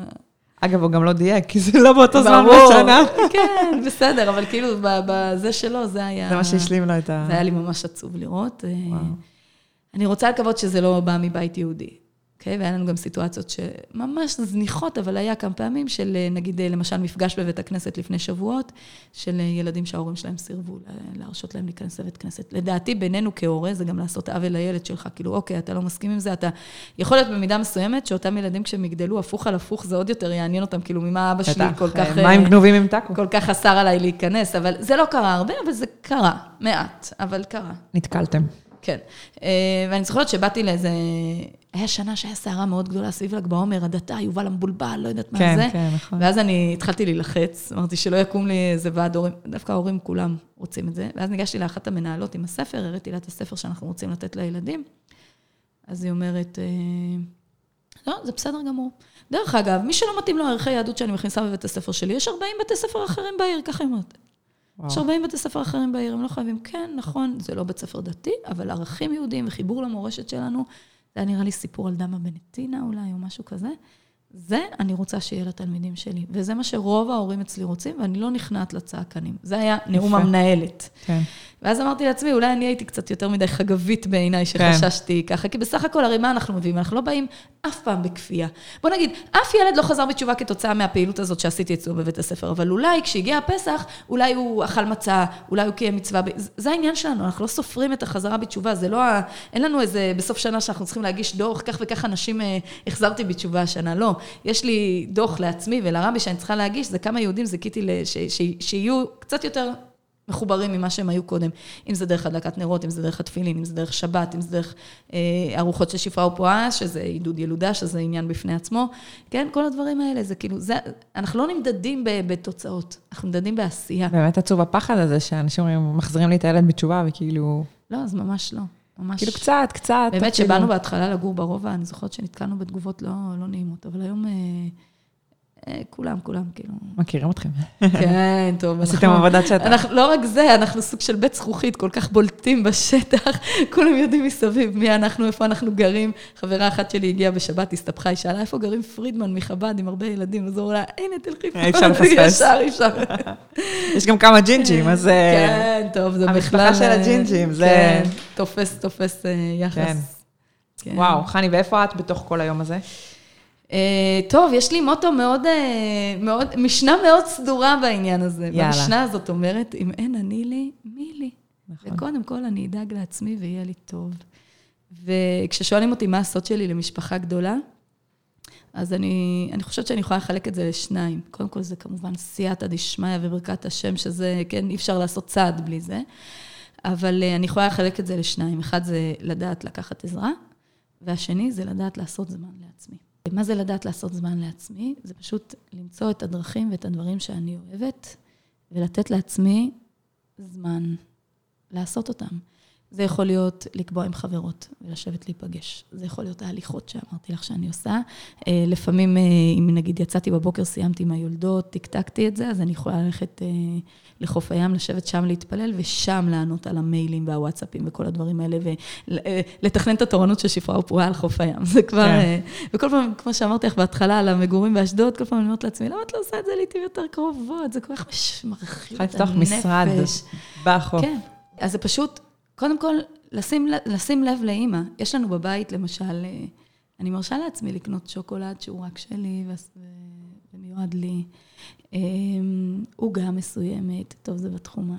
אגב, הוא גם לא דייק, כי זה לא באותו זמן בשנה. כן, בסדר, אבל כאילו, בזה שלו, זה היה... זה מה שהשלים לו את ה... זה היה לי ממש עצוב לראות. אה, וואו. אני רוצה לקוות שזה לא בא מבית יהודי. אוקיי? והיה לנו גם סיטואציות שממש זניחות, אבל היה כמה פעמים של, נגיד, למשל, מפגש בבית הכנסת לפני שבועות, של ילדים שההורים שלהם סירבו להרשות להם להיכנס לבית כנסת. לדעתי, בינינו כהורה, זה גם לעשות עוול לילד שלך, כאילו, אוקיי, אתה לא מסכים עם זה, אתה... יכול להיות במידה מסוימת שאותם ילדים, כשהם יגדלו הפוך על הפוך, זה עוד יותר יעניין אותם, כאילו, ממה אבא שלי כל כך... מים גנובים עם טאקו. כל כך אסר עליי להיכנס, אבל זה לא קרה הרבה, אבל זה קרה, מעט, אבל קרה. נתקלתם. כן. אה, ואני זוכרת שבאתי לאיזה... היה שנה שהיה סערה מאוד גדולה סביב ל"ג בעומר, הדתה, יובל המבולבל, לא יודעת מה כן, זה. כן, כן, נכון. ואז אני התחלתי להילחץ, אמרתי שלא יקום לי איזה ועד הורים, דווקא ההורים כולם רוצים את זה. ואז ניגשתי לאחת המנהלות עם הספר, הראיתי לה את הספר שאנחנו רוצים לתת לילדים. אז היא אומרת, אה, לא, זה בסדר גמור. דרך אגב, מי שלא מתאים לו ערכי יהדות שאני מכניסה בבית הספר שלי, יש 40 בתי ספר אחרים בעיר, ככה היא אומרת. יש 40 בתי ספר אחרים בעיר, הם לא חייבים. כן, נכון, זה לא בית ספר דתי, אבל ערכים יהודיים וחיבור למורשת שלנו, זה היה נראה לי סיפור על דמה בנתינה אולי, או משהו כזה. זה אני רוצה שיהיה לתלמידים שלי, וזה מה שרוב ההורים אצלי רוצים, ואני לא נכנעת לצעקנים. זה היה נאום יפה. המנהלת. כן. ואז אמרתי לעצמי, אולי אני הייתי קצת יותר מדי חגבית בעיניי, כן. שחששתי כן. ככה, כי בסך הכל, הרי מה אנחנו מביאים? אנחנו לא באים אף פעם בכפייה. בוא נגיד, אף ילד לא חזר בתשובה כתוצאה מהפעילות הזאת שעשיתי אצלו בבית הספר, אבל אולי כשהגיע הפסח, אולי הוא אכל מצה, אולי הוא קיים מצווה, זה העניין שלנו, אנחנו לא סופרים את החזרה בתשובה, זה לא ה... אין לנו איזה, בסוף שנה שאנחנו צריכים להגיש דוח, כך וכך אנשים אה, החזרתי בתשובה השנה, לא. יש לי דוח לעצמי ולרבי שאני צריכה להגיש, זה כמה יהודים זיכיתי ש, שיהיו קצת יותר מחוברים ממה שהם היו קודם. אם זה דרך הדלקת נרות, אם זה דרך התפילין, אם זה דרך שבת, אם זה דרך אה, ארוחות של שפרה ופועה, שזה עידוד ילודה, שזה עניין בפני עצמו. כן, כל הדברים האלה, זה כאילו, זה, אנחנו לא נמדדים בתוצאות, אנחנו נמדדים בעשייה. באמת עצוב הפחד הזה, שאנשים אומרים, מחזירים לי את הילד בתשובה, וכאילו... לא, אז ממש לא. ממש... כאילו קצת, קצת. באמת, כשבאנו כאילו... בהתחלה לגור ברובע, אני זוכרת שנתקלנו בתגובות לא, לא נעימות, אבל היום... אה, אה, כולם, כולם, כאילו... מכירים אתכם. כן, טוב. עשיתם עבודת שטח. אנחנו, לא רק זה, אנחנו סוג של בית זכוכית, כל כך בולטים בשטח, כולם יודעים מסביב מי אנחנו, איפה אנחנו גרים. חברה אחת שלי הגיעה בשבת, הסתבכה, היא שאלה, איפה גרים פרידמן מחב"ד עם הרבה ילדים? אז הוא לה, הנה, תלכי פה. אי אפשר לפספס. ישר, אי אפשר. יש גם כמה ג'ינג'ים, אז... אה, כן, טוב, זה בכלל... המשפחה של הג'ינג'ים, זה... כן, תופס, תופס יחס. כן. כן. וואו, חני, ואיפה את בתוך כל היום הזה? Uh, טוב, יש לי מוטו מאוד, uh, מאוד, משנה מאוד סדורה בעניין הזה. יאללה. והמשנה הזאת אומרת, אם אין אני לי, מי לי? נכון. וקודם כל אני אדאג לעצמי ויהיה לי טוב. וכששואלים אותי מה הסוד שלי למשפחה גדולה, אז אני, אני חושבת שאני יכולה לחלק את זה לשניים. קודם כל זה כמובן סייעתא דשמיא וברכת השם, שזה, כן, אי אפשר לעשות צעד בלי זה. אבל אה, אני יכולה לחלק את זה לשניים. אחד זה לדעת לקחת עזרה, והשני זה לדעת לעשות זמן לעצמי. מה זה לדעת לעשות זמן לעצמי? זה פשוט למצוא את הדרכים ואת הדברים שאני אוהבת, ולתת לעצמי זמן לעשות אותם. זה יכול להיות לקבוע עם חברות ולשבת להיפגש. זה יכול להיות ההליכות שאמרתי לך שאני עושה. אה, לפעמים, אה, אם נגיד יצאתי בבוקר, סיימתי עם היולדות, טקטקתי את זה, אז אני יכולה ללכת אה, לחוף הים, לשבת שם להתפלל, ושם לענות על המיילים והוואטסאפים וכל הדברים האלה, ולתכנן את התורנות של שפרה ופרועה על חוף הים. זה כבר... כן. וכל פעם, כמו שאמרתי לך בהתחלה על המגורים באשדוד, כל פעם אני אומרת לעצמי, למה את לא עושה את זה לעיתים יותר קרובות? זה כל כך מרחיב את הנפש. משרד בחוף. כן. אז זה פשוט קודם כל, לשים, לשים לב לאימא. יש לנו בבית, למשל, אה, אני מרשה לעצמי לקנות שוקולד שהוא רק שלי ומיועד לי. אמ, עוגה מסוימת, טוב, זה בתחום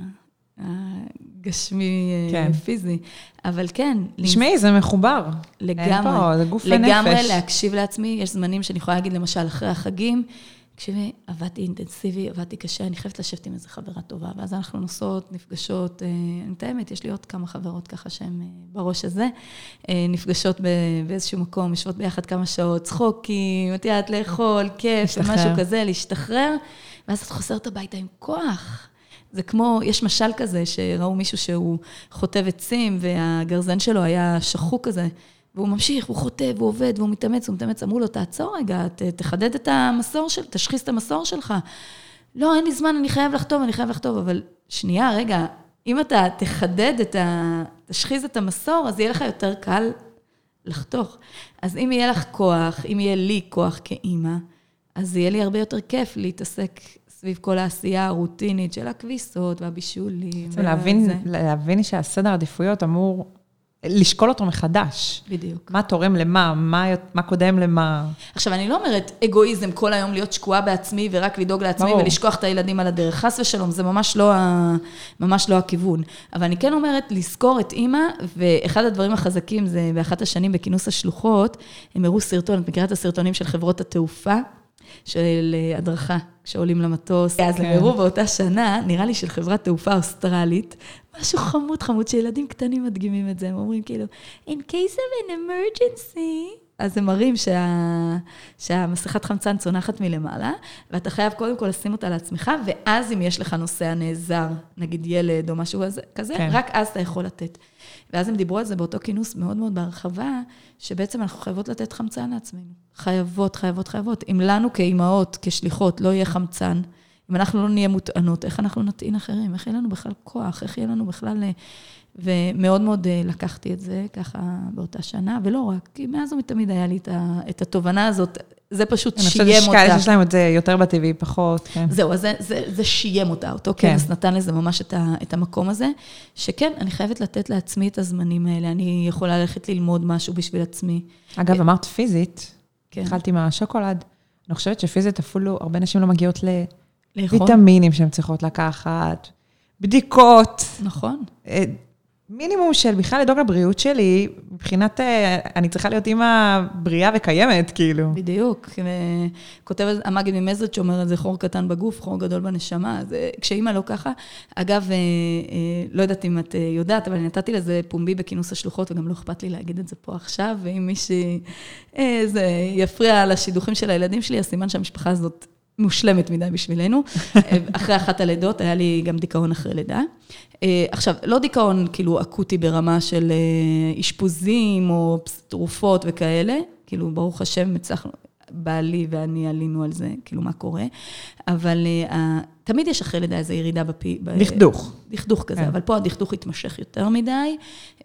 הגשמי, אה, כן. פיזי, אבל כן. תשמעי, זה מחובר. לגמרי. אין פה, זה גוף ונפש. לגמרי להקשיב לעצמי. יש זמנים שאני יכולה להגיד, למשל, אחרי החגים, תקשיבי, עבדתי אינטנסיבי, עבדתי קשה, אני חייבת לשבת עם איזו חברה טובה, ואז אנחנו נוסעות, נפגשות, אה, אני מתאמת, יש לי עוד כמה חברות ככה שהן אה, בראש הזה, אה, נפגשות באיזשהו מקום, יושבות ביחד כמה שעות, צחוקים, את יודעת, לאכול, כיף, משהו כזה, להשתחרר, ואז את חוזרת הביתה עם כוח. זה כמו, יש משל כזה, שראו מישהו שהוא חוטב עצים, והגרזן שלו היה שחוק כזה. והוא ממשיך, הוא חוטא, והוא עובד, והוא מתאמץ, הוא מתאמץ. אמרו לו, תעצור רגע, ת, תחדד את המסור של, תשחיז את המסור שלך. לא, אין לי זמן, אני חייב לחתוב, אני חייב לחתוב, אבל שנייה, רגע, אם אתה תחדד את ה... תשחיז את המסור, אז יהיה לך יותר קל לחתוך. אז אם יהיה לך כוח, אם יהיה לי כוח כאימא, אז יהיה לי הרבה יותר כיף להתעסק סביב כל העשייה הרוטינית של הכביסות והבישולים. להבין, להבין שהסדר עדיפויות אמור לשקול אותו מחדש. בדיוק. מה תורם למה, מה, מה קודם למה. עכשיו, אני לא אומרת אגואיזם כל היום להיות שקועה בעצמי ורק לדאוג לעצמי ברור. ולשכוח את הילדים על הדרך. חס ושלום, זה ממש לא, ה, ממש לא הכיוון. אבל אני כן אומרת לזכור את אימא, ואחד הדברים החזקים זה באחת השנים בכינוס השלוחות, הם הראו סרטון, את מכירה את הסרטונים של חברות התעופה? של אה, הדרכה, כשעולים למטוס. אז הם כן. הראו באותה שנה, נראה לי של חברת תעופה אוסטרלית, משהו חמוד חמוד, שילדים קטנים מדגימים את זה, הם אומרים כאילו, in case of an emergency, אז הם מראים שה... שהמסכת חמצן צונחת מלמעלה, ואתה חייב קודם כל לשים אותה לעצמך, ואז אם יש לך נוסע נעזר, נגיד ילד או משהו כזה, כן. רק אז אתה יכול לתת. ואז הם דיברו על זה באותו כינוס מאוד מאוד בהרחבה, שבעצם אנחנו חייבות לתת חמצן לעצמנו. חייבות, חייבות, חייבות. אם לנו כאימהות, כשליחות, לא יהיה חמצן, אם אנחנו לא נהיה מוטענות, איך אנחנו נטעין אחרים? איך יהיה לנו בכלל כוח? איך יהיה לנו בכלל... אה, ומאוד מאוד אה, לקחתי את זה ככה באותה שנה, ולא רק, כי מאז ומתמיד היה לי את התובנה הזאת, זה פשוט שיים אותה. אני חושבת שיש להם את זה יותר בטבעי, פחות, כן. זהו, אז זה, זה, זה שיים אותה, אותו כן. כנס נתן לזה ממש את, ה, את המקום הזה, שכן, אני חייבת לתת לעצמי את הזמנים האלה, אני יכולה ללכת ללמוד משהו בשביל עצמי. אגב, אמרת פיזית, כן. התחלתי עם השוקולד, אני חושבת שפיזית אפילו הרבה נשים לא מגיעות ל... ויטמינים שהן צריכות לקחת, בדיקות. נכון. אה, מינימום של בכלל לדאוג לבריאות שלי, מבחינת, אה, אני צריכה להיות אימא בריאה וקיימת, כאילו. בדיוק. כותב המגיד ממזרד שאומר, זה חור קטן בגוף, חור גדול בנשמה. אז אה, כשאימא לא ככה, אגב, לא יודעת אם את יודעת, אבל אני נתתי לזה פומבי בכינוס השלוחות, וגם לא אכפת לי להגיד את זה פה עכשיו, ואם מישהי, זה יפריע לשידוכים של הילדים שלי, אז סימן שהמשפחה הזאת מושלמת מדי בשבילנו. אחרי אחת הלידות, היה לי גם דיכאון אחרי לידה. אה, עכשיו, לא דיכאון כאילו אקוטי ברמה של אה, אשפוזים או תרופות וכאלה, כאילו, ברוך השם, הצלחנו, בעלי ואני עלינו על זה, כאילו, מה קורה, אבל תמיד יש אחרי לידה איזו ירידה בפי... דכדוך. דכדוך כזה, כן. אבל פה הדכדוך התמשך יותר מדי. Uh,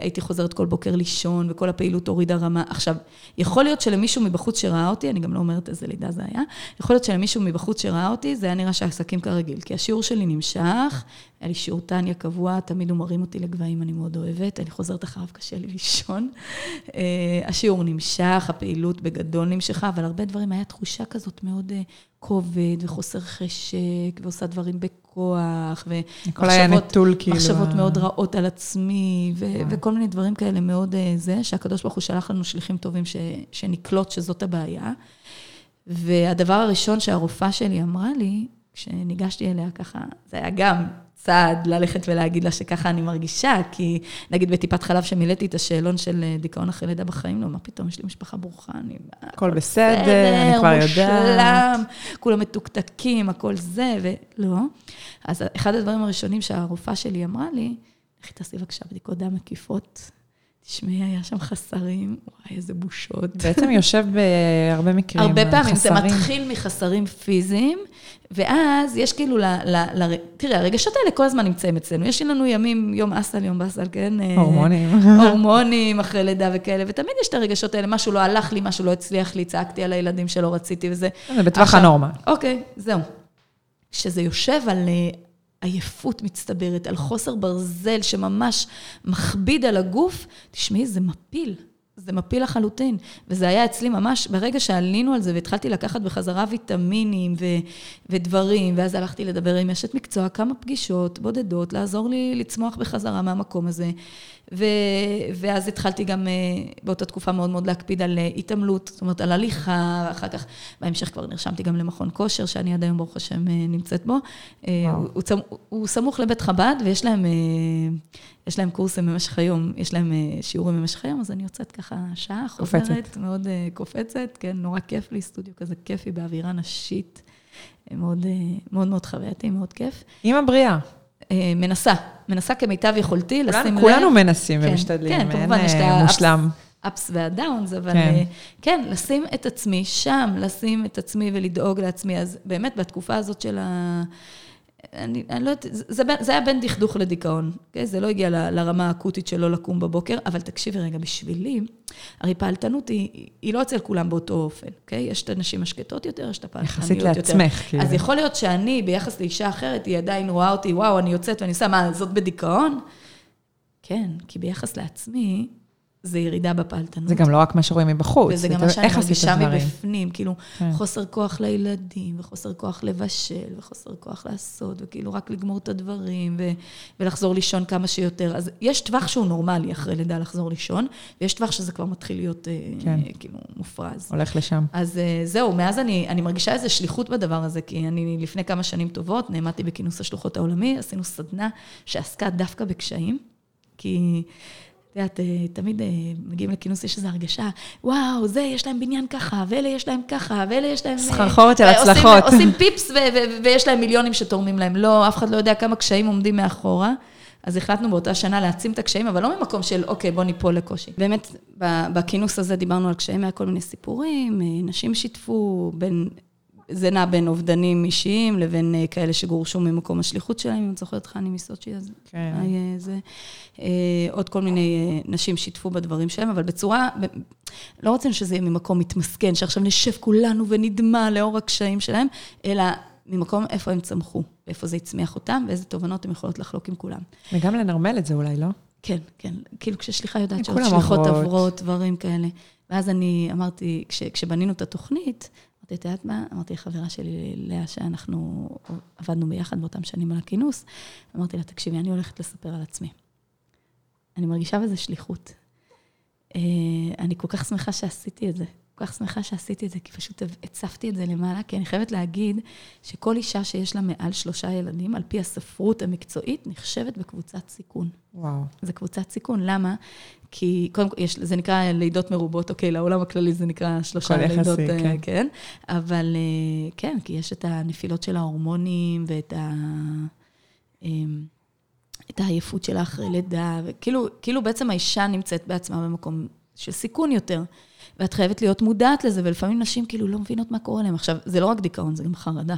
הייתי חוזרת כל בוקר לישון, וכל הפעילות הורידה רמה. עכשיו, יכול להיות שלמישהו מבחוץ שראה אותי, אני גם לא אומרת איזה לידה זה היה, יכול להיות שלמישהו מבחוץ שראה אותי, זה היה נראה שהעסקים כרגיל, כי השיעור שלי נמשך, היה לי שיעור טניה קבוע, תמיד הוא מרים אותי לגבהים, אני מאוד אוהבת, אני חוזרת אחריו, קשה לי לישון. Uh, השיעור נמשך, הפעילות בגדול נמשכה, אבל הרבה דברים, היה תחושה כזאת מאוד... Uh, כובד וחוסר חשק, ועושה דברים בכוח, ומחשבות כאילו... מחשבות מאוד רעות על עצמי, ו- וכל מיני דברים כאלה מאוד אה, זה, שהקדוש ברוך הוא שלח לנו שליחים טובים ש- שנקלוט שזאת הבעיה. והדבר הראשון שהרופאה שלי אמרה לי, כשניגשתי אליה ככה, זה היה גם צעד ללכת ולהגיד לה שככה אני מרגישה, כי נגיד בטיפת חלב שמילאתי את השאלון של אה, דיכאון אחרי לידה בחיים, לא, מה פתאום, יש לי משפחה ברוכה, אני... הכל בסדר, אני כבר יודעת. מושלם, כולם מתוקתקים, הכל זה, ולא. אז אחד הדברים הראשונים שהרופאה שלי אמרה לי, לכי תעשי בבקשה בדיקות דם מקיפות. תשמעי, היה שם חסרים, וואי, איזה בושות. בעצם יושב בהרבה מקרים הרבה פעמים חסרים. זה מתחיל מחסרים פיזיים, ואז יש כאילו, ל, ל, ל, תראה, הרגשות האלה כל הזמן נמצאים אצלנו. יש לנו ימים, יום אסל, יום באסל, כן? הורמונים. הורמונים אחרי לידה וכאלה, ותמיד יש את הרגשות האלה, משהו לא הלך לי, משהו לא הצליח לי, צעקתי על הילדים שלא רציתי וזה. זה בטווח הנורמה. אוקיי, זהו. כשזה יושב על עייפות מצטברת, על חוסר ברזל שממש מכביד על הגוף, תשמעי, זה מפיל. זה מפיל לחלוטין. וזה היה אצלי ממש, ברגע שעלינו על זה והתחלתי לקחת בחזרה ויטמינים ו- ודברים, ואז הלכתי לדבר עם אשת מקצוע, כמה פגישות בודדות, לעזור לי לצמוח בחזרה מהמקום הזה. ו- ואז התחלתי גם אה, באותה תקופה מאוד מאוד להקפיד על אה, התעמלות, זאת אומרת, על הליכה, אחר כך, בהמשך כבר נרשמתי גם למכון כושר, שאני עד היום, ברוך השם, אה, נמצאת בו. הוא, הוא, הוא סמוך לבית חב"ד, ויש להם, יש להם קורסים במשך היום, יש להם שיעורים במשך היום, אז אני יוצאת ככה שעה, חוזרת, קופצת. מאוד קופצת, כן, נורא כיף לי, סטודיו כזה כיפי, באווירה נשית, מאוד מאוד, מאוד חווייתי, מאוד כיף. אימא בריאה. אה, מנסה, מנסה כמיטב יכולתי, לשים לב. כולנו מנסים כן, ומשתדלים, כן, כמובן, יש את האפס והדאונס, אבל כן. כן, לשים את עצמי שם, לשים את עצמי ולדאוג לעצמי. אז באמת, בתקופה הזאת של ה... אני, אני לא יודעת, זה, זה היה בין דכדוך לדיכאון, okay? אוקיי? זה לא הגיע ל, לרמה האקוטית של לא לקום בבוקר, אבל תקשיבי רגע, בשבילי, הרי פעלתנות היא, היא לא אצל כולם באותו אופן, אוקיי? Okay? יש את הנשים השקטות יותר, יש את הפעלתניות יותר. יחסית לעצמך, כאילו. אז יכול להיות שאני, ביחס לאישה אחרת, היא עדיין רואה אותי, וואו, אני יוצאת ואני עושה, מה, זאת בדיכאון? כן, כי ביחס לעצמי, זה ירידה בפעלתנות. זה גם לא רק מה שרואים מבחוץ. וזה גם מה שאני מרגישה מבפנים, כאילו, כן. חוסר כוח לילדים, וחוסר כוח לבשל, וחוסר כוח לעשות, וכאילו רק לגמור את הדברים, ו- ולחזור לישון כמה שיותר. אז יש טווח שהוא נורמלי אחרי לידה לחזור לישון, ויש טווח שזה כבר מתחיל להיות אה, כן. אה, כאילו מופרז. הולך לשם. אז אה, זהו, מאז אני, אני מרגישה איזו שליחות בדבר הזה, כי אני לפני כמה שנים טובות, נעמדתי בכינוס השלוחות העולמי, עשינו סדנה שעסקה דווקא בקשיים, כי... את יודעת, אה, תמיד אה, מגיעים לכינוס, יש איזו הרגשה, וואו, זה, יש להם בניין ככה, ואלה יש להם ככה, ואלה יש להם... אה, סחרחורת של הצלחות. עושים פיפס ויש להם מיליונים שתורמים להם. לא, אף אחד לא יודע כמה קשיים עומדים מאחורה. אז החלטנו באותה שנה להעצים את הקשיים, אבל לא ממקום של, אוקיי, בוא ניפול לקושי. באמת, בכינוס הזה דיברנו על קשיים, היה כל מיני סיפורים, נשים שיתפו, בין זה נע בין אובדנים אישיים לבין אה, כאלה שגורשו ממקום השליחות שלהם, אם את זוכרת חני מסוצ'י, אז כן. היה זה. אה, עוד כל מיני אה, נשים שיתפו בדברים שלהם, אבל בצורה, לא רוצים שזה יהיה ממקום מתמסכן, שעכשיו נשב כולנו ונדמה לאור הקשיים שלהם, אלא ממקום איפה הם צמחו, איפה זה הצמיח אותם, ואיזה תובנות הם יכולות לחלוק עם כולם. וגם לנרמל את זה אולי, לא? כן, כן. כאילו כששליחה יודעת שעוד שליחות עברות, דברים כאלה. ואז אני אמרתי, כש, כשבנינו את התוכנית, את יודעת מה? אמרתי לחברה שלי, לאה, שאנחנו עבדנו ביחד באותם שנים על הכינוס, אמרתי לה, תקשיבי, אני הולכת לספר על עצמי. אני מרגישה בזה שליחות. אה, אני כל כך שמחה שעשיתי את זה. כל כך שמחה שעשיתי את זה, כי פשוט הצפתי את זה למעלה, כי אני חייבת להגיד שכל אישה שיש לה מעל שלושה ילדים, על פי הספרות המקצועית, נחשבת בקבוצת סיכון. וואו. זה קבוצת סיכון, למה? כי קודם כל, זה נקרא לידות מרובות, אוקיי, לעולם הכללי זה נקרא שלושה לידות, יחסי, אה, כן. כן. אבל אה, כן, כי יש את הנפילות של ההורמונים ואת ה... אמ, את העייפות שלה אחרי לידה, וכאילו כאילו בעצם האישה נמצאת בעצמה במקום של סיכון יותר. ואת חייבת להיות מודעת לזה, ולפעמים נשים כאילו לא מבינות מה קורה להן. עכשיו, זה לא רק דיכאון, זה גם חרדה.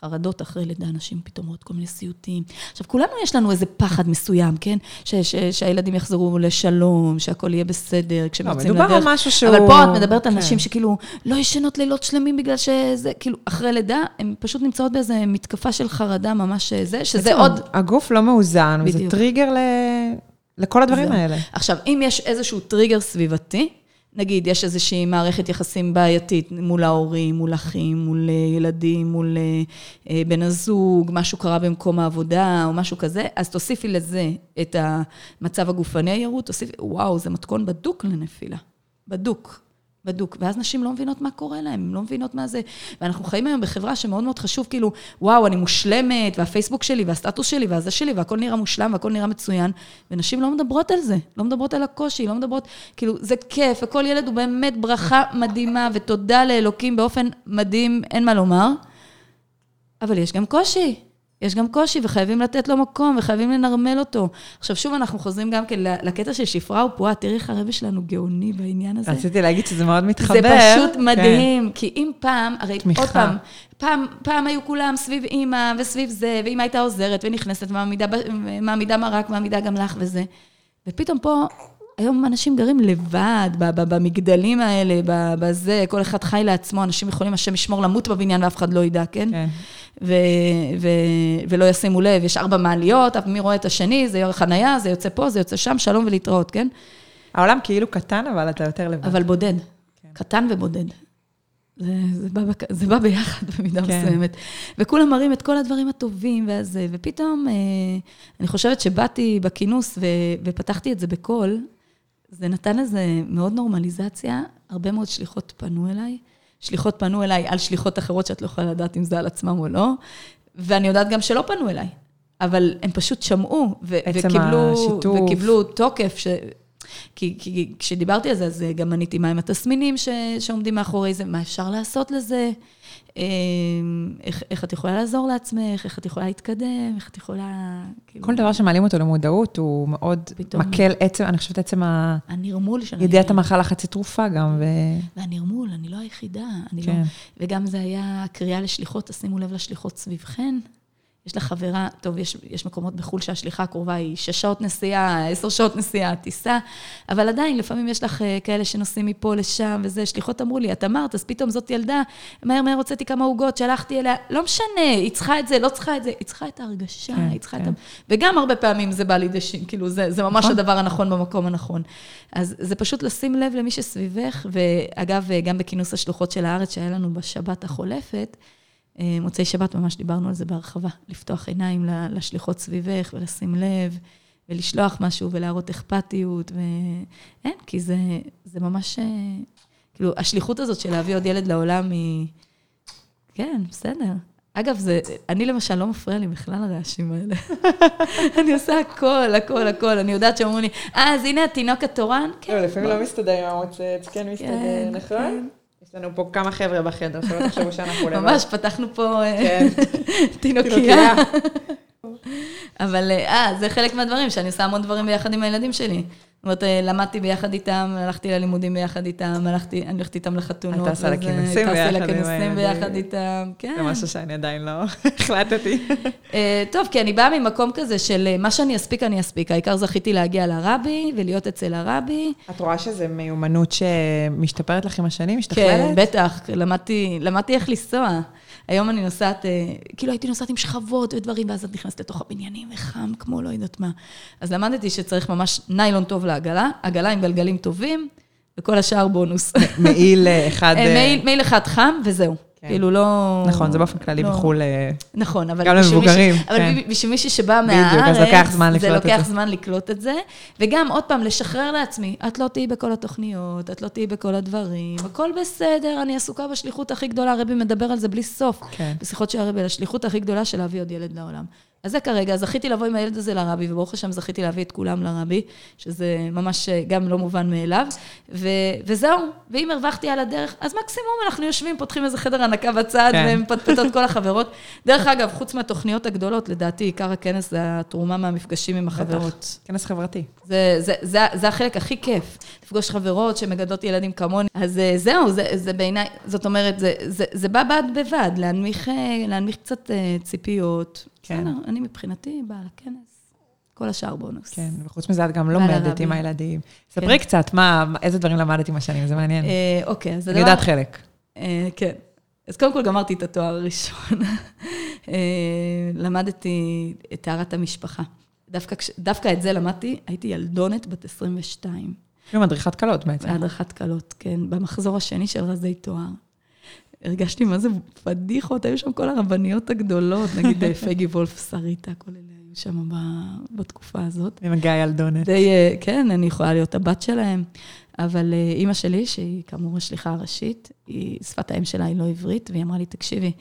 חרדות אחרי לידה, נשים פתאום רואות כל מיני סיוטים. עכשיו, כולנו יש לנו איזה פחד מסוים, כן? ש- ש- שהילדים יחזרו לשלום, שהכל יהיה בסדר, כשהם לא, יוצאים לדרך. מדובר על משהו שהוא... אבל פה את מדברת על כן. נשים שכאילו לא ישנות לילות שלמים בגלל שזה, כאילו, אחרי לידה, הן פשוט נמצאות באיזה מתקפה של חרדה ממש אה, זה, שזה עוד... הגוף לא מאוזן, וזה טריגר ל... לכל הדברים האלה. עכשיו, אם יש איזשהו טריגר סביבתי, נגיד, יש איזושהי מערכת יחסים בעייתית מול ההורים, מול אחים, מול אה, ילדים, מול אה, אה, בן הזוג, משהו קרה במקום העבודה או משהו כזה, אז תוסיפי לזה את המצב הגופני הירוד, תוסיפי, וואו, זה מתכון בדוק לנפילה. בדוק. בדוק. ואז נשים לא מבינות מה קורה להן, הן לא מבינות מה זה. ואנחנו חיים היום בחברה שמאוד מאוד חשוב, כאילו, וואו, אני מושלמת, והפייסבוק שלי, והסטטוס שלי, והזה שלי, והכל נראה מושלם, והכל נראה מצוין. ונשים לא מדברות על זה, לא מדברות על הקושי, לא מדברות, כאילו, זה כיף, וכל ילד הוא באמת ברכה מדהימה, ותודה לאלוקים באופן מדהים, אין מה לומר. אבל יש גם קושי. יש גם קושי, וחייבים לתת לו מקום, וחייבים לנרמל אותו. עכשיו, שוב, אנחנו חוזרים גם כן לקטע של שפרה ופועה, תראי איך הרבי שלנו גאוני בעניין הזה. רציתי להגיד שזה מאוד מתחבר. זה פשוט כן. מדהים, כן. כי אם פעם, הרי תמיכה. עוד פעם, פעם, פעם היו כולם סביב אימא וסביב זה, ואימא הייתה עוזרת ונכנסת, ומעמידה מרק, מעמידה גם לך וזה. ופתאום פה, היום אנשים גרים לבד, במגדלים האלה, בזה, כל אחד חי לעצמו, אנשים יכולים, השם ישמור, למות בבניין ואף אחד לא ידע, כן? כן. ו, ו, ולא ישימו לב, יש ארבע מעליות, מי רואה את השני, זה חנייה, זה יוצא פה, זה יוצא שם, שלום ולהתראות, כן? העולם כאילו קטן, אבל אתה יותר לבד. אבל בודד. כן. קטן ובודד. זה, זה, בא, זה בא ביחד במידה כן. מסוימת. וכולם מראים את כל הדברים הטובים והזה, ופתאום, אה, אני חושבת שבאתי בכינוס ו, ופתחתי את זה בקול, זה נתן לזה מאוד נורמליזציה, הרבה מאוד שליחות פנו אליי. שליחות פנו אליי על שליחות אחרות שאת לא יכולה לדעת אם זה על עצמם או לא, ואני יודעת גם שלא פנו אליי, אבל הם פשוט שמעו, ו- וקיבלו, השיתוף. וקיבלו תוקף, ש... כי, כי כשדיברתי על זה, אז גם עניתי מהם התסמינים ש, שעומדים מאחורי זה, מה אפשר לעשות לזה, איך, איך את יכולה לעזור לעצמך, איך את יכולה להתקדם, איך את יכולה... כאילו... כל דבר שמעלים אותו למודעות הוא מאוד פתאום... מקל עצם, אני חושבת עצם ה... הנרמול של... ידיעת המחלה חצי תרופה גם, ו... והנרמול, אני לא היחידה. אני לא- כן. לא... וגם זה היה קריאה לשליחות, תשימו לב לשליחות סביבכן. יש לך חברה, טוב, יש, יש מקומות בחו"ל שהשליחה הקרובה היא שש שעות נסיעה, עשר שעות נסיעה, טיסה, אבל עדיין, לפעמים יש לך אה, כאלה שנוסעים מפה לשם וזה, שליחות אמרו לי, את אמרת, אז פתאום זאת ילדה, מהר מהר הוצאתי כמה עוגות, שלחתי אליה, לא משנה, היא צריכה את זה, לא צריכה את זה, היא צריכה את ההרגשה, כן, היא צריכה כן. את ה... וגם הרבה פעמים זה בא לידי שין, כאילו, זה, זה ממש נכון. הדבר הנכון במקום הנכון. אז זה פשוט לשים לב למי שסביבך, ואגב, גם בכינוס השלוחות של הארץ שהיה לנו בשבת החולפת, אה, מוצאי שבת ממש דיברנו על זה בהרחבה, לפתוח עיניים לשליחות סביבך ולשים לב ולשלוח משהו ולהראות אכפתיות, ואין, כי זה, זה ממש, אה, כאילו, השליחות הזאת של להביא עוד ילד לעולם היא... כן, בסדר. אגב, זה, אני למשל, לא מפריע לי בכלל הרעשים האלה. אני עושה הכל, הכל, הכל. אני יודעת שאומרים לי, אה, אז הנה התינוק התורן? כן. לא, לפעמים לא מסתדר עם המוצץ, כן מסתדר, כן, נכון? יש לנו פה כמה חבר'ה בחדר, שלא תחשבו שאנחנו לבד. ממש, פתחנו פה אה, כן. תינוקייה. אבל, אה, זה חלק מהדברים, שאני עושה המון דברים ביחד עם הילדים שלי. אומרת, אה, למדתי ביחד איתם, הלכתי ללימודים ביחד איתם, הלכתי, אני הולכת איתם לחתונות. את טסה לכינוסים ביחד עם לכינוסים ביחד איתם, כן. זה משהו שאני עדיין לא החלטתי. אה, טוב, כי אני באה ממקום כזה של מה שאני אספיק, אני אספיק. העיקר זכיתי להגיע לרבי ולהיות אצל הרבי. את רואה שזו מיומנות שמשתפרת לך עם השנים, משתכללת? כן, בטח. למדתי איך לנסוע. היום אני נוסעת, אה, כאילו הייתי נוסעת עם שכבות ודברים, ואז את נכנסת לתוך הבניינים וחם כמו לא יודעת מה. אז למדתי שצריך ממש ניילון טוב לעגלה, עגלה עם גלגלים טובים, וכל השאר בונוס. מעיל אחד... אה, מעיל אחד חם, וזהו. כן. כאילו לא... נכון, זה באופן כללי לא... בחו"ל. אה, נכון, אבל... גם למבוגרים. אבל כן. בשביל מישהי שבא מהארץ, בדיוק, אז לוקח זמן לקלוט את זה. זה לוקח זמן לקלוט את זה. וגם, עוד פעם, לשחרר לעצמי, את לא תהיי בכל התוכניות, את לא תהיי בכל הדברים, הכל בסדר, אני עסוקה בשליחות הכי גדולה, הרבי מדבר על זה בלי סוף. כן. בשיחות של הרבי, השליחות הכי גדולה של להביא עוד ילד לעולם. אז זה כרגע, זכיתי לבוא עם הילד הזה לרבי, וברוך השם זכיתי להביא את כולם לרבי, שזה ממש אה, גם לא מובן מאליו, ו- וזהו, ואם הרווחתי על הדרך, אז מקסימום אנחנו יושבים, פותחים איזה חדר הנקה בצד, כן. ומפטפטות כל החברות. דרך אגב, חוץ מהתוכניות הגדולות, לדעתי, עיקר הכנס זה התרומה מהמפגשים עם החברות. בטח, כנס חברתי. זה, זה, זה, זה החלק הכי כיף, לפגוש חברות שמגדלות ילדים כמוני. אז אה, זהו, זה, זה בעיניי, זאת אומרת, זה, זה, זה בא בד בבד, להנמיך, אה, להנמיך קצת ציפיות. כן. בסדר, אני מבחינתי באה לכנס, כל השאר בונוס. כן, וחוץ מזה את גם לומדת עם הילדים. ספרי כן. קצת, מה, איזה דברים למדת עם השנים, זה מעניין. אה, אוקיי, אז אני יודעת חלק. אה, כן. אז קודם כל גמרתי את התואר הראשון. אה, למדתי את טהרת המשפחה. דווקא, דווקא את זה למדתי, הייתי ילדונת בת 22. כאילו מדריכת קלות בעצם. מדריכת קלות, כן. במחזור השני של רזי תואר. הרגשתי מה זה פדיחות, היו שם כל הרבניות הגדולות, נגיד אה, פגי וולף, שריטה, כל אלה היו שם בתקופה הזאת. עם הגיא ילדונת. די, אה, כן, אני יכולה להיות הבת שלהם. אבל אה, אימא שלי, שהיא כאמור השליחה הראשית, היא, שפת האם שלה היא לא עברית, והיא אמרה לי, תקשיבי,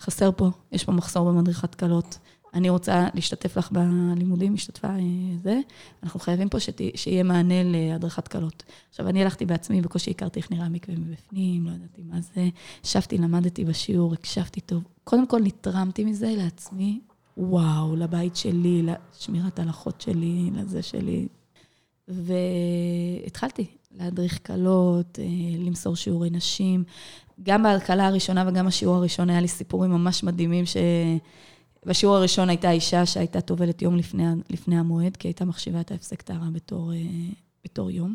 חסר פה, יש פה מחסור במדריכת קלות. אני רוצה להשתתף לך בלימודים, השתתפה אה, זה, אנחנו חייבים פה שת, שיהיה מענה להדרכת קלות. עכשיו, אני הלכתי בעצמי, בקושי הכרתי איך נראה המקווה מבפנים, לא ידעתי מה זה. ישבתי, למדתי בשיעור, הקשבתי טוב. קודם כל, נתרמתי מזה לעצמי, וואו, לבית שלי, לשמירת הלכות שלי, לזה שלי. והתחלתי להדריך קלות, אה, למסור שיעורי נשים. גם בהקלה הראשונה וגם בשיעור הראשון היה לי סיפורים ממש מדהימים ש... בשיעור הראשון הייתה אישה שהייתה טובלת יום לפני, לפני המועד, כי הייתה מחשיבה את ההפסק טהרה בתור, אה, בתור יום.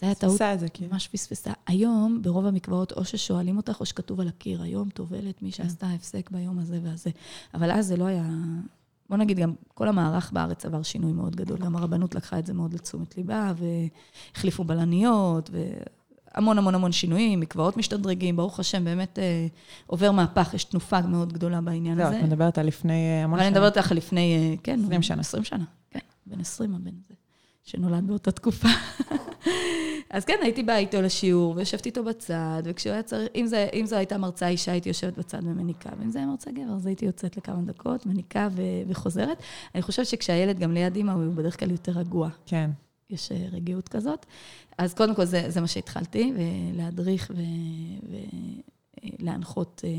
זה היה טעות, פספסה את זה, כאילו. ממש פספסה. היום, ברוב המקוואות, או ששואלים אותך, או שכתוב על הקיר, היום טובלת מי שעשתה הפסק ביום הזה והזה. אבל אז זה לא היה... בוא נגיד, גם כל המערך בארץ עבר שינוי מאוד גדול. גם הרבנות לקחה את זה מאוד לתשומת ליבה, והחליפו בלניות, המון המון המון שינויים, מקוואות משתדרגים, ברוך השם, באמת אה, עובר מהפך, יש תנופה מאוד גדולה בעניין לא, הזה. את מדברת על לפני אה, המון שנה. אני מדברת איתך לפני, אה, כן. 20 שנה. 20 שנה, כן, בן 20 הבן הזה, שנולד באותה תקופה. אז כן, הייתי באה איתו לשיעור, וישבתי איתו בצד, וכשהוא היה צריך, אם, זה, אם זו הייתה מרצה אישה, הייתי יושבת בצד ומניקה, ואם זה היה מרצה גבר, אז הייתי יוצאת לכמה דקות, מניקה ו- וחוזרת. אני חושבת שכשהילד גם ליד אימא, הוא בדרך כלל יותר רגוע. כן. יש רגיעות כזאת. אז קודם כל, זה, זה מה שהתחלתי, ולהדריך ולהנחות אה,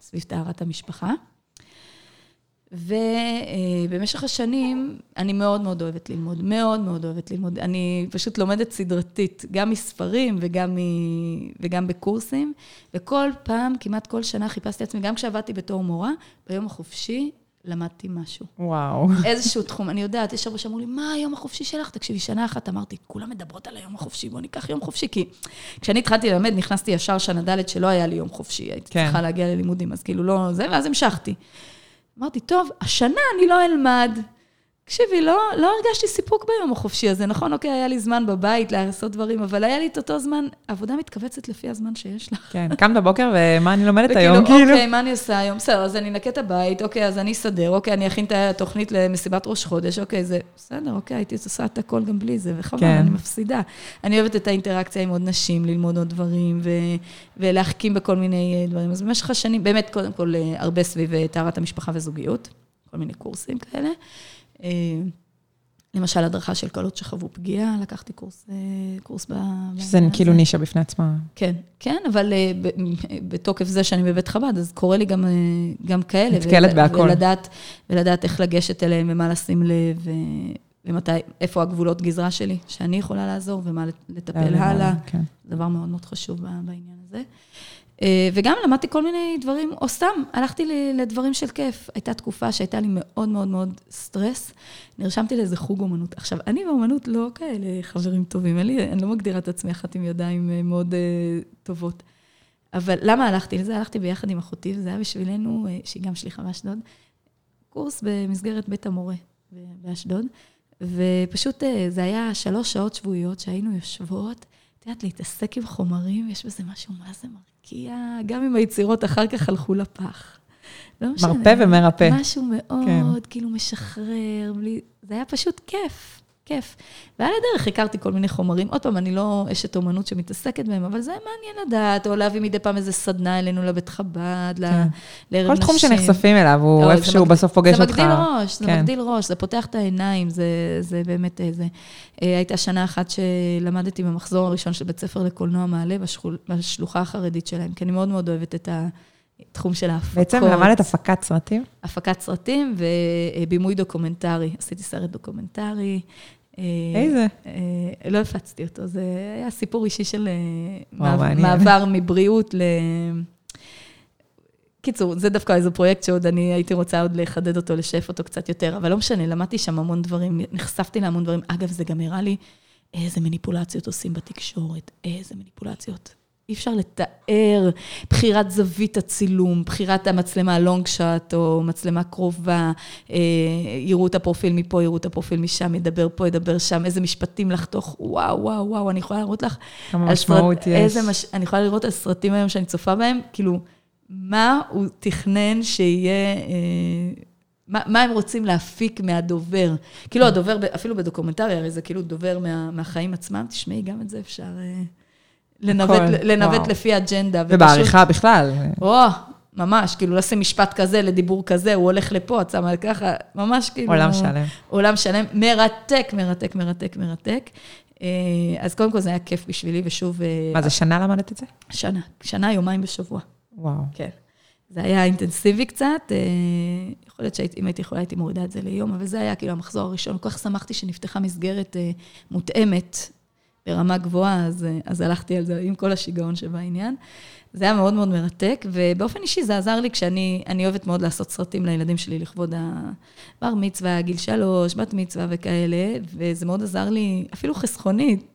סביב טהרת המשפחה. ובמשך השנים, אני מאוד מאוד אוהבת ללמוד, מאוד מאוד אוהבת ללמוד. אני פשוט לומדת סדרתית, גם מספרים וגם, מ... וגם בקורסים, וכל פעם, כמעט כל שנה חיפשתי עצמי, גם כשעבדתי בתור מורה, ביום החופשי למדתי משהו. וואו. איזשהו תחום. אני יודעת, יש הרבה שאמרו לי, מה היום החופשי שלך? תקשיבי, שנה אחת אמרתי, כולם מדברות על היום החופשי, בואו ניקח יום חופשי. כי כשאני התחלתי ללמד, נכנסתי ישר שנה ד' שלא היה לי יום חופשי, הייתי כן. צריכה להגיע ללימודים, אז כאילו לא זה, ואז המשכתי. אמרתי, טוב, השנה אני לא אלמד. תקשיבי, לא, לא הרגשתי סיפוק ביום החופשי הזה, נכון? אוקיי, היה לי זמן בבית לעשות דברים, אבל היה לי את אותו זמן, עבודה מתכווצת לפי הזמן שיש לך. כן, קמת בבוקר, ומה אני לומדת היום, כאילו? אוקיי, מה אני עושה היום? בסדר, אז אני אנקה את הבית, אוקיי, אז אני אסדר, אוקיי, אני אכין את התוכנית למסיבת ראש חודש, אוקיי, זה בסדר, אוקיי, הייתי עושה את הכל גם בלי זה, וחבל, כן. אני מפסידה. אני אוהבת את האינטראקציה עם עוד נשים, ללמוד עוד דברים, ו- ולהחכים בכל מיני אה, דברים. אז במשך השנים, באמת, קודם כל, אה, הרבה סביב אה, טהרת המשפחה וזוגיות, כל מיני קורסים כאלה. אה, למשל, הדרכה של קלות שחוו פגיעה, לקחתי קורס, אה, קורס ב... שזה כאילו נישה בפני עצמה. כן, כן, אבל אה, בתוקף זה שאני בבית חב"ד, אז קורה לי גם, גם כאלה. נתקלת בהכל. ולדעת, ולדעת איך לגשת אליהם ומה לשים לב, ומתי, איפה הגבולות גזרה שלי, שאני יכולה לעזור ומה לטפל הלאה. כן. דבר מאוד מאוד חשוב בעניין הזה. אה, וגם למדתי כל מיני דברים, או סתם, הלכתי לדברים של כיף. הייתה תקופה שהייתה לי מאוד מאוד מאוד סטרס, נרשמתי לאיזה חוג אומנות. עכשיו, אני באומנות לא כאלה חברים טובים, אני, אני לא מגדירה את עצמי אחת עם ידיים אה, מאוד uh, טובות. אבל למה הלכתי לזה? הלכתי ביחד עם אחותי, וזה היה בשבילנו, שהיא גם שליחה באשדוד, קורס במסגרת בית המורה באשדוד, ופשוט זה היה שלוש שעות שבועיות שהיינו יושבות, את יודעת, להתעסק עם חומרים, יש בזה משהו, מה זה מרגיש? כי גם אם היצירות אחר כך הלכו לפח. לא משנה. מרפא ומרפא. משהו מאוד, כן. כאילו, משחרר, בלי... זה היה פשוט כיף, כיף. ועל הדרך הכרתי כל מיני חומרים. עוד פעם, אני לא אשת אומנות שמתעסקת בהם, אבל זה מעניין לדעת, או להביא מדי פעם איזה סדנה אלינו לבית חב"ד, כן. לערב נשים. כל תחום שנחשפים אליו, הוא לא, איפשהו בסוף פוגש אותך. זה מגדיל ראש, זה כן. מגדיל ראש, זה פותח את העיניים, זה, זה באמת איזה... אה, הייתה שנה אחת שלמדתי במחזור הראשון של בית ספר לקולנוע מעלה, בשלוחה החרדית שלהם, כי אני מאוד מאוד אוהבת את ה... תחום של ההפקות. בעצם למדת הפקת סרטים? הפקת סרטים ובימוי דוקומנטרי. עשיתי סרט דוקומנטרי. אה, איזה? אה, לא הפצתי אותו, זה היה סיפור אישי של וואו, מעבר מבריאות ל... קיצור, זה דווקא איזה פרויקט שעוד אני הייתי רוצה עוד לחדד אותו, לשייף אותו קצת יותר, אבל לא משנה, למדתי שם המון דברים, נחשפתי להמון דברים. אגב, זה גם הראה לי איזה מניפולציות עושים בתקשורת, איזה מניפולציות. אי אפשר לתאר בחירת זווית הצילום, בחירת המצלמה הלונג שאט או מצלמה קרובה, אה, יראו את הפרופיל מפה, יראו את הפרופיל משם, ידבר פה, ידבר שם, איזה משפטים לחתוך, וואו, וואו, וואו, אני יכולה להראות לך... כמה משמעות סרט, יש. מש... אני יכולה לראות על סרטים היום שאני צופה בהם, כאילו, מה הוא תכנן שיהיה... אה, מה, מה הם רוצים להפיק מהדובר. כאילו הדובר, אפילו בדוקומנטרי, הרי זה כאילו דובר מה, מהחיים עצמם, תשמעי, גם את זה אפשר אה, לנווט, לנווט לפי אג'נדה. ובעריכה בכלל. או, ממש, כאילו לשים משפט כזה לדיבור כזה, הוא הולך לפה, את שמה ככה, ממש כאילו... עולם שלם. עולם שלם, מרתק, מרתק, מרתק, מרתק. אה, אז קודם כל זה היה כיף בשבילי, ושוב... אה, מה, זה שנה למדת את זה? שנה. שנה, יומיים בשבוע. וואו. כן. זה היה אינטנסיבי קצת, אה, יכול להיות שאם הייתי יכולה, הייתי מורידה את זה ליום, אבל זה היה כאילו המחזור הראשון. כל כך שמחתי שנפתחה מסגרת מותאמת ברמה גבוהה, אז, אז הלכתי על זה עם כל השיגעון שבעניין. זה היה מאוד מאוד מרתק, ובאופן אישי זה עזר לי כשאני אני אוהבת מאוד לעשות סרטים לילדים שלי לכבוד הבר מצווה, גיל שלוש, בת מצווה וכאלה, וזה מאוד עזר לי, אפילו חסכונית,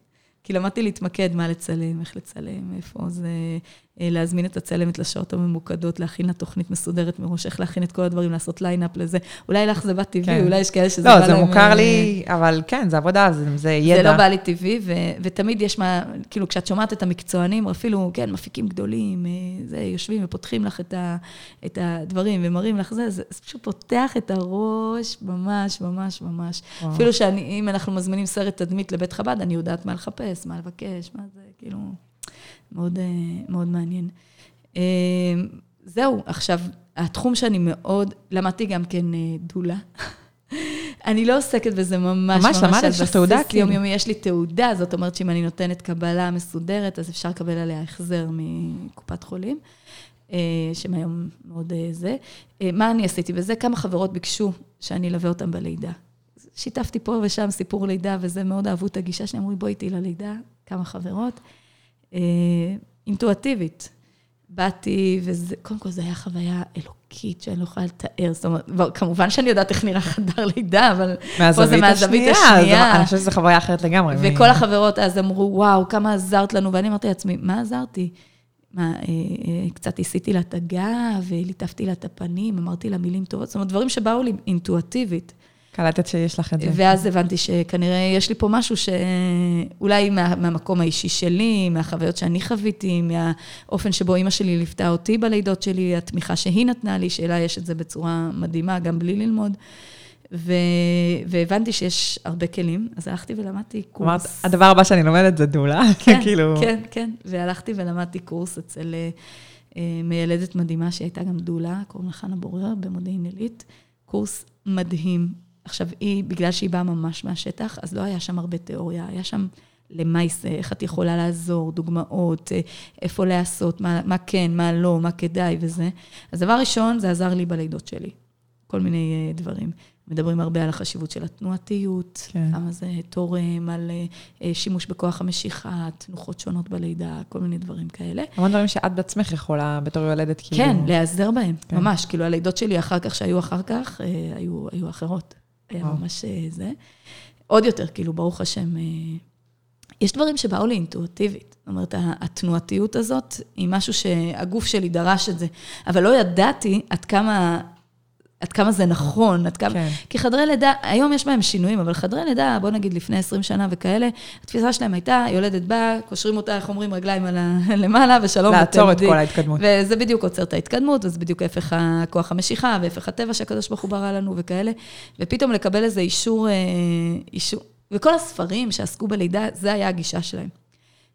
כי למדתי להתמקד מה לצלם, איך לצלם, איפה זה, להזמין את הצלמת לשעות הממוקדות, להכין לה תוכנית מסודרת מראש, איך להכין את כל הדברים, לעשות ליינאפ לזה. אולי לך זה בא טבעי, כן. אולי יש כאלה שזה לא, בא להם... לא, זה מוכר לי, אה, אבל כן, זה עבודה, זה, זה ידע. זה לא בא לי טבעי, ו, ותמיד יש מה, כאילו, כשאת שומעת את המקצוענים, אפילו, כן, מפיקים גדולים, אה, זה, יושבים ופותחים לך את, ה, את הדברים ומראים לך זה, זה, זה פשוט פותח את הראש, ממש, ממש, ממש. וואו. אפילו שאם אנחנו מזמינים סרט תדמית לבית חב"ד, אני יודעת מה לחפש, מה לבקש, מה זה, כאילו... מאוד, אה, מאוד מעניין. אה, זהו, עכשיו, התחום שאני מאוד, למדתי גם כן אה, דולה. אני לא עוסקת בזה ממש, ממש, ממש למדת, יש לך תעודה כאילו. יומיומי, יש לי תעודה, זאת אומרת שאם אני נותנת קבלה מסודרת, אז אפשר לקבל עליה החזר מקופת חולים, שהם מאוד זה. מה אני עשיתי? וזה כמה חברות ביקשו שאני אלווה אותם בלידה. שיתפתי פה ושם סיפור לידה, וזה מאוד אהבו את הגישה שלי, אמרו לי, בואי איתי ללידה, כמה חברות. אה, אינטואטיבית. באתי, וזה, קודם כל זו הייתה חוויה אלוקית שאני לא יכולה לתאר. זאת אומרת, כמובן שאני יודעת איך נראה חדר לידה, אבל פה זה מהזווית השנייה. אני חושבת שזו חוויה אחרת לגמרי. וכל החברות אז אמרו, וואו, כמה עזרת לנו, ואני אמרתי לעצמי, מה עזרתי? מה, אה, אה, קצת עשיתי לה את הגב, ליטפתי לה את הפנים, אמרתי לה מילים טובות, זאת אומרת, דברים שבאו לי אינטואטיבית. קלטת שיש לך את זה. ואז הבנתי שכנראה יש לי פה משהו שאולי מה, מהמקום האישי שלי, מהחוויות שאני חוויתי, מהאופן שבו אימא שלי ליוותה אותי בלידות שלי, התמיכה שהיא נתנה לי, שאלה יש את זה בצורה מדהימה, גם בלי ללמוד. ו... והבנתי שיש הרבה כלים, אז הלכתי ולמדתי קורס. אמרת, הדבר הבא שאני לומדת זה דולה, כן, כאילו... כן, כן, והלכתי ולמדתי קורס אצל uh, מיילדת מדהימה שהייתה גם דולה, קוראים לה חנה בורר במודיעין עילית, קורס מדהים, עכשיו, היא, בגלל שהיא באה ממש מהשטח, אז לא היה שם הרבה תיאוריה, היה שם למעשה, איך את יכולה לעזור, דוגמאות, אה, איפה לעשות, מה, מה כן, מה לא, מה כדאי וזה. אז דבר ראשון, זה עזר לי בלידות שלי, כל מיני uh, דברים. מדברים הרבה על החשיבות של התנועתיות, כן. כמה זה תורם, על שימוש בכוח המשיכה, תנוחות שונות בלידה, כל מיני דברים כאלה. המון דברים שאת בעצמך יכולה בתור יולדת, כאילו... כן, להיעזר בהם, כן. ממש. כאילו, הלידות שלי אחר כך, שהיו אחר כך, היו, היו אחרות. היה ממש אה, זה. עוד יותר, כאילו, ברוך השם, אה, יש דברים שבאו לי אינטואטיבית. זאת אומרת, התנועתיות הזאת היא משהו שהגוף שלי דרש את זה, אבל לא ידעתי עד כמה עד כמה זה נכון, עד כמה... כן. כי חדרי לידה, היום יש בהם שינויים, אבל חדרי לידה, בוא נגיד לפני 20 שנה וכאלה, התפיסה שלהם הייתה, יולדת באה, קושרים אותה, איך אומרים, רגליים על ה... למעלה, ושלום. לעצור את כל ההתקדמות. וזה בדיוק עוצר את ההתקדמות, וזה בדיוק הפך הכוח המשיכה, והפך הטבע שהקדוש ברוך הוא ברא לנו וכאלה. ופתאום לקבל איזה אישור, אה, אישור... וכל הספרים שעסקו בלידה, זה היה הגישה שלהם.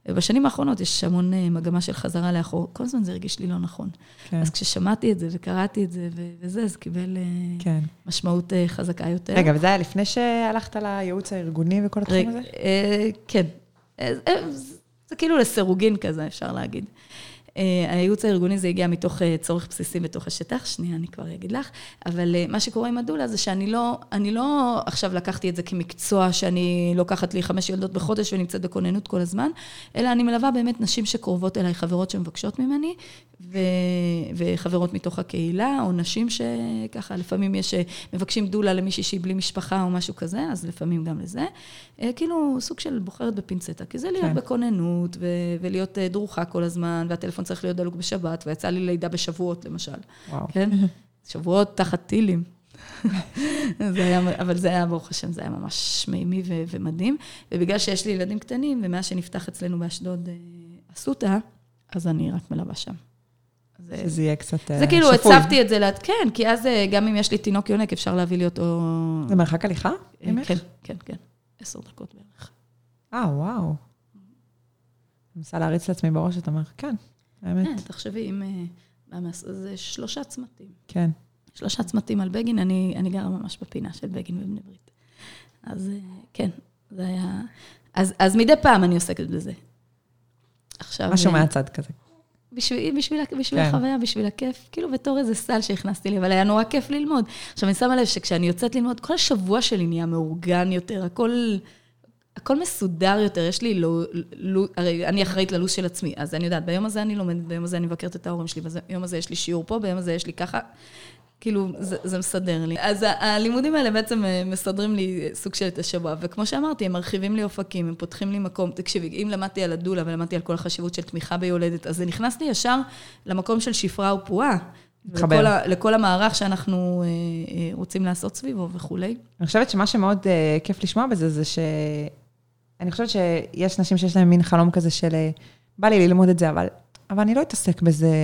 ובשנים האחרונות יש המון אה, מגמה של חזרה לאחור. כל הזמן זה הרגיש לי לא נכון. כן. אז כששמעתי את זה וקראתי את זה וזה, זה קיבל אה, כן. משמעות אה, חזקה יותר. רגע, וזה היה לפני שהלכת לייעוץ הארגוני וכל התחום הזה? כן. זה כאילו לסירוגין כזה, אפשר להגיד. אה, הייעוץ הארגוני זה הגיע מתוך אה, צורך בסיסי בתוך השטח, שנייה, אני כבר אגיד לך, אבל אה, מה שקורה עם הדולה זה שאני לא, אני לא עכשיו לקחתי את זה כמקצוע שאני לוקחת לי חמש ילדות בחודש ונמצאת בכוננות כל הזמן, אלא אני מלווה באמת נשים שקרובות אליי, חברות שמבקשות ממני, ו, וחברות מתוך הקהילה, או נשים שככה, לפעמים יש, מבקשים דולה למישהי שהיא בלי משפחה או משהו כזה, אז לפעמים גם לזה. כאילו, סוג של בוחרת בפינצטה, כי זה להיות כן. בכוננות ו, ולהיות דרוכה כל הזמן, והטלפון הטלפון צריך להיות דלוק בשבת, ויצא לי לידה בשבועות, למשל. וואו. כן? שבועות תחת טילים. זה היה, אבל זה היה, ברוך השם, זה היה ממש מימי ו- ומדהים. ובגלל שיש לי ילדים קטנים, ומאז שנפתח אצלנו באשדוד אה, אסותא, אז אני רק מלווה שם. זה, שזה יהיה קצת שפוי. זה כאילו, הצבתי את זה, לה... כן, כי אז אה, גם אם יש לי תינוק יונק, אפשר להביא לי אותו... זה מרחק הליכה? אה, ממך? כן, כן, כן. עשר דקות בערך. אה, וואו. אני מנסה להריץ לעצמי בראש, אתה אומר, כן, האמת, כן, תחשבי, אם... אה, זה שלושה צמתים. כן. שלושה צמתים על בגין, אני, אני גרה ממש בפינה של בגין ובני ברית. אז אה, כן, זה היה... אז, אז מדי פעם אני עוסקת בזה. עכשיו... משהו מהצד כזה. בשביל, בשביל, בשביל כן. החוויה, בשביל הכיף, כאילו בתור איזה סל שהכנסתי לי, אבל היה נורא כיף ללמוד. עכשיו, אני שמה לב שכשאני יוצאת ללמוד, כל השבוע שלי נהיה מאורגן יותר, הכל, הכל מסודר יותר, יש לי לא, לא, הרי אני אחראית ללו"ז של עצמי, אז אני יודעת, ביום הזה אני לומדת, ביום הזה אני מבקרת את ההורים שלי, ביום הזה יש לי שיעור פה, ביום הזה יש לי ככה. כאילו, זה, זה מסדר לי. אז הלימודים האלה בעצם אה, מסדרים לי סוג של את השבוע, וכמו שאמרתי, הם מרחיבים לי אופקים, הם פותחים לי מקום. תקשיבי, אם למדתי על הדולה ולמדתי על כל החשיבות של תמיכה ביולדת, אז זה נכנס לי ישר למקום של שפרה ופועה. לכל, ה- לכל המערך שאנחנו אה, אה, רוצים לעשות סביבו וכולי. אני חושבת שמה שמאוד uh, כיף לשמוע בזה, זה ש... אני חושבת שיש נשים שיש להן מין חלום כזה של אה, בא לי ללמוד את זה, אבל, אבל אני לא אתעסק בזה,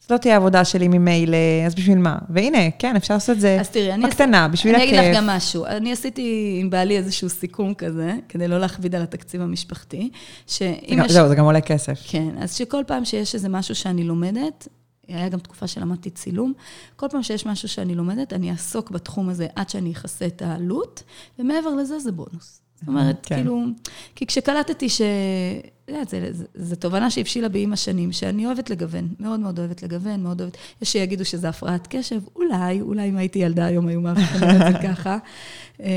זאת לא תהיה עבודה שלי ממילא, אז בשביל מה? והנה, כן, אפשר לעשות את זה תראי, אני... בקטנה, בשביל אני הכיף. אגיד לך גם משהו. אני עשיתי עם בעלי איזשהו סיכום כזה, כדי לא להכביד על התקציב המשפחתי, שאם יש... זהו, זה גם עולה כסף. כן, אז שכל פעם שיש איזה משהו שאני לומדת, היה גם תקופה שלמדתי צילום, כל פעם שיש משהו שאני לומדת, אני אעסוק בתחום הזה עד שאני אכסה את העלות, ומעבר לזה זה בונוס. זאת אומרת, כן. כאילו, כי כשקלטתי ש... את יודעת, זו תובנה שהבשילה בי עם השנים, שאני אוהבת לגוון, מאוד מאוד אוהבת לגוון, מאוד אוהבת, יש שיגידו שזה הפרעת קשב, אולי, אולי אם הייתי ילדה היום היו מאבחנים את זה ככה, אה,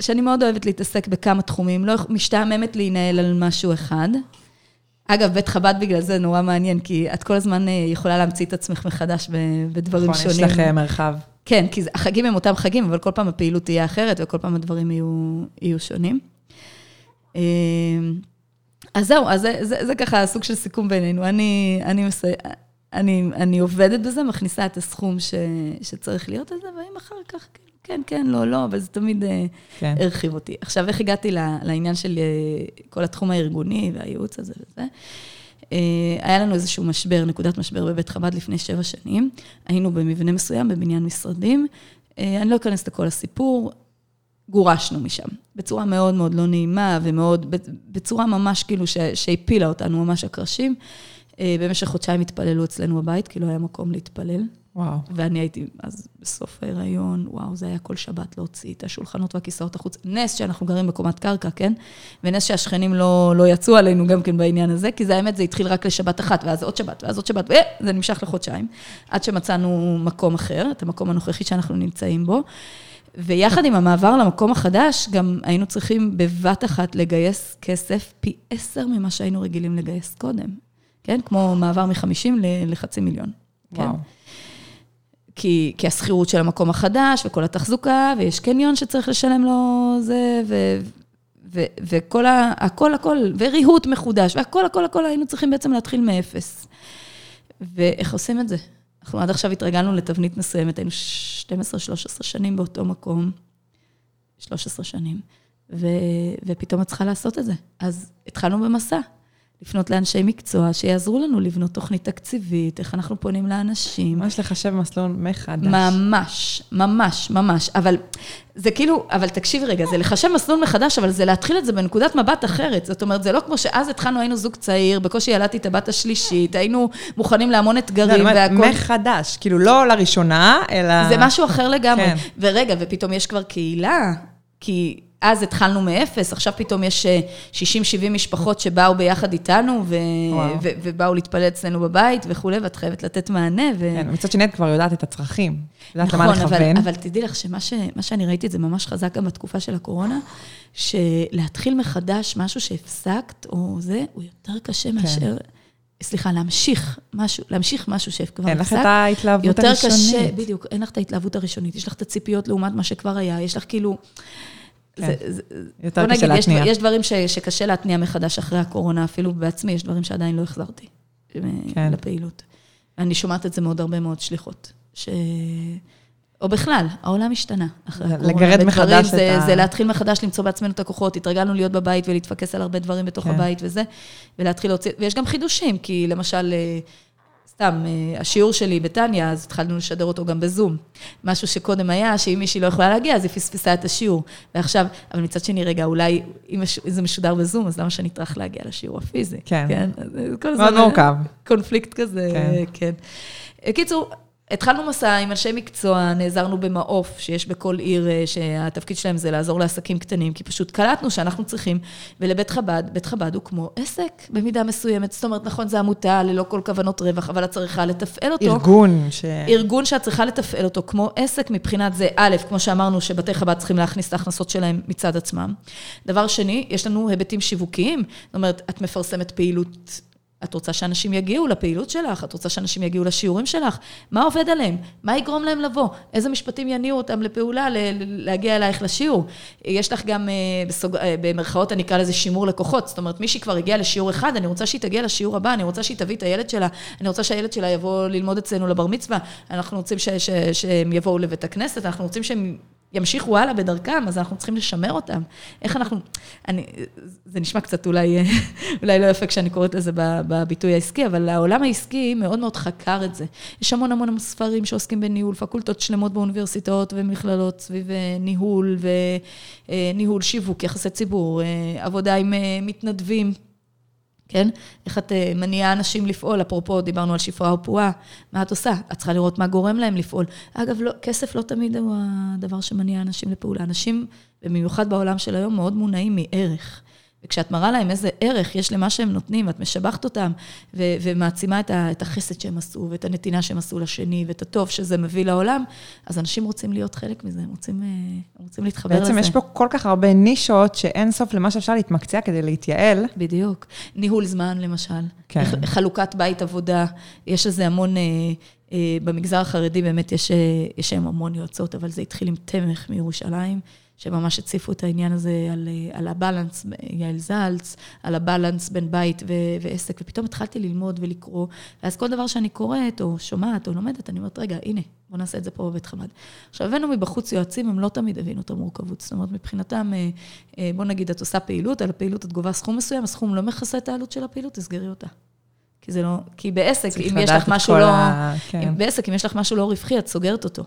שאני מאוד אוהבת להתעסק בכמה תחומים, לא משתעממת להינעל על משהו אחד. אגב, בית חב"ד בגלל זה נורא מעניין, כי את כל הזמן אה, יכולה להמציא את עצמך מחדש בדברים נכון, שונים. יש לך אה, מרחב. כן, כי החגים הם אותם חגים, אבל כל פעם הפעילות תהיה אחרת, וכל פעם הדברים יהיו, יהיו שונים. אה, אז זהו, אז זה, זה, זה ככה סוג של סיכום בינינו. אני, אני, מסי... אני, אני עובדת בזה, מכניסה את הסכום ש, שצריך להיות על זה, ואם אחר כך, כן, כן, כן, לא, לא, אבל זה תמיד אה, כן. הרחיב אותי. עכשיו, איך הגעתי לעניין של אה, כל התחום הארגוני והייעוץ הזה וזה? אה, היה לנו איזשהו משבר, נקודת משבר בבית חב"ד לפני שבע שנים. היינו במבנה מסוים, בבניין משרדים. אה, אני לא אכנס לכל הסיפור, גורשנו משם. בצורה מאוד מאוד לא נעימה ומאוד, בצורה ממש כאילו שהפילה אותנו ממש הקרשים. אה, במשך חודשיים התפללו אצלנו בבית, כי לא היה מקום להתפלל. וואו. ואני הייתי אז בסוף ההיריון, וואו, זה היה כל שבת להוציא את השולחנות והכיסאות החוץ. נס שאנחנו גרים בקומת קרקע, כן? ונס שהשכנים לא, לא יצאו עלינו גם כן בעניין הזה, כי זה האמת, זה התחיל רק לשבת אחת, ואז עוד שבת, ואז עוד שבת, וזה נמשך לחודשיים, עד שמצאנו מקום אחר, את המקום הנוכחי שאנחנו נמצאים בו. ויחד עם המעבר למקום החדש, גם היינו צריכים בבת אחת לגייס כסף פי עשר ממה שהיינו רגילים לגייס קודם, כן? כמו מעבר מ-50 לחצי מיליון. כן? כי, כי השכירות של המקום החדש, וכל התחזוקה, ויש קניון שצריך לשלם לו זה, ו, ו, וכל ה... הכל, הכל, וריהוט מחודש, והכל, הכל, הכל, היינו צריכים בעצם להתחיל מאפס. ואיך עושים את זה? אנחנו עד עכשיו התרגלנו לתבנית מסוימת, היינו 12-13 שנים באותו מקום, 13 שנים, ו, ופתאום את צריכה לעשות את זה. אז התחלנו במסע. לפנות לאנשי מקצוע שיעזרו לנו לבנות תוכנית תקציבית, איך אנחנו פונים לאנשים. ממש לחשב מסלול מחדש. ממש, ממש, ממש. אבל זה כאילו, אבל תקשיבי רגע, זה לחשב מסלול מחדש, אבל זה להתחיל את זה בנקודת מבט אחרת. זאת אומרת, זה לא כמו שאז התחלנו, היינו זוג צעיר, בקושי ילדתי את הבת השלישית, היינו מוכנים להמון לא, אתגרים אומרת, והכל. מחדש, כאילו לא לראשונה, אלא... זה משהו אחר לגמרי. כן. ורגע, ופתאום יש כבר קהילה, כי אז התחלנו מאפס, עכשיו פתאום יש אה, 60-70 משפחות שבאו ביחד איתנו, ו-. ו- ובאו להתפלל אצלנו בבית וכולי, ואת חייבת לתת מענה. ו- כן, מצד שני את כבר יודעת את הצרכים. יודעת נכון, למה אבל, לכוון. אבל תדעי לך שמה ש, שאני ראיתי את זה ממש חזק גם בתקופה של הקורונה, שלהתחיל מחדש משהו שהפסקת, או זה, הוא יותר קשה מאשר, סליחה, להמשיך משהו, להמשיך משהו שכבר אין לך הפסקת. את ההתלהבות יותר הראשונית. קשה, בדיוק, אין לך את ההתלהבות הראשונית, יש לך את הציפיות לעומת מה שכבר היה, יש לך כאילו... כן. זה, יותר בוא קשה נגיד, יש, להתניע. יש דברים ש, שקשה להתניע מחדש אחרי הקורונה, אפילו בעצמי, יש דברים שעדיין לא החזרתי כן. כן. לפעילות. אני שומעת את זה מאוד הרבה מאוד שליחות. ש... או בכלל, העולם השתנה אחרי הקורונה. לגרד מחדש זה, את ה- זה להתחיל מחדש למצוא בעצמנו את הכוחות. התרגלנו להיות בבית ולהתפקס על הרבה דברים בתוך כן. הבית וזה, ולהתחיל להוציא... ויש גם חידושים, כי למשל, אה, סתם, אה, השיעור שלי בטניה, אז התחלנו לשדר אותו גם בזום. משהו שקודם היה, שאם מישהי לא יכולה להגיע, אז היא פספסה את השיעור. ועכשיו, אבל מצד שני, רגע, אולי אם זה משודר בזום, אז למה שאני אטרח להגיע לשיעור הפיזי? כן. כן? מאוד מורכב. קונפליקט כזה, כן. כן. קיצור, התחלנו מסע עם אנשי מקצוע, נעזרנו במעוף שיש בכל עיר, אה, שהתפקיד שלהם זה לעזור לעסקים קטנים, כי פשוט קלטנו שאנחנו צריכים, ולבית חב"ד, בית חב"ד הוא כמו עסק במידה מסוימת. זאת אומרת, נכון, זו עמותה ללא כל כוונות רווח, אבל את צריכה לתפעל אותו. ארגון ש... ארגון שאת צריכה לתפעל אותו כמו עסק מבחינת זה, א', כמו שאמרנו, שבתי חב"ד צריכים להכניס את ההכנסות שלהם מצד עצמם. דבר שני, יש לנו היבטים שיווקיים, זאת אומרת, את מפרסמת פעילות את רוצה שאנשים יגיעו לפעילות שלך, את רוצה שאנשים יגיעו לשיעורים שלך, מה עובד עליהם? מה יגרום להם לבוא? איזה משפטים יניעו אותם לפעולה, להגיע אלייך לשיעור? יש לך גם, אה, בסוג, אה, במרכאות אני אקרא לזה שימור לקוחות, זאת אומרת, מי שכבר הגיע לשיעור אחד, אני רוצה שהיא תגיע לשיעור הבא, אני רוצה שהיא תביא את הילד שלה, אני רוצה שהילד שלה יבוא ללמוד אצלנו לבר מצווה, אנחנו רוצים ש, ש, שהם יבואו לבית הכנסת, אנחנו רוצים שהם ימשיכו הלאה בדרכם, אז אנחנו צריכים לשמר אותם. איך אנחנו, אני, זה נשמע קצת אולי, אולי לא יפה כשאני קוראת לזה בביטוי העסקי, אבל העולם העסקי מאוד מאוד חקר את זה. יש המון המון ספרים שעוסקים בניהול, פקולטות שלמות באוניברסיטאות ומכללות סביב אה, ניהול וניהול, שיווק, יחסי ציבור, אה, עבודה עם אה, מתנדבים. כן? איך את אה, מניעה אנשים לפעול? אפרופו, דיברנו על שפרה או פועה, מה את עושה? את צריכה לראות מה גורם להם לפעול. אגב, לא, כסף לא תמיד הוא הדבר שמניע אנשים לפעולה. אנשים, במיוחד בעולם של היום, מאוד מונעים מערך. וכשאת מראה להם איזה ערך יש למה שהם נותנים, ואת משבחת אותם, ו- ומעצימה את, ה- את החסד שהם עשו, ואת הנתינה שהם עשו לשני, ואת הטוב שזה מביא לעולם, אז אנשים רוצים להיות חלק מזה, הם רוצים, אה, הם רוצים להתחבר בעצם לזה. בעצם יש פה כל כך הרבה נישות שאין סוף למה שאפשר להתמקצע כדי להתייעל. בדיוק. ניהול זמן, למשל. כן. חלוקת בית עבודה, יש לזה המון... אה, אה, במגזר החרדי באמת יש, יש המון יועצות, אבל זה התחיל עם תמך מירושלים. שממש הציפו את העניין הזה על, על הבלנס, יעל זלץ, על הבלנס בין בית ו- ועסק, ופתאום התחלתי ללמוד ולקרוא, ואז כל דבר שאני קוראת, או שומעת, או לומדת, אני אומרת, רגע, הנה, בוא נעשה את זה פה בבית חב"ד. עכשיו, הבאנו מבחוץ יועצים, הם לא תמיד הבינו את המורכבות. זאת אומרת, מבחינתם, אה, אה, בוא נגיד, את עושה פעילות, על הפעילות את גובה סכום מסוים, הסכום לא מכסה את העלות של הפעילות, תסגרי אותה. כי זה לא, כי בעסק, אם יש לך משהו לא, ה... כן. בעסק, אם יש לך משהו לא רווחי, את סוגרת אותו.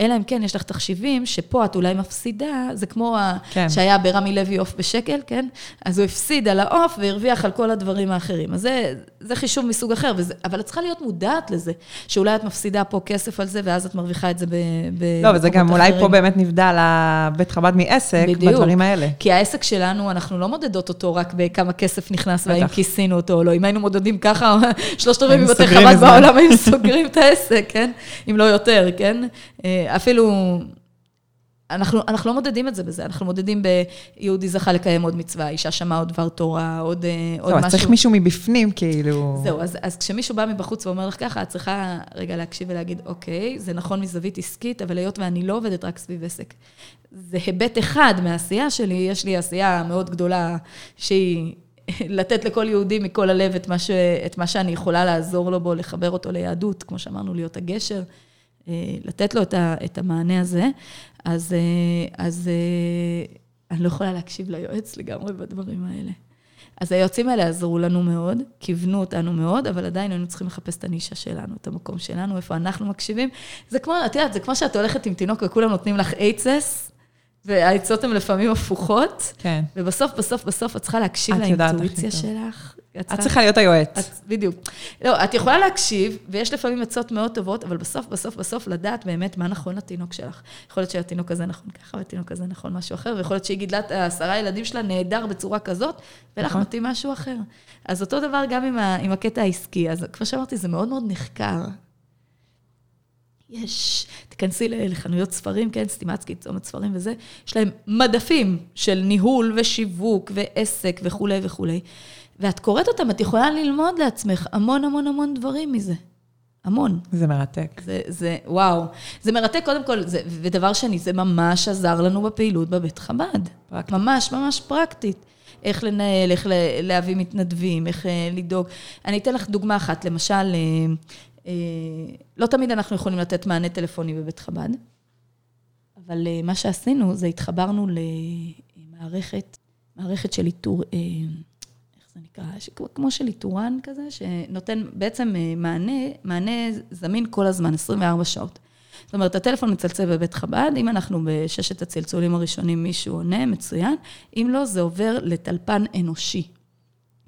אלא אם כן, יש לך תחשיבים שפה את אולי מפסידה, זה כמו כן. שהיה ברמי לוי עוף בשקל, כן? אז הוא הפסיד על העוף והרוויח על כל הדברים האחרים. אז זה, זה חישוב מסוג אחר, וזה, אבל את צריכה להיות מודעת לזה, שאולי את מפסידה פה כסף על זה, ואז את מרוויחה את זה ב... ב לא, וזה גם אחרים. אולי פה באמת נבדל הבית חב"ד מעסק, בדיוק. בדברים האלה. כי העסק שלנו, אנחנו לא מודדות אותו רק בכמה כסף נכנס והאם כיסינו אותו או לא. אם היינו מודדים ככה, שלושת רבעי מבתי חב"ד בעולם היו סוגרים את העסק, כן? אם לא יותר, כן? אה, אפילו, אנחנו, אנחנו לא מודדים את זה בזה, אנחנו מודדים ביהודי זכה לקיים עוד מצווה, אישה שמעה עוד דבר תורה, עוד, אה, עוד משהו. אז צריך מישהו מבפנים, כאילו... זהו, אז, אז כשמישהו בא מבחוץ ואומר לך ככה, את צריכה רגע להקשיב ולהגיד, אוקיי, זה נכון מזווית עסקית, אבל היות ואני לא עובדת רק סביב עסק. זה היבט אחד מהעשייה שלי, יש לי עשייה מאוד גדולה שהיא... לתת לכל יהודי מכל הלב את מה, ש, את מה שאני יכולה לעזור לו בו, לחבר אותו ליהדות, כמו שאמרנו, להיות הגשר. אה, לתת לו את המענה הזה, אז, אה, אז אה, אני לא יכולה להקשיב ליועץ לגמרי בדברים האלה. אז היועצים האלה עזרו לנו מאוד, כיוונו אותנו מאוד, אבל עדיין היינו צריכים לחפש את הנישה שלנו, את המקום שלנו, איפה אנחנו מקשיבים. זה כמו, את יודעת, זה כמו שאת הולכת עם תינוק וכולם נותנים לך עצס, והעצות הן לפעמים הפוכות. כן. ובסוף, בסוף, בסוף את צריכה להקשיב לאינטואיציה שלך. את צריכה להיות היועץ. את, בדיוק. לא, את יכולה להקשיב, ויש לפעמים עצות מאוד טובות, אבל בסוף, בסוף, בסוף לדעת באמת מה נכון לתינוק שלך. יכול להיות שהתינוק הזה נכון ככה, והתינוק הזה נכון משהו אחר, ויכול להיות שהיא גידלה את העשרה ילדים שלה נהדר בצורה כזאת, ולך נכון. מתאים משהו אחר. אז אותו דבר גם עם, ה, עם הקטע העסקי. אז כמו שאמרתי, זה מאוד מאוד נחקר. יש, תיכנסי לחנויות ספרים, כן, סטימצקי, צומת ספרים וזה, יש להם מדפים של ניהול ושיווק ועסק וכולי וכולי. ואת קוראת אותם, את יכולה ללמוד לעצמך המון המון המון דברים מזה. המון. זה מרתק. זה, זה, וואו. זה מרתק, קודם כל, זה, ודבר שני, זה ממש עזר לנו בפעילות בבית חב"ד. פרקטית. ממש, ממש פרקטית. איך לנהל, איך להביא מתנדבים, איך אה, לדאוג. אני אתן לך דוגמה אחת, למשל, אה, אה, לא תמיד אנחנו יכולים לתת מענה טלפוני בבית חב"ד, אבל מה שעשינו זה התחברנו למערכת, מערכת של איתור, זה נקרא? כמו של איתורן כזה, שנותן בעצם מענה, מענה זמין כל הזמן, 24 שעות. זאת אומרת, הטלפון מצלצל בבית חב"ד, אם אנחנו בששת הצלצולים הראשונים מישהו עונה, מצוין, אם לא, זה עובר לטלפן אנושי.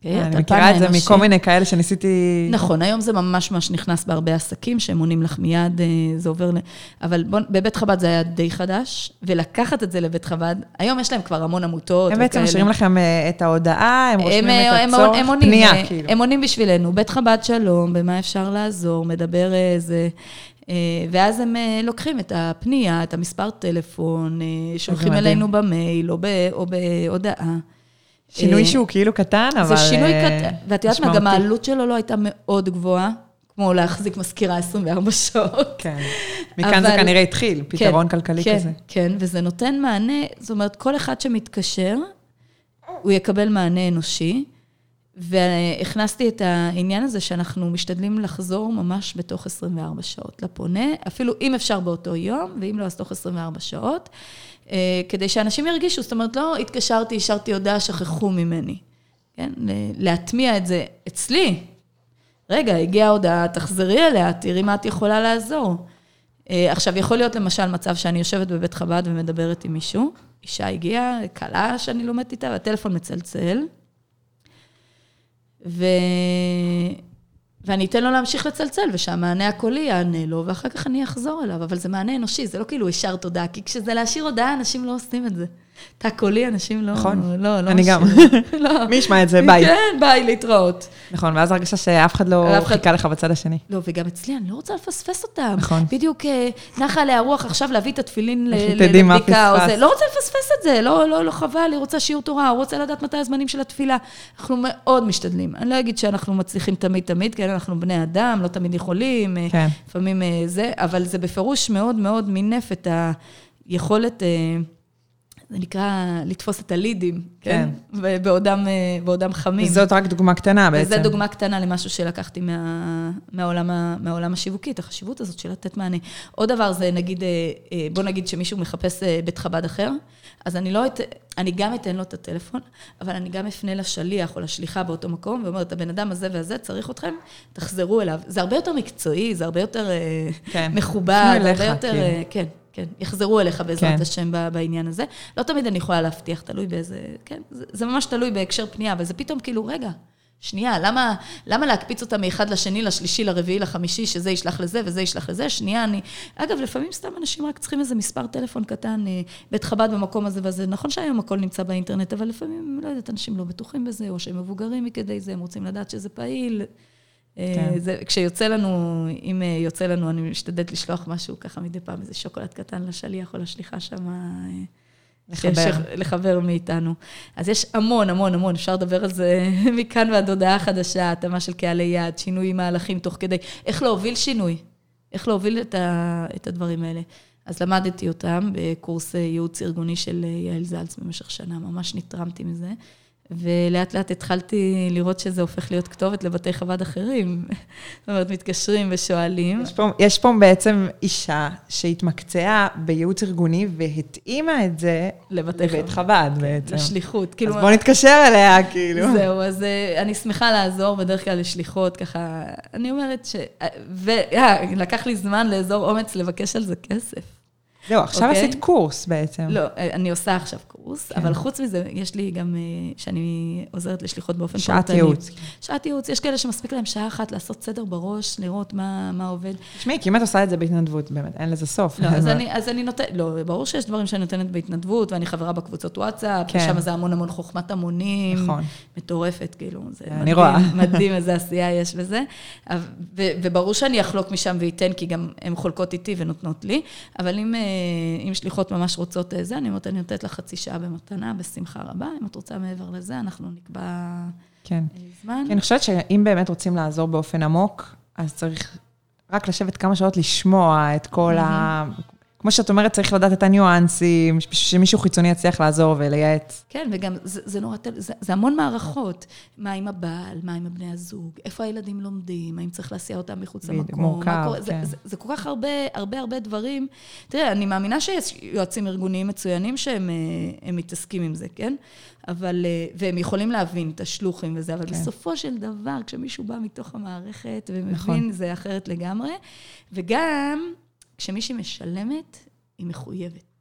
אוקיי? אני מכירה את זה מכל מיני כאלה שניסיתי... נכון, היום זה ממש ממש נכנס בהרבה עסקים, שהם עונים לך מיד, אה, זה עובר ל... אבל בוא, בבית חב"ד זה היה די חדש, ולקחת את זה לבית חב"ד, היום יש להם כבר המון עמותות הם בעצם משאירים לכם אה, את ההודעה, הם רושמים את הצורך, פנייה, כאילו. הם עונים בשבילנו, בית חב"ד שלום, במה אפשר לעזור, מדבר איזה... אה, ואז הם לוקחים את הפנייה, את המספר טלפון, שולחים אלינו במייל או, או בהודעה. שינוי שהוא כאילו קטן, אבל... זה שינוי קטן, ואת יודעת מה, גם העלות שלו לא הייתה מאוד גבוהה, כמו להחזיק מזכירה 24 שעות. כן. מכאן זה כנראה התחיל, כן, פתרון כלכלי כן, כזה. כן, וזה נותן מענה, זאת אומרת, כל אחד שמתקשר, הוא יקבל מענה אנושי. והכנסתי את העניין הזה שאנחנו משתדלים לחזור ממש בתוך 24 שעות לפונה, אפילו אם אפשר באותו יום, ואם לא, אז תוך 24 שעות. אה, כדי שאנשים ירגישו, זאת אומרת, לא התקשרתי, השארתי הודעה, שכחו ממני. כן? להטמיע את זה אצלי. רגע, הגיעה הודעה, תחזרי אליה, תראי מה את יכולה לעזור. אה, עכשיו, יכול להיות למשל מצב שאני יושבת בבית חב"ד ומדברת עם מישהו, אישה הגיעה, כלה שאני לומדת איתה, והטלפון מצלצל, ו... ואני אתן לו להמשיך לצלצל, ושהמענה הקולי יענה לו, ואחר כך אני אחזור אליו, אבל זה מענה אנושי, זה לא כאילו השארת הודעה, כי כשזה להשאיר הודעה, אנשים לא עושים את זה. תא קולי, אנשים לא... נכון, לא, לא אני גם. לא. מי ישמע את זה? ביי. כן, ביי, להתראות. נכון, ואז הרגשה שאף אחד לא חיכה לך בצד השני. לא, וגם אצלי, אני לא רוצה לפספס אותם. נכון. בדיוק אה, נחה עליה רוח עכשיו להביא את התפילין לבדיקה, או זה. לא רוצה לפספס את זה, לא, לא, לא חבל, היא רוצה שיעור תורה, הוא רוצה לדעת מתי הזמנים של התפילה. אנחנו מאוד משתדלים. אני לא אגיד שאנחנו מצליחים תמיד תמיד, כן, אנחנו בני אדם, לא תמיד יכולים, אה, כן. לפעמים אה, זה, אבל זה בפירוש מאוד מאוד מינף את היכולת... זה נקרא לתפוס את הלידים, כן? כן. בעודם, בעודם חמים. וזאת רק דוגמה קטנה בעצם. וזו דוגמה קטנה למשהו שלקחתי מה, מהעולם, מהעולם השיווקי, את החשיבות הזאת של לתת מענה. עוד דבר זה, נגיד, אה, אה, בוא נגיד שמישהו מחפש אה, בית חב"ד אחר, אז אני לא, את, אני גם אתן לו את הטלפון, אבל אני גם אפנה לשליח או לשליחה באותו מקום, ואומרת, הבן אדם הזה והזה צריך אתכם, תחזרו אליו. זה הרבה יותר מקצועי, זה הרבה יותר כן. מכובד, הרבה יותר, כן. כן. כן, יחזרו אליך בעזרת כן. השם בעניין הזה. לא תמיד אני יכולה להבטיח, תלוי באיזה, כן, זה, זה ממש תלוי בהקשר פנייה, אבל זה פתאום כאילו, רגע, שנייה, למה, למה להקפיץ אותה מאחד לשני, לשלישי, לרביעי, לחמישי, שזה ישלח לזה וזה ישלח לזה? שנייה, אני... אגב, לפעמים סתם אנשים רק צריכים איזה מספר טלפון קטן, אה, בית חב"ד במקום הזה וזה. נכון שהיום הכל נמצא באינטרנט, אבל לפעמים, לא יודעת, אנשים לא בטוחים בזה, או שהם מבוגרים מכדי זה, הם רוצים לדעת שזה פעיל. אה, כן. זה, כשיוצא לנו, אם אה, יוצא לנו, אני משתדלת לשלוח משהו ככה מדי פעם, איזה שוקולד קטן לשליח או לשליחה שם. אה, לחבר. לחבר מאיתנו. אז יש המון, המון, המון, אפשר לדבר על זה מכאן ועד הודעה חדשה, התאמה של קהלי יעד, שינוי מהלכים תוך כדי, איך להוביל שינוי, איך להוביל את, ה, את הדברים האלה. אז למדתי אותם בקורס ייעוץ ארגוני של יעל זלץ במשך שנה, ממש נתרמתי מזה. ולאט לאט התחלתי לראות שזה הופך להיות כתובת לבתי חב"ד אחרים. זאת אומרת, מתקשרים ושואלים. יש פה, יש פה בעצם אישה שהתמקצעה בייעוץ ארגוני והתאימה את זה לבתי לבית חב"ד כן, בעצם. לשליחות. כאילו, אז בוא נתקשר אליה, כאילו. זהו, אז אה, אני שמחה לעזור בדרך כלל לשליחות, ככה, אני אומרת ש... ולקח לי זמן לאזור אומץ לבקש על זה כסף. זהו, עכשיו okay. אוקיי? עשית קורס בעצם. לא, אני עושה עכשיו קורס, כן. אבל חוץ מזה, יש לי גם, אה, שאני עוזרת לשליחות באופן פרטני. שעת ייעוץ. שעת ייעוץ, יש כאלה שמספיק להם שעה אחת לעשות סדר בראש, לראות מה, מה עובד. תשמעי, כי אם את עושה את זה בהתנדבות, באמת, אין לזה סוף. לא, אז אני, אז אני נותנת, לא, ברור שיש דברים שאני נותנת בהתנדבות, ואני חברה בקבוצות וואטסאפ, כן. ושם זה המון המון חוכמת המונים. נכון. מטורפת, כאילו, זה אני מדהים, רואה. מדהים איזה עשייה יש בזה. וברור שאני אחלוק משם ואתן, כי גם הן חולקות איתי ונותנות לי, אבל אם, אה, אם שליחות ממש רוצות אה, זה, אני אומרת, אני נותנת לך חצי שעה במתנה, בשמחה רבה. אם את רוצה מעבר לזה, אנחנו נקבע כן. אה, זמן. כן, אני חושבת שאם באמת רוצים לעזור באופן עמוק, אז צריך רק לשבת כמה שעות לשמוע את כל ה... כמו שאת אומרת, צריך לדעת את הניואנסים, שמישהו חיצוני יצליח לעזור ולייעץ. כן, וגם זה, זה נורא, זה, זה המון מערכות. מה עם הבעל, מה עם הבני הזוג, איפה הילדים לומדים, האם צריך להסיע אותם מחוץ למקום. מורכב, כן. זה, זה, זה כל כך הרבה, הרבה, הרבה דברים. תראה, אני מאמינה שיש יועצים ארגוניים מצוינים שהם מתעסקים עם זה, כן? אבל, והם יכולים להבין את השלוחים וזה, אבל כן. בסופו של דבר, כשמישהו בא מתוך המערכת ומבין, נכון. זה אחרת לגמרי. וגם, כשמישהי משלמת, היא מחויבת.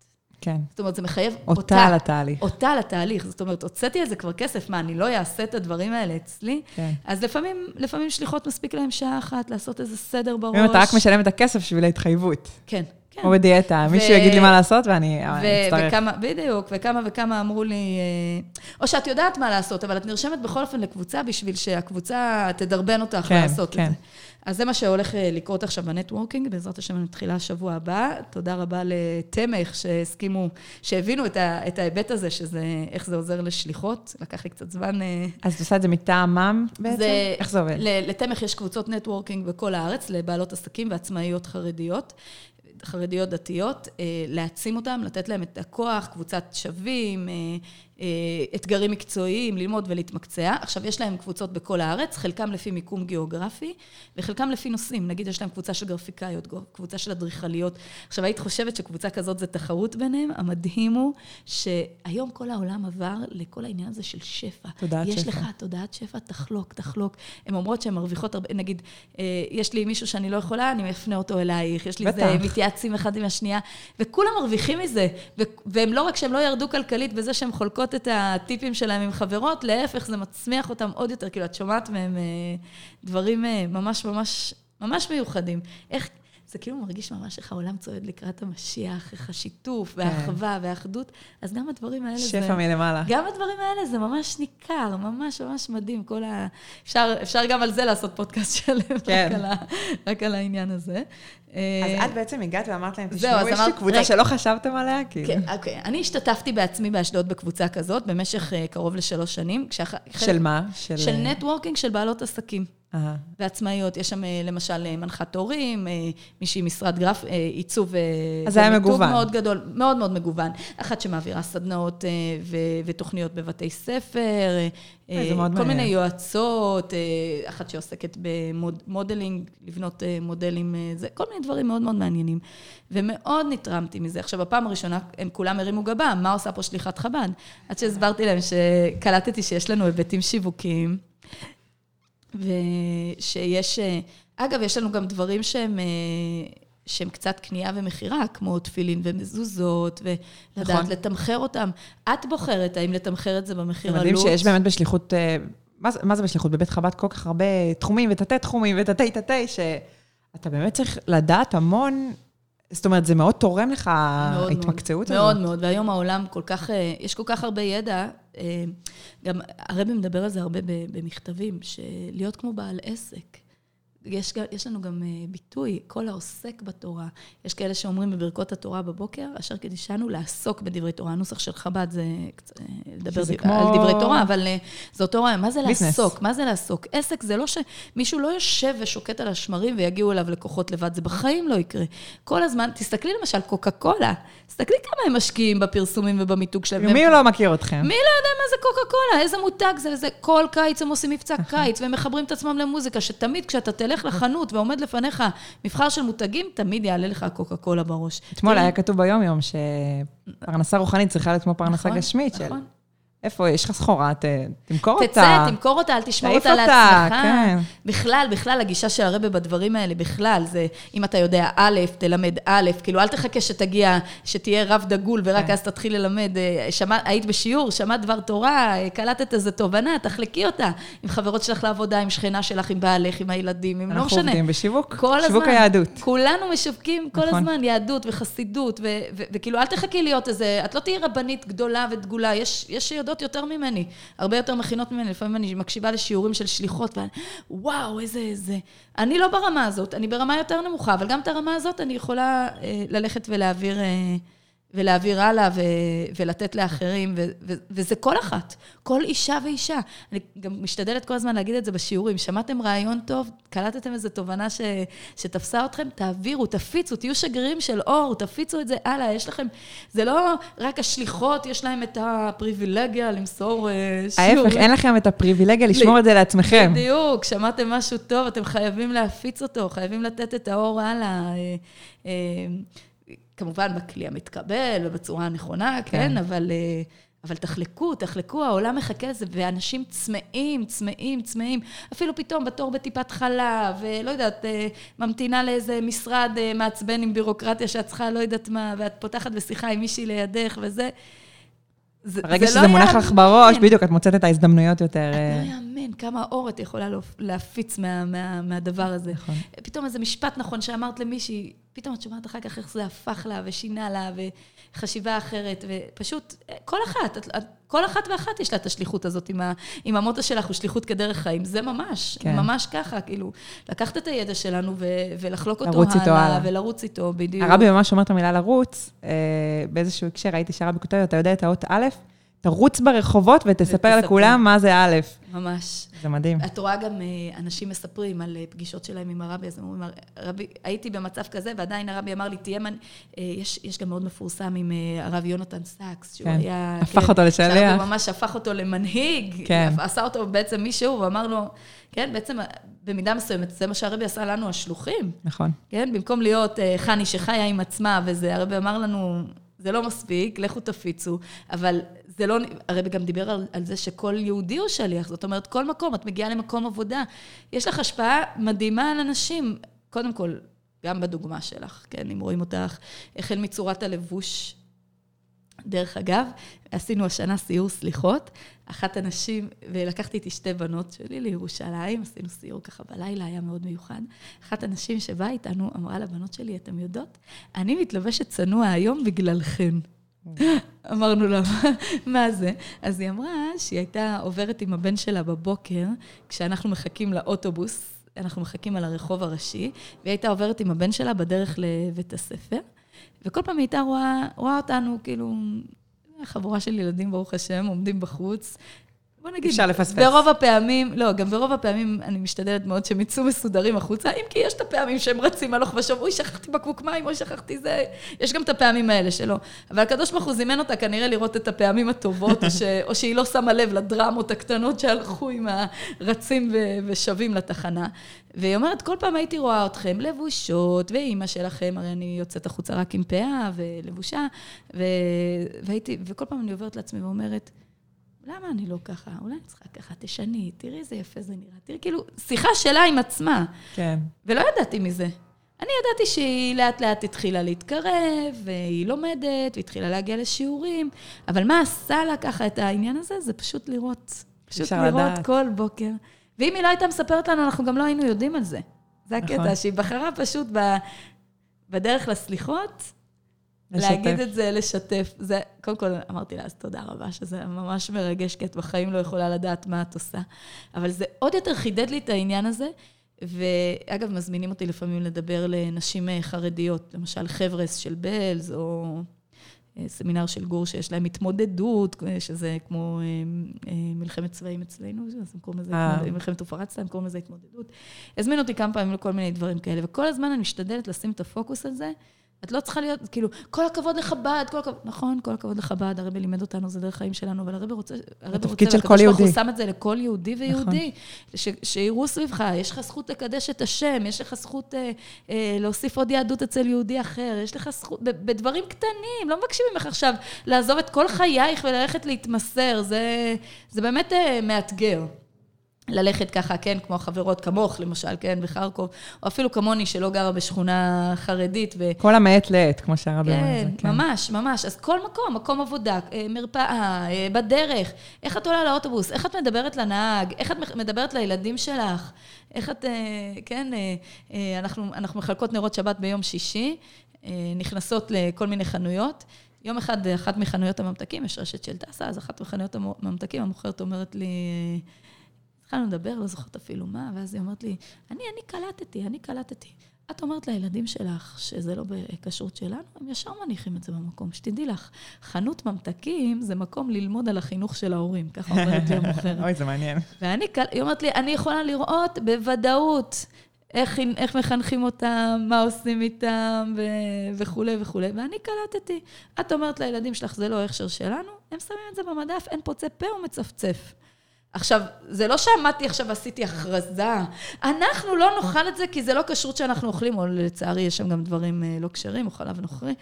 כן. זאת אומרת, זה מחייב אותה. אותה על התהליך. אותה על התהליך. זאת אומרת, הוצאתי על זה כבר כסף, מה, אני לא אעשה את הדברים האלה אצלי? כן. אז לפעמים, לפעמים שליחות מספיק להם שעה אחת לעשות איזה סדר בראש. אם אתה רק משלם את הכסף בשביל ההתחייבות. כן. כן. כמו בדיאטה, ו... מישהו יגיד לי מה לעשות ואני אצטרך. וכמה, בדיוק, וכמה וכמה אמרו לי, אה, או שאת יודעת מה לעשות, אבל את נרשמת בכל אופן לקבוצה בשביל שהקבוצה תדרבן אותך כן, לעשות כן. את זה. אז זה מה שהולך אה, לקרות עכשיו בנטוורקינג, בעזרת השם מתחילה השבוע הבא. תודה רבה לתמך שהסכימו, שהבינו את, ה, את ההיבט הזה, שזה, איך זה עוזר לשליחות. לקח לי קצת זמן. אה, אז את עושה את זה מטעמם בעצם? זה, איך זה עובד? לתמך יש קבוצות נטוורקינג בכל הארץ, לבעלות עסקים ועצמאיות חרדיות. חרדיות דתיות, אה, להעצים אותם, לתת להם את הכוח, קבוצת שווים, אתגרים מקצועיים, ללמוד ולהתמקצע. עכשיו, יש להם קבוצות בכל הארץ, חלקם לפי מיקום גיאוגרפי, וחלקם לפי נושאים. נגיד, יש להם קבוצה של גרפיקאיות, קבוצה של אדריכליות. עכשיו, היית חושבת שקבוצה כזאת זה תחרות ביניהם? המדהים הוא שהיום כל העולם עבר לכל העניין הזה של שפע. תודעת יש שפע. יש לך תודעת שפע, תחלוק, תחלוק. הן אומרות שהן מרוויחות הרבה, נגיד, אה, יש לי מישהו שאני לא יכולה, אני מפנה אותו אלייך. יש לי בטח. זה, מתייעצים אחד עם השנייה, וכולם מרוויחים מזה. והם לא רק שהם לא ירדו כלכלית בזה שהם חולקות את הטיפים שלהם עם חברות, להפך, זה מצמיח אותם עוד יותר, כאילו, את שומעת מהם אה, דברים אה, ממש ממש ממש מיוחדים. איך, זה כאילו מרגיש ממש איך העולם צועד לקראת המשיח, איך השיתוף כן. והאחווה והאחדות, אז גם הדברים האלה שפע זה... שפע מלמעלה. גם הדברים האלה זה ממש ניכר, ממש ממש מדהים. כל ה... אפשר, אפשר גם על זה לעשות פודקאסט שלם, כן. רק, על ה... רק על העניין הזה. אז אה, את בעצם הגעת ואמרת להם, תשמעו, יש לי קבוצה שלא חשבתם עליה, כאילו. כן, אוקיי. אני השתתפתי בעצמי באשדוד בקבוצה כזאת במשך אה, קרוב לשלוש שנים. של מה? של נטוורקינג של בעלות עסקים. ועצמאיות. יש שם אה, למשל אה, מנחת הורים, אה, מישהי משרד גרף, עיצוב... אז זה היה מגוון. מאוד גדול, מאוד מאוד מגוון. אחת שמעבירה סדנאות ותוכניות בבתי ספר, כל מעניין. מיני יועצות, אחת שעוסקת במודלינג, לבנות מודלים, זה, כל מיני דברים מאוד מאוד מעניינים. ומאוד נתרמתי מזה. עכשיו, בפעם הראשונה הם כולם הרימו גבה, מה עושה פה שליחת חב"ד? עד שהסברתי להם שקלטתי שיש לנו היבטים שיווקיים. ושיש, אגב, יש לנו גם דברים שהם, שהם קצת קנייה ומכירה, כמו תפילין ומזוזות, ולדעת נכון. לתמחר אותם. את בוחרת האם לתמחר את זה במחיר עלות. זה מדהים שיש באמת בשליחות, אה, מה, מה זה בשליחות? בבית חב"ד כל כך הרבה תחומים ותתי תחומים ותתי תתי, שאתה באמת צריך לדעת המון זאת אומרת, זה מאוד תורם לך, ההתמקצעות הזאת. מאוד מאוד, והיום העולם כל כך, אה, יש כל כך הרבה ידע, אה, גם הרבי מדבר על זה הרבה במכתבים, שלהיות כמו בעל עסק. יש, יש לנו גם אה, ביטוי, כל העוסק בתורה. יש כאלה שאומרים בברכות התורה בבוקר, אשר קדישנו לעסוק בדברי תורה. הנוסח של חב"ד זה לדבר דבר, כמו... על דברי תורה, אבל אה, זה אותו רעיון. מה זה ביסנס. לעסוק? מה זה לעסוק? עסק זה לא שמישהו לא יושב ושוקט על השמרים ויגיעו אליו לקוחות לבד, זה בחיים לא יקרה. כל הזמן, תסתכלי למשל, קוקה קולה, תסתכלי כמה הם משקיעים בפרסומים ובמיתוג שלהם. מי לא מכיר אתכם? מי לא יודע מה זה קוקה קולה? איזה מותג זה? זה כל קיץ הם עושים מבצע קיץ, והם מחברים את עצמם למוזיקה, שתמיד כשאתה תלך לחנות ועומד לפניך מבחר של מותגים, תמיד יעלה לך קוקה קולה בראש. אתמול היה כתוב ביום-יום שפרנסה רוחנית צריכה להיות כמו פרנסה נכון, גשמית. נכון. איפה, יש לך סחורה, ת, תמכור תצא, אותה. תצא, תמכור אותה, אל תשמור אותה לעצמך. כן. בכלל, בכלל, הגישה של הרבה בדברים האלה, בכלל, זה אם אתה יודע א', תלמד א', כאילו, אל תחכה שתגיע, שתהיה רב דגול, ורק כן. אז תתחיל ללמד. אה, שמע, היית בשיעור, שמעת דבר תורה, אה, קלטת איזו תובנה, תחלקי אותה. עם חברות שלך לעבודה, עם שכנה שלך, עם בעלך, עם הילדים, עם לא משנה. אנחנו עובדים בשיווק, שיווק הזמן. היהדות. כולנו משווקים כל נכון. הזמן יהדות וחסידות, וכאילו, אל תחכי להיות איזה, את לא תהיי רבנית גדולה ודגולה, יש, יש שיודעות יודעות יותר ממני, הרבה יותר מכינות ממני, לפעמים אני מקשיבה לשיעורים של שליחות, ווואו, איזה, איזה... אני לא ברמה הזאת, אני ברמה יותר נמוכה, אבל גם את הרמה הזאת אני יכולה אה, ללכת ולהעביר... אה, ולהעביר הלאה ו- ולתת לאחרים, ו- ו- וזה כל אחת, כל אישה ואישה. אני גם משתדלת כל הזמן להגיד את זה בשיעורים. שמעתם רעיון טוב, קלטתם איזו תובנה ש- שתפסה אתכם, תעבירו, תפיצו, תהיו שגרירים של אור, תפיצו את זה הלאה. יש לכם, זה לא רק השליחות, יש להם את הפריבילגיה למסור uh, שיעור. ההפך, אין לכם את הפריבילגיה לשמור את זה לעצמכם. בדיוק, שמעתם משהו טוב, אתם חייבים להפיץ אותו, חייבים לתת את האור הלאה. אה, אה, כמובן בכלי המתקבל ובצורה הנכונה, כן, כן אבל, אה, אבל תחלקו, תחלקו, העולם מחכה לזה, ואנשים צמאים, צמאים, צמאים, אפילו פתאום בתור בטיפת חלב, ולא יודעת, אה, ממתינה לאיזה משרד אה, מעצבן עם בירוקרטיה שאת צריכה לא יודעת מה, ואת פותחת בשיחה עם מישהי לידך וזה. זה, הרגע זה שזה לא מונח לך בראש, בדיוק, את מוצאת את ההזדמנויות יותר... את לא יאמן כמה אור את יכולה להפיץ מה, מה, מהדבר הזה. נכון. פתאום איזה משפט נכון שאמרת למישהי, פתאום את שומעת אחר כך איך זה הפך לה ושינה לה וחשיבה אחרת, ופשוט כל אחת, את, כל אחת ואחת יש לה את השליחות הזאת עם, ה, עם המוטו שלך, הוא שליחות כדרך חיים, זה ממש, כן. ממש ככה, כאילו, לקחת את הידע שלנו ו, ולחלוק אותו הלאה, הלאה, ולרוץ איתו, בדיוק. הרבי ממש אומר את המילה לרוץ, אה, באיזשהו הקשר, ראיתי שהרבי כותב, אתה יודע את האות א', תרוץ ברחובות ותספר לכולם מה זה א'. ממש. זה מדהים. את רואה גם אה, אנשים מספרים על אה, פגישות שלהם עם הרבי, אז הם אומרים, הרבי, הייתי במצב כזה, ועדיין הרבי אמר לי, תהיה מנ... אה, יש, יש גם מאוד מפורסם עם הרב יונתן סאקס, שהוא כן. היה... הפך כן, אותו לשליח. שהרבי ממש הפך אותו למנהיג, כן. עשה אותו בעצם מישהו, ואמר לו, כן, בעצם במידה מסוימת, זה מה שהרבי עשה לנו, השלוחים. נכון. כן, במקום להיות חני שחיה עם עצמה, וזה, הרבי אמר לנו, זה לא מספיק, לכו תפיצו, אבל זה לא, הרבי גם דיבר על, על זה שכל יהודי הוא שליח, זאת אומרת, כל מקום, את מגיעה למקום עבודה, יש לך השפעה מדהימה על אנשים, קודם כל, גם בדוגמה שלך, כן, אם רואים אותך, החל מצורת הלבוש. דרך אגב, עשינו השנה סיור סליחות, אחת הנשים, ולקחתי איתי שתי בנות שלי לירושלים, עשינו סיור ככה בלילה, היה מאוד מיוחד. אחת הנשים שבאה איתנו אמרה לבנות שלי, אתן יודעות, אני מתלבשת צנוע היום בגללכן. אמרנו לה, מה זה? אז היא אמרה שהיא הייתה עוברת עם הבן שלה בבוקר, כשאנחנו מחכים לאוטובוס, אנחנו מחכים על הרחוב הראשי, והיא הייתה עוברת עם הבן שלה בדרך לבית הספר, וכל פעם היא הייתה רואה, רואה אותנו, כאילו, חבורה של ילדים, ברוך השם, עומדים בחוץ, בוא נגיד, אפשר לפספס. ברוב הפעמים, לא, גם ברוב הפעמים אני משתדלת מאוד שהם יצאו מסודרים החוצה, אם כי יש את הפעמים שהם רצים הלוך ושוב, אוי, שכחתי בקבוק מים, אוי, שכחתי זה, יש גם את הפעמים האלה שלא. אבל הקדוש ברוך הוא זימן אותה כנראה לראות את הפעמים הטובות, או, ש, או שהיא לא שמה לב לדרמות הקטנות שהלכו עם הרצים ו, ושבים לתחנה. והיא אומרת, כל פעם הייתי רואה אתכם לבושות, ואימא שלכם, הרי אני יוצאת החוצה רק עם פאה ולבושה, ו, והייתי, וכל פעם אני עוברת לעצמי ואומרת, למה אני לא ככה? אולי אני צריכה ככה, תשני, תראי איזה יפה זה נראה. תראי, כאילו, שיחה שלה עם עצמה. כן. ולא ידעתי מזה. אני ידעתי שהיא לאט לאט התחילה להתקרב, והיא לומדת, והתחילה להגיע לשיעורים, אבל מה עשה לה ככה את העניין הזה? זה פשוט לראות. פשוט לראות לדעת. כל בוקר. ואם היא לא הייתה מספרת לנו, אנחנו גם לא היינו יודעים על זה. זה הקטע, נכון. שהיא בחרה פשוט ב... בדרך לסליחות, לשתף. להגיד את זה, לשתף. זה, קודם כל, אמרתי לה, אז תודה רבה, שזה ממש מרגש, כי את בחיים לא יכולה לדעת מה את עושה. אבל זה עוד יותר חידד לי את העניין הזה. ואגב, מזמינים אותי לפעמים לדבר לנשים אה, חרדיות, למשל חבר'ס של בלז, או אה, סמינר של גור שיש להם התמודדות, אה, שזה כמו מלחמת צבעים אצלנו, אז הם קוראים לזה, מלחמת ופרצת, הם קוראים לזה התמודדות. הזמינו אותי כמה פעמים לכל מיני דברים כאלה, וכל הזמן אני משתדלת לשים את הפוקוס על זה. את לא צריכה להיות, כאילו, כל הכבוד לחב"ד, כל הכבוד, נכון, כל הכבוד לחב"ד, הרבי לימד אותנו, זה דרך חיים שלנו, אבל הרבי רוצה, הרבי רוצה, של כל יהודי. הוא שם את זה לכל יהודי ויהודי, נכון. שיראו סביבך, יש לך זכות לקדש את השם, יש לך זכות אה, אה, להוסיף עוד יהדות אצל יהודי אחר, יש לך זכות, בדברים קטנים, לא מבקשים ממך עכשיו לעזוב את כל חייך וללכת להתמסר, זה, זה באמת אה, מאתגר. ללכת ככה, כן, כמו החברות כמוך, למשל, כן, בחרקוב, או אפילו כמוני, שלא גרה בשכונה חרדית. ו... כל המעת לעת, כמו שהרבי אומר. כן, כן, ממש, ממש. אז כל מקום, מקום עבודה, אה, מרפאה, אה, בדרך, איך את עולה לאוטובוס, איך את מדברת לנהג, איך את מדברת לילדים שלך, איך את, אה, כן, אנחנו, אנחנו מחלקות נרות שבת ביום שישי, נכנסות לכל מיני חנויות. יום אחד, אחת מחנויות הממתקים, יש רשת של טסה, אז אחת מחנויות הממתקים, המוכרת אומרת לי, התחלנו לדבר, לא זוכרת אפילו מה, ואז היא אומרת לי, אני, אני קלטתי, אני קלטתי. את אומרת לילדים שלך שזה לא בכשרות שלנו, הם ישר מניחים את זה במקום. שתדעי לך, חנות ממתקים זה מקום ללמוד על החינוך של ההורים, ככה אומרת לי המוכרת. אוי, זה מעניין. ואני, היא אומרת לי, אני יכולה לראות בוודאות איך, איך מחנכים אותם, מה עושים איתם ו- וכולי וכולי, ואני קלטתי. את אומרת לילדים שלך, זה לא ההכשר שלנו, הם שמים את זה במדף, אין פוצה פה ומצפצף. עכשיו, זה לא שעמדתי עכשיו ועשיתי הכרזה, אנחנו לא נאכל את זה כי זה לא כשרות שאנחנו אוכלים, או לצערי יש שם גם דברים אה, לא כשרים, או חלב נוכרי.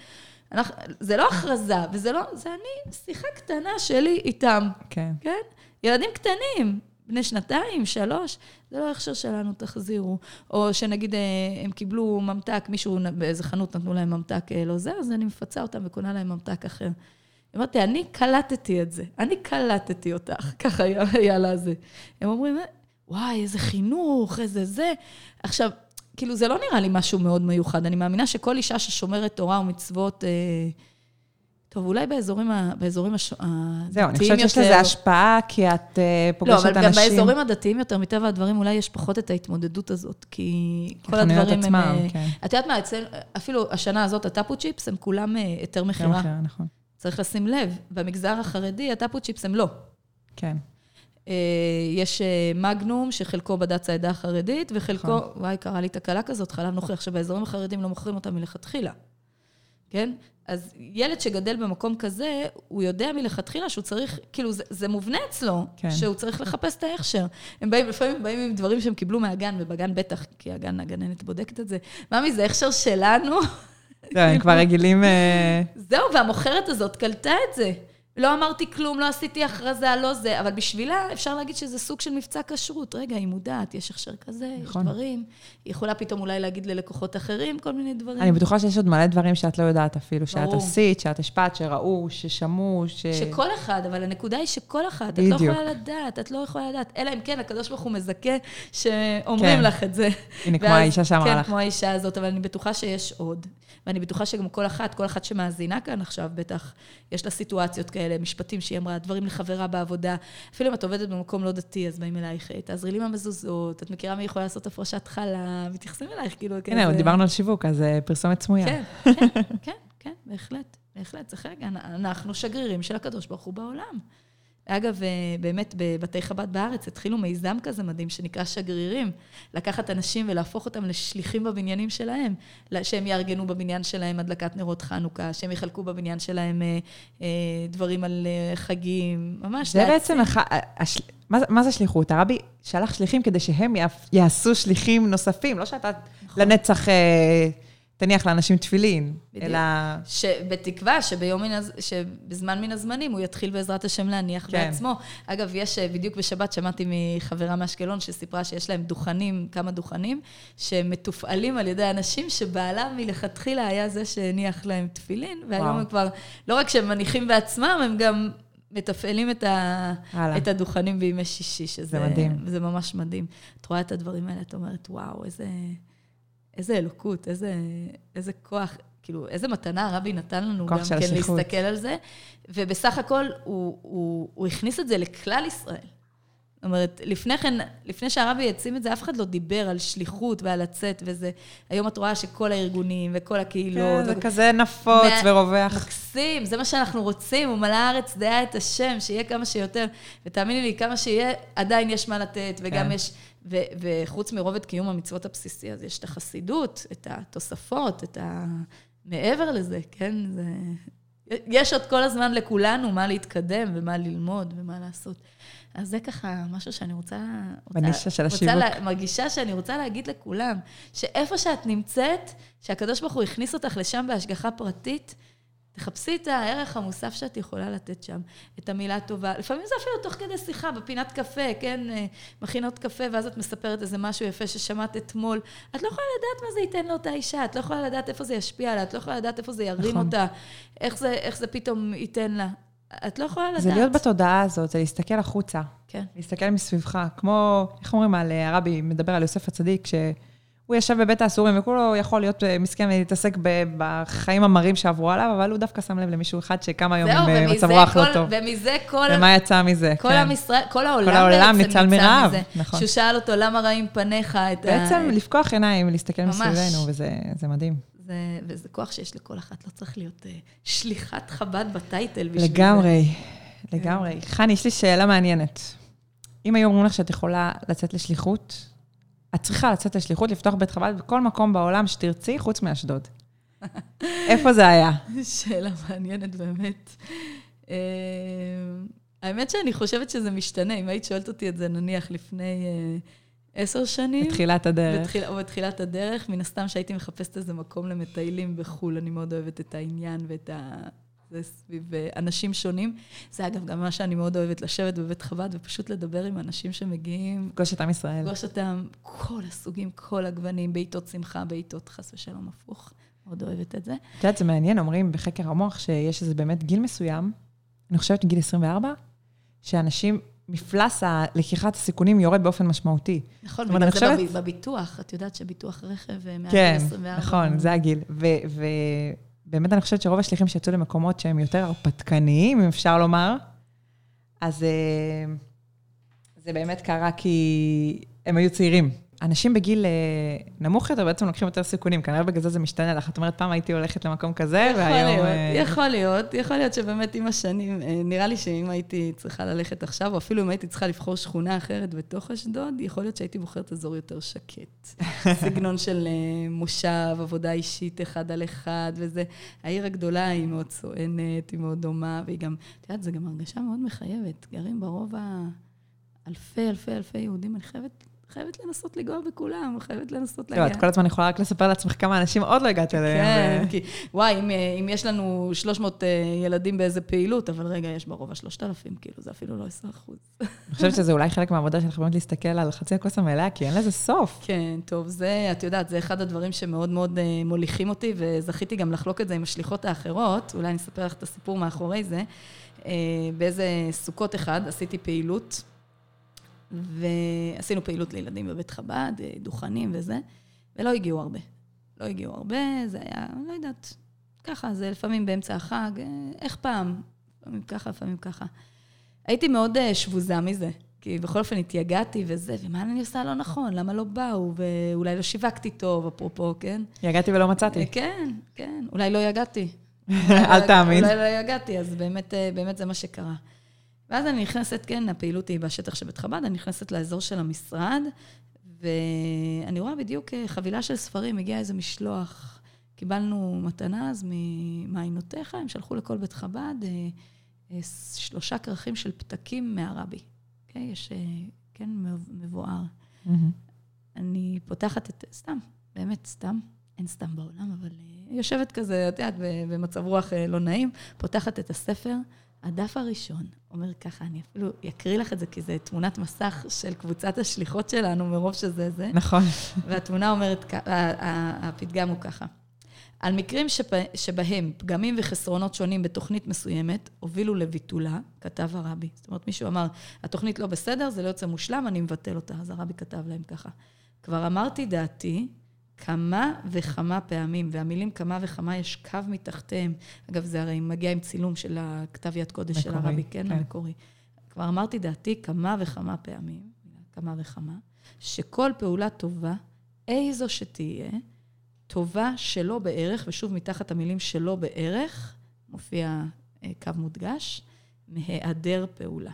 אנחנו, זה לא הכרזה, וזה לא, זה אני, שיחה קטנה שלי איתם. כן. כן? ילדים קטנים, בני שנתיים, שלוש, זה לא ההכשר שלנו, תחזירו. או שנגיד אה, הם קיבלו ממתק, מישהו באיזה חנות נתנו להם ממתק אה, לא זה, אז אני מפצה אותם וקונה להם ממתק אחר. אמרתי, אני קלטתי את זה, אני קלטתי אותך, ככה היה לה זה. הם אומרים, וואי, איזה חינוך, איזה זה. עכשיו, כאילו, זה לא נראה לי משהו מאוד מיוחד. אני מאמינה שכל אישה ששומרת תורה ומצוות... אה, טוב, אולי באזורים, באזורים הש... זהו, אני חושבת שיש לזה השפעה, כי את אה, פוגשת אנשים... לא, אבל גם באזורים הדתיים יותר, מטבע הדברים, אולי יש פחות את ההתמודדות הזאת, כי כל הדברים עצמם, הם... אה, כן. את יודעת מה, אצל, אפילו השנה הזאת, הטאפו צ'יפס, הם כולם היתר מכירה. נכון. צריך לשים לב, במגזר החרדי, הטאפו צ'יפס הם לא. כן. יש מגנום, שחלקו בד"ץ העדה החרדית, וחלקו, נכון. וואי, קרה לי תקלה כזאת, חלב נוכרי. עכשיו, באזורים החרדים לא מוכרים אותם מלכתחילה. כן? אז ילד שגדל במקום כזה, הוא יודע מלכתחילה שהוא צריך, כאילו, זה, זה מובנה אצלו, כן. שהוא צריך לחפש את ההכשר. הם באים, לפעמים באים עם דברים שהם קיבלו מהגן, ובגן בטח, כי הגן, הגננת בודקת את זה. ממי, זה הכשר שלנו? לא, כבר רגילים... אה, זהו, והמוכרת הזאת קלטה את זה. לא אמרתי כלום, לא עשיתי הכרזה, לא זה, אבל בשבילה אפשר להגיד שזה סוג של מבצע כשרות. רגע, היא מודעת, יש הכשר כזה, נכון. יש דברים. היא יכולה פתאום אולי להגיד ללקוחות אחרים כל מיני דברים. אני בטוחה שיש עוד מלא דברים שאת לא יודעת אפילו, ברור. שאת עשית, שאת השפעת, שראו, ששמעו, ש... שכל אחד, אבל הנקודה היא שכל אחד, בדיוק. את לא יכולה לדעת, את לא יכולה לדעת. אלא אם כן, הקדוש ברוך הוא מזכה שאומרים כן. לך את זה. הנה, ואז, כמו האישה שאמרה כן, לך. כן, כמו האישה הזאת, אבל אני בטוחה שיש עוד. ואני בטוחה שגם כל אחת, כל אחת שמאזינה כאן עכשיו, בטח יש לה סיטואציות כאלה, משפטים שהיא אמרה, דברים לחברה בעבודה. אפילו אם את עובדת במקום לא דתי, אז באים אלייך, תעזרי לי מהמזוזות, את מכירה מי יכולה לעשות הפרשת חלה, מתייחסים אלייך, כאילו, כזה. הנה, דיברנו על שיווק, אז אה, פרסומת סמויה. כן, כן, כן, כן, בהחלט, בהחלט, זה חלק, אנחנו שגרירים של הקדוש ברוך הוא בעולם. אגב, אה, באמת, בבתי חב"ד בארץ התחילו מיזם כזה מדהים שנקרא שגרירים, לקחת אנשים ולהפוך אותם לשליחים בבניינים שלהם, שהם יארגנו בבניין שלהם הדלקת נרות חנוכה, שהם יחלקו בבניין שלהם אה, אה, דברים על חגים, ממש זה בעצם, הח... מה, מה זה שליחות? הרבי שלח שליחים כדי שהם יעשו שליחים נוספים, לא שאתה נכון. לנצח... תניח לאנשים תפילין, בדיוק. אלא... בתקווה שביום מן, הז... שבזמן מן הזמנים הוא יתחיל בעזרת השם להניח כן. בעצמו. אגב, יש, בדיוק בשבת שמעתי מחברה מאשקלון שסיפרה שיש להם דוכנים, כמה דוכנים, שמתופעלים על ידי אנשים שבעלה מלכתחילה היה זה שהניח להם תפילין, והיום וואו. הם כבר, לא רק שהם מניחים בעצמם, הם גם מתפעלים את, ה... את הדוכנים בימי שישי, שזה... זה מדהים. זה ממש מדהים. את רואה את הדברים האלה, את אומרת, וואו, איזה... איזה אלוקות, איזה, איזה כוח, כאילו, איזה מתנה הרבי נתן לנו גם כן השליחות. להסתכל על זה. ובסך הכל, הוא, הוא, הוא הכניס את זה לכלל ישראל. זאת אומרת, לפני כן, לפני שהרבי העצים את זה, אף אחד לא דיבר על שליחות ועל לצאת וזה. היום את רואה שכל הארגונים וכל הקהילות... כן, זה כזה נפוץ מה... ורווח. מקסים, זה מה שאנחנו רוצים, ומלא הארץ דעה את השם, שיהיה כמה שיותר. ותאמיני לי, כמה שיהיה, עדיין יש מה לתת, וגם כן. יש... ו- וחוץ מרובד קיום המצוות הבסיסי, אז יש את החסידות, את התוספות, את ה... מעבר לזה, כן? זה... יש עוד כל הזמן לכולנו מה להתקדם ומה ללמוד ומה לעשות. אז זה ככה משהו שאני רוצה... בנישה של השיווק. לה, מרגישה שאני רוצה להגיד לכולם, שאיפה שאת נמצאת, שהקדוש ברוך הוא הכניס אותך לשם בהשגחה פרטית, תחפשי את הערך המוסף שאת יכולה לתת שם, את המילה הטובה. לפעמים זה אפילו תוך כדי שיחה, בפינת קפה, כן? אה, מכינות קפה, ואז את מספרת איזה משהו יפה ששמעת אתמול. את לא יכולה לדעת מה זה ייתן לאותה אישה, את לא יכולה לדעת איפה זה ישפיע עליה, את לא יכולה לדעת איפה זה ירים נכון. אותה, איך זה, איך זה פתאום ייתן לה. את לא יכולה לדעת. זה להיות בתודעה הזאת, זה להסתכל החוצה. כן. להסתכל מסביבך. כמו, איך אומרים על הרבי, מדבר על יוסף הצדיק, ש... הוא יושב בבית האסורים, וכולו יכול להיות אה, מסכן ולהתעסק בחיים המרים שעברו עליו, אבל הוא דווקא שם לב למישהו אחד שכמה יום זהו, עם אה, מצב רוח לא טוב. ומזה כל... ומה יצא מזה, כל כן. עם ישראל, כל העולם, כל העולם בעצם ניצל מרעב. נכון. שהוא שאל אותו, למה רעים פניך? את ה- בעצם לפקוח עיניים ולהסתכל ממש. מסביבנו, וזה זה מדהים. זה, וזה כוח שיש לכל אחת, לא צריך להיות uh, שליחת חב"ד בטייטל בשביל זה. לגמרי, לגמרי. חני, יש לי שאלה מעניינת. אם היו אומרים לך שאת יכולה לצאת לשליחות, את צריכה לצאת לשליחות, לפתוח בית חב"ד בכל מקום בעולם שתרצי, חוץ מאשדוד. איפה זה היה? שאלה מעניינת באמת. אה, האמת שאני חושבת שזה משתנה. אם היית שואלת אותי את זה נניח לפני אה, עשר שנים, בתחילת הדרך. בתחיל, או בתחילת הדרך, מן הסתם שהייתי מחפשת איזה מקום למטיילים בחו"ל, אני מאוד אוהבת את העניין ואת ה... זה סביב אה, אנשים שונים. זה אגב גם מה שאני מאוד אוהבת, לשבת בבית חב"ד ופשוט לדבר עם אנשים שמגיעים, פגוש את עם ישראל. לפגוש אותם, כל הסוגים, כל הגוונים, בעיתות שמחה, בעיתות חס ושלום הפוך. מאוד אוהבת את זה. את יודעת, זה מעניין, אומרים בחקר המוח שיש איזה באמת גיל מסוים, אני חושבת מגיל 24, שאנשים, מפלס לקיחת הסיכונים יורד באופן משמעותי. נכון, בגלל זה חושבת- בב- בביטוח, את יודעת שביטוח רכב אה, מעל כן, גיל 24. נכון, זה הגיל. ובאמת אני חושבת שרוב השליחים שיצאו למקומות שהם יותר הרפתקניים, אם אפשר לומר, אז אה, זה באמת קרה כי הם היו צעירים. אנשים בגיל אה, נמוך יותר בעצם לוקחים יותר סיכונים, כנראה בגלל זה זה משתנה לך. את אומרת, פעם הייתי הולכת למקום כזה, יכול והיום... להיות, אה, יכול להיות, יכול להיות שבאמת עם השנים, אה, נראה לי שאם הייתי צריכה ללכת עכשיו, או אפילו אם הייתי צריכה לבחור שכונה אחרת בתוך אשדוד, יכול להיות שהייתי בוחרת אזור יותר שקט. סגנון של מושב, עבודה אישית אחד על אחד, וזה. העיר הגדולה היא מאוד סואנת, היא מאוד דומה, והיא גם, את יודעת, זו גם הרגשה מאוד מחייבת. גרים ברוב האלפי, אלפי, אלפי יהודים, אני חייבת... חייבת לנסות לנגוע בכולם, חייבת לנסות לא, להגיע. את כל הזמן יכולה רק לספר לעצמך כמה אנשים עוד לא הגעת אליהם. כן, ו- כי וואי, אם, אה, אם יש לנו 300 אה, ילדים באיזה פעילות, אבל רגע, יש ברובע 3,000, כאילו, זה אפילו לא 10 אחוז. אני חושבת שזה אולי חלק מהעבודה שלך, באמת להסתכל על חצי הכוס המלאה, כי אין לזה סוף. כן, טוב, זה, את יודעת, זה אחד הדברים שמאוד מאוד אה, מוליכים אותי, וזכיתי גם לחלוק את זה עם השליחות האחרות. אולי אני אספר לך את הסיפור מאחורי זה. אה, באיזה סוכות אחד עשיתי פעילות, ועשינו פעילות לילדים בבית חב"ד, אה, דוכנים וזה, ולא הגיעו הרבה. לא הגיעו הרבה, זה היה, לא יודעת, ככה, זה לפעמים באמצע החג, אה, איך פעם? לפעמים ככה, לפעמים ככה. הייתי מאוד אה, שבוזה מזה, כי בכל אופן התייגעתי וזה, ומה אני עושה לא נכון? למה לא באו? ואולי לא שיווקתי טוב, אפרופו, כן? יגעתי ולא מצאתי. כן, כן, אולי לא יגעתי. אל תאמין. אולי לא יגעתי, אז באמת, באמת זה מה שקרה. ואז אני נכנסת, כן, הפעילות היא בשטח של בית חב"ד, אני נכנסת לאזור של המשרד, ואני רואה בדיוק אה, חבילה של ספרים, הגיע איזה משלוח. קיבלנו מתנה אז ממעיינותיך, הם שלחו לכל בית חב"ד אה, אה, שלושה כרכים של פתקים מהרבי. כן, יש, כן, מבואר. מהמם. אני פותחת את, סתם, באמת סתם, אין סתם בעולם, אבל יושבת כזה, את יודעת, במצב רוח לא נעים, פותחת את הספר, הדף הראשון אומר ככה, אני אפילו אקריא לך את זה, כי זה תמונת מסך של קבוצת השליחות שלנו, מרוב שזה זה. נכון. והתמונה אומרת, הפתגם הוא ככה: על מקרים שפ... שבהם פגמים וחסרונות שונים בתוכנית מסוימת הובילו לביטולה, כתב הרבי. זאת אומרת, מישהו אמר, התוכנית לא בסדר, זה לא יוצא מושלם, אני מבטל אותה. אז הרבי כתב להם ככה: כבר אמרתי דעתי כמה וכמה פעמים, והמילים כמה וכמה יש קו מתחתיהם. אגב, זה הרי מגיע עם צילום של הכתב יד קודש של מקורי, הרבי, כן, כן. המקורי. כבר אמרתי דעתי כמה וכמה פעמים, כמה וכמה, שכל פעולה טובה, איזו שתהיה, טובה שלא בערך, ושוב מתחת המילים שלא בערך, מופיע אה, קו מודגש, מהיעדר פעולה.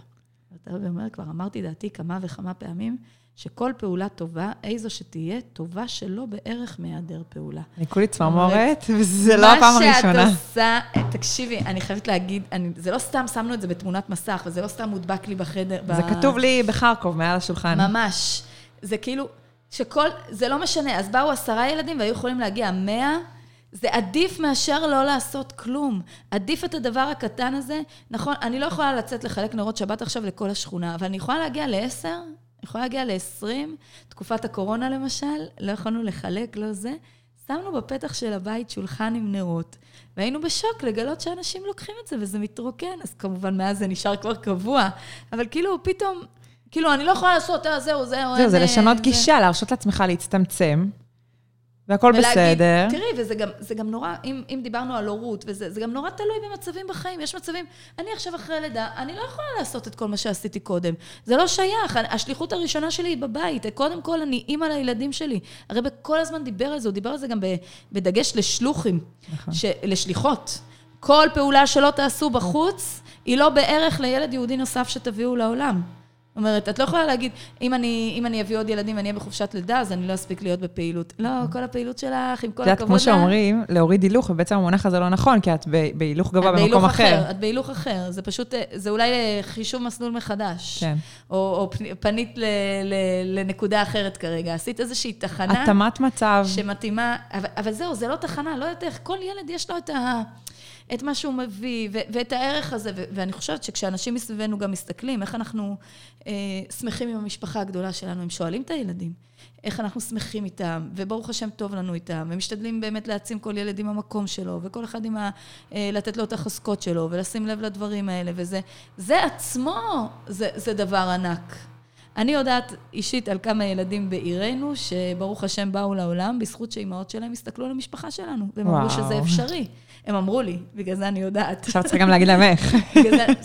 אתה אומר, כבר אמרתי דעתי כמה וכמה פעמים, שכל פעולה טובה, איזו שתהיה, טובה שלא בערך מהיעדר פעולה. אני כולי צמרמורת, וזה לא הפעם הראשונה. מה שאת עושה, תקשיבי, אני חייבת להגיד, אני, זה לא סתם שמנו את זה בתמונת מסך, וזה לא סתם מודבק לי בחדר. זה ב- כתוב לי בחרקוב, מעל השולחן. ממש. זה כאילו, שכל, זה לא משנה, אז באו עשרה ילדים והיו יכולים להגיע מאה, זה עדיף מאשר לא לעשות כלום. עדיף את הדבר הקטן הזה. נכון, אני לא יכולה לצאת לחלק נרות שבת עכשיו לכל השכונה, אבל אני יכולה להגיע לעשר, יכולה להגיע לעשרים, תקופת הקורונה למשל, לא יכולנו לחלק, לא זה. שמנו בפתח של הבית שולחן עם נרות, והיינו בשוק לגלות שאנשים לוקחים את זה וזה מתרוקן, אז כמובן מאז זה נשאר כבר קבוע, אבל כאילו פתאום, כאילו אני לא יכולה לעשות, אה, זהו, זהו, זהו, זה אה, לשנות גישה, להרשות לעצמך להצטמצם, והכל בסדר. תראי, וזה גם, זה גם נורא, אם, אם דיברנו על הורות, וזה זה גם נורא תלוי במצבים בחיים. יש מצבים, אני עכשיו אחרי לידה, אני לא יכולה לעשות את כל מה שעשיתי קודם. זה לא שייך, השליחות הראשונה שלי היא בבית. קודם כל, אני אימא לילדים שלי. הרי בכל הזמן דיבר על זה, הוא דיבר על זה גם בדגש לשלוחים, נכון. ש, לשליחות. כל פעולה שלא תעשו בחוץ, היא לא בערך לילד יהודי נוסף שתביאו לעולם. זאת אומרת, את לא יכולה להגיד, אם אני, אם אני אביא עוד ילדים ואני אהיה בחופשת לידה, אז אני לא אספיק להיות בפעילות. לא, כל הפעילות שלך, עם כל הכבוד... את יודעת, כמו שאומרים, להוריד הילוך, ובעצם המונח הזה לא נכון, כי את בהילוך גבוה במקום אחר. את בהילוך אחר. זה פשוט, זה אולי חישוב מסלול מחדש. כן. או, או פנית ל, ל, לנקודה אחרת כרגע. עשית איזושהי תחנה... התאמת מצב. שמתאימה, אבל, אבל זהו, זה לא תחנה, לא יודעת איך, כל ילד יש לו את ה... את מה שהוא מביא, ו- ואת הערך הזה, ו- ואני חושבת שכשאנשים מסביבנו גם מסתכלים, איך אנחנו אה, שמחים עם המשפחה הגדולה שלנו, הם שואלים את הילדים, איך אנחנו שמחים איתם, וברוך השם טוב לנו איתם, ומשתדלים באמת להעצים כל ילד עם המקום שלו, וכל אחד עם ה... אה, לתת לו את החוזקות שלו, ולשים לב לדברים האלה, וזה זה עצמו, זה, זה דבר ענק. אני יודעת אישית על כמה ילדים בעירנו, שברוך השם באו לעולם, בזכות שאימהות שלהם הסתכלו על המשפחה שלנו, והם אמרו שזה אפשרי. הם אמרו לי, בגלל זה אני יודעת. עכשיו צריכה גם להגיד להם איך.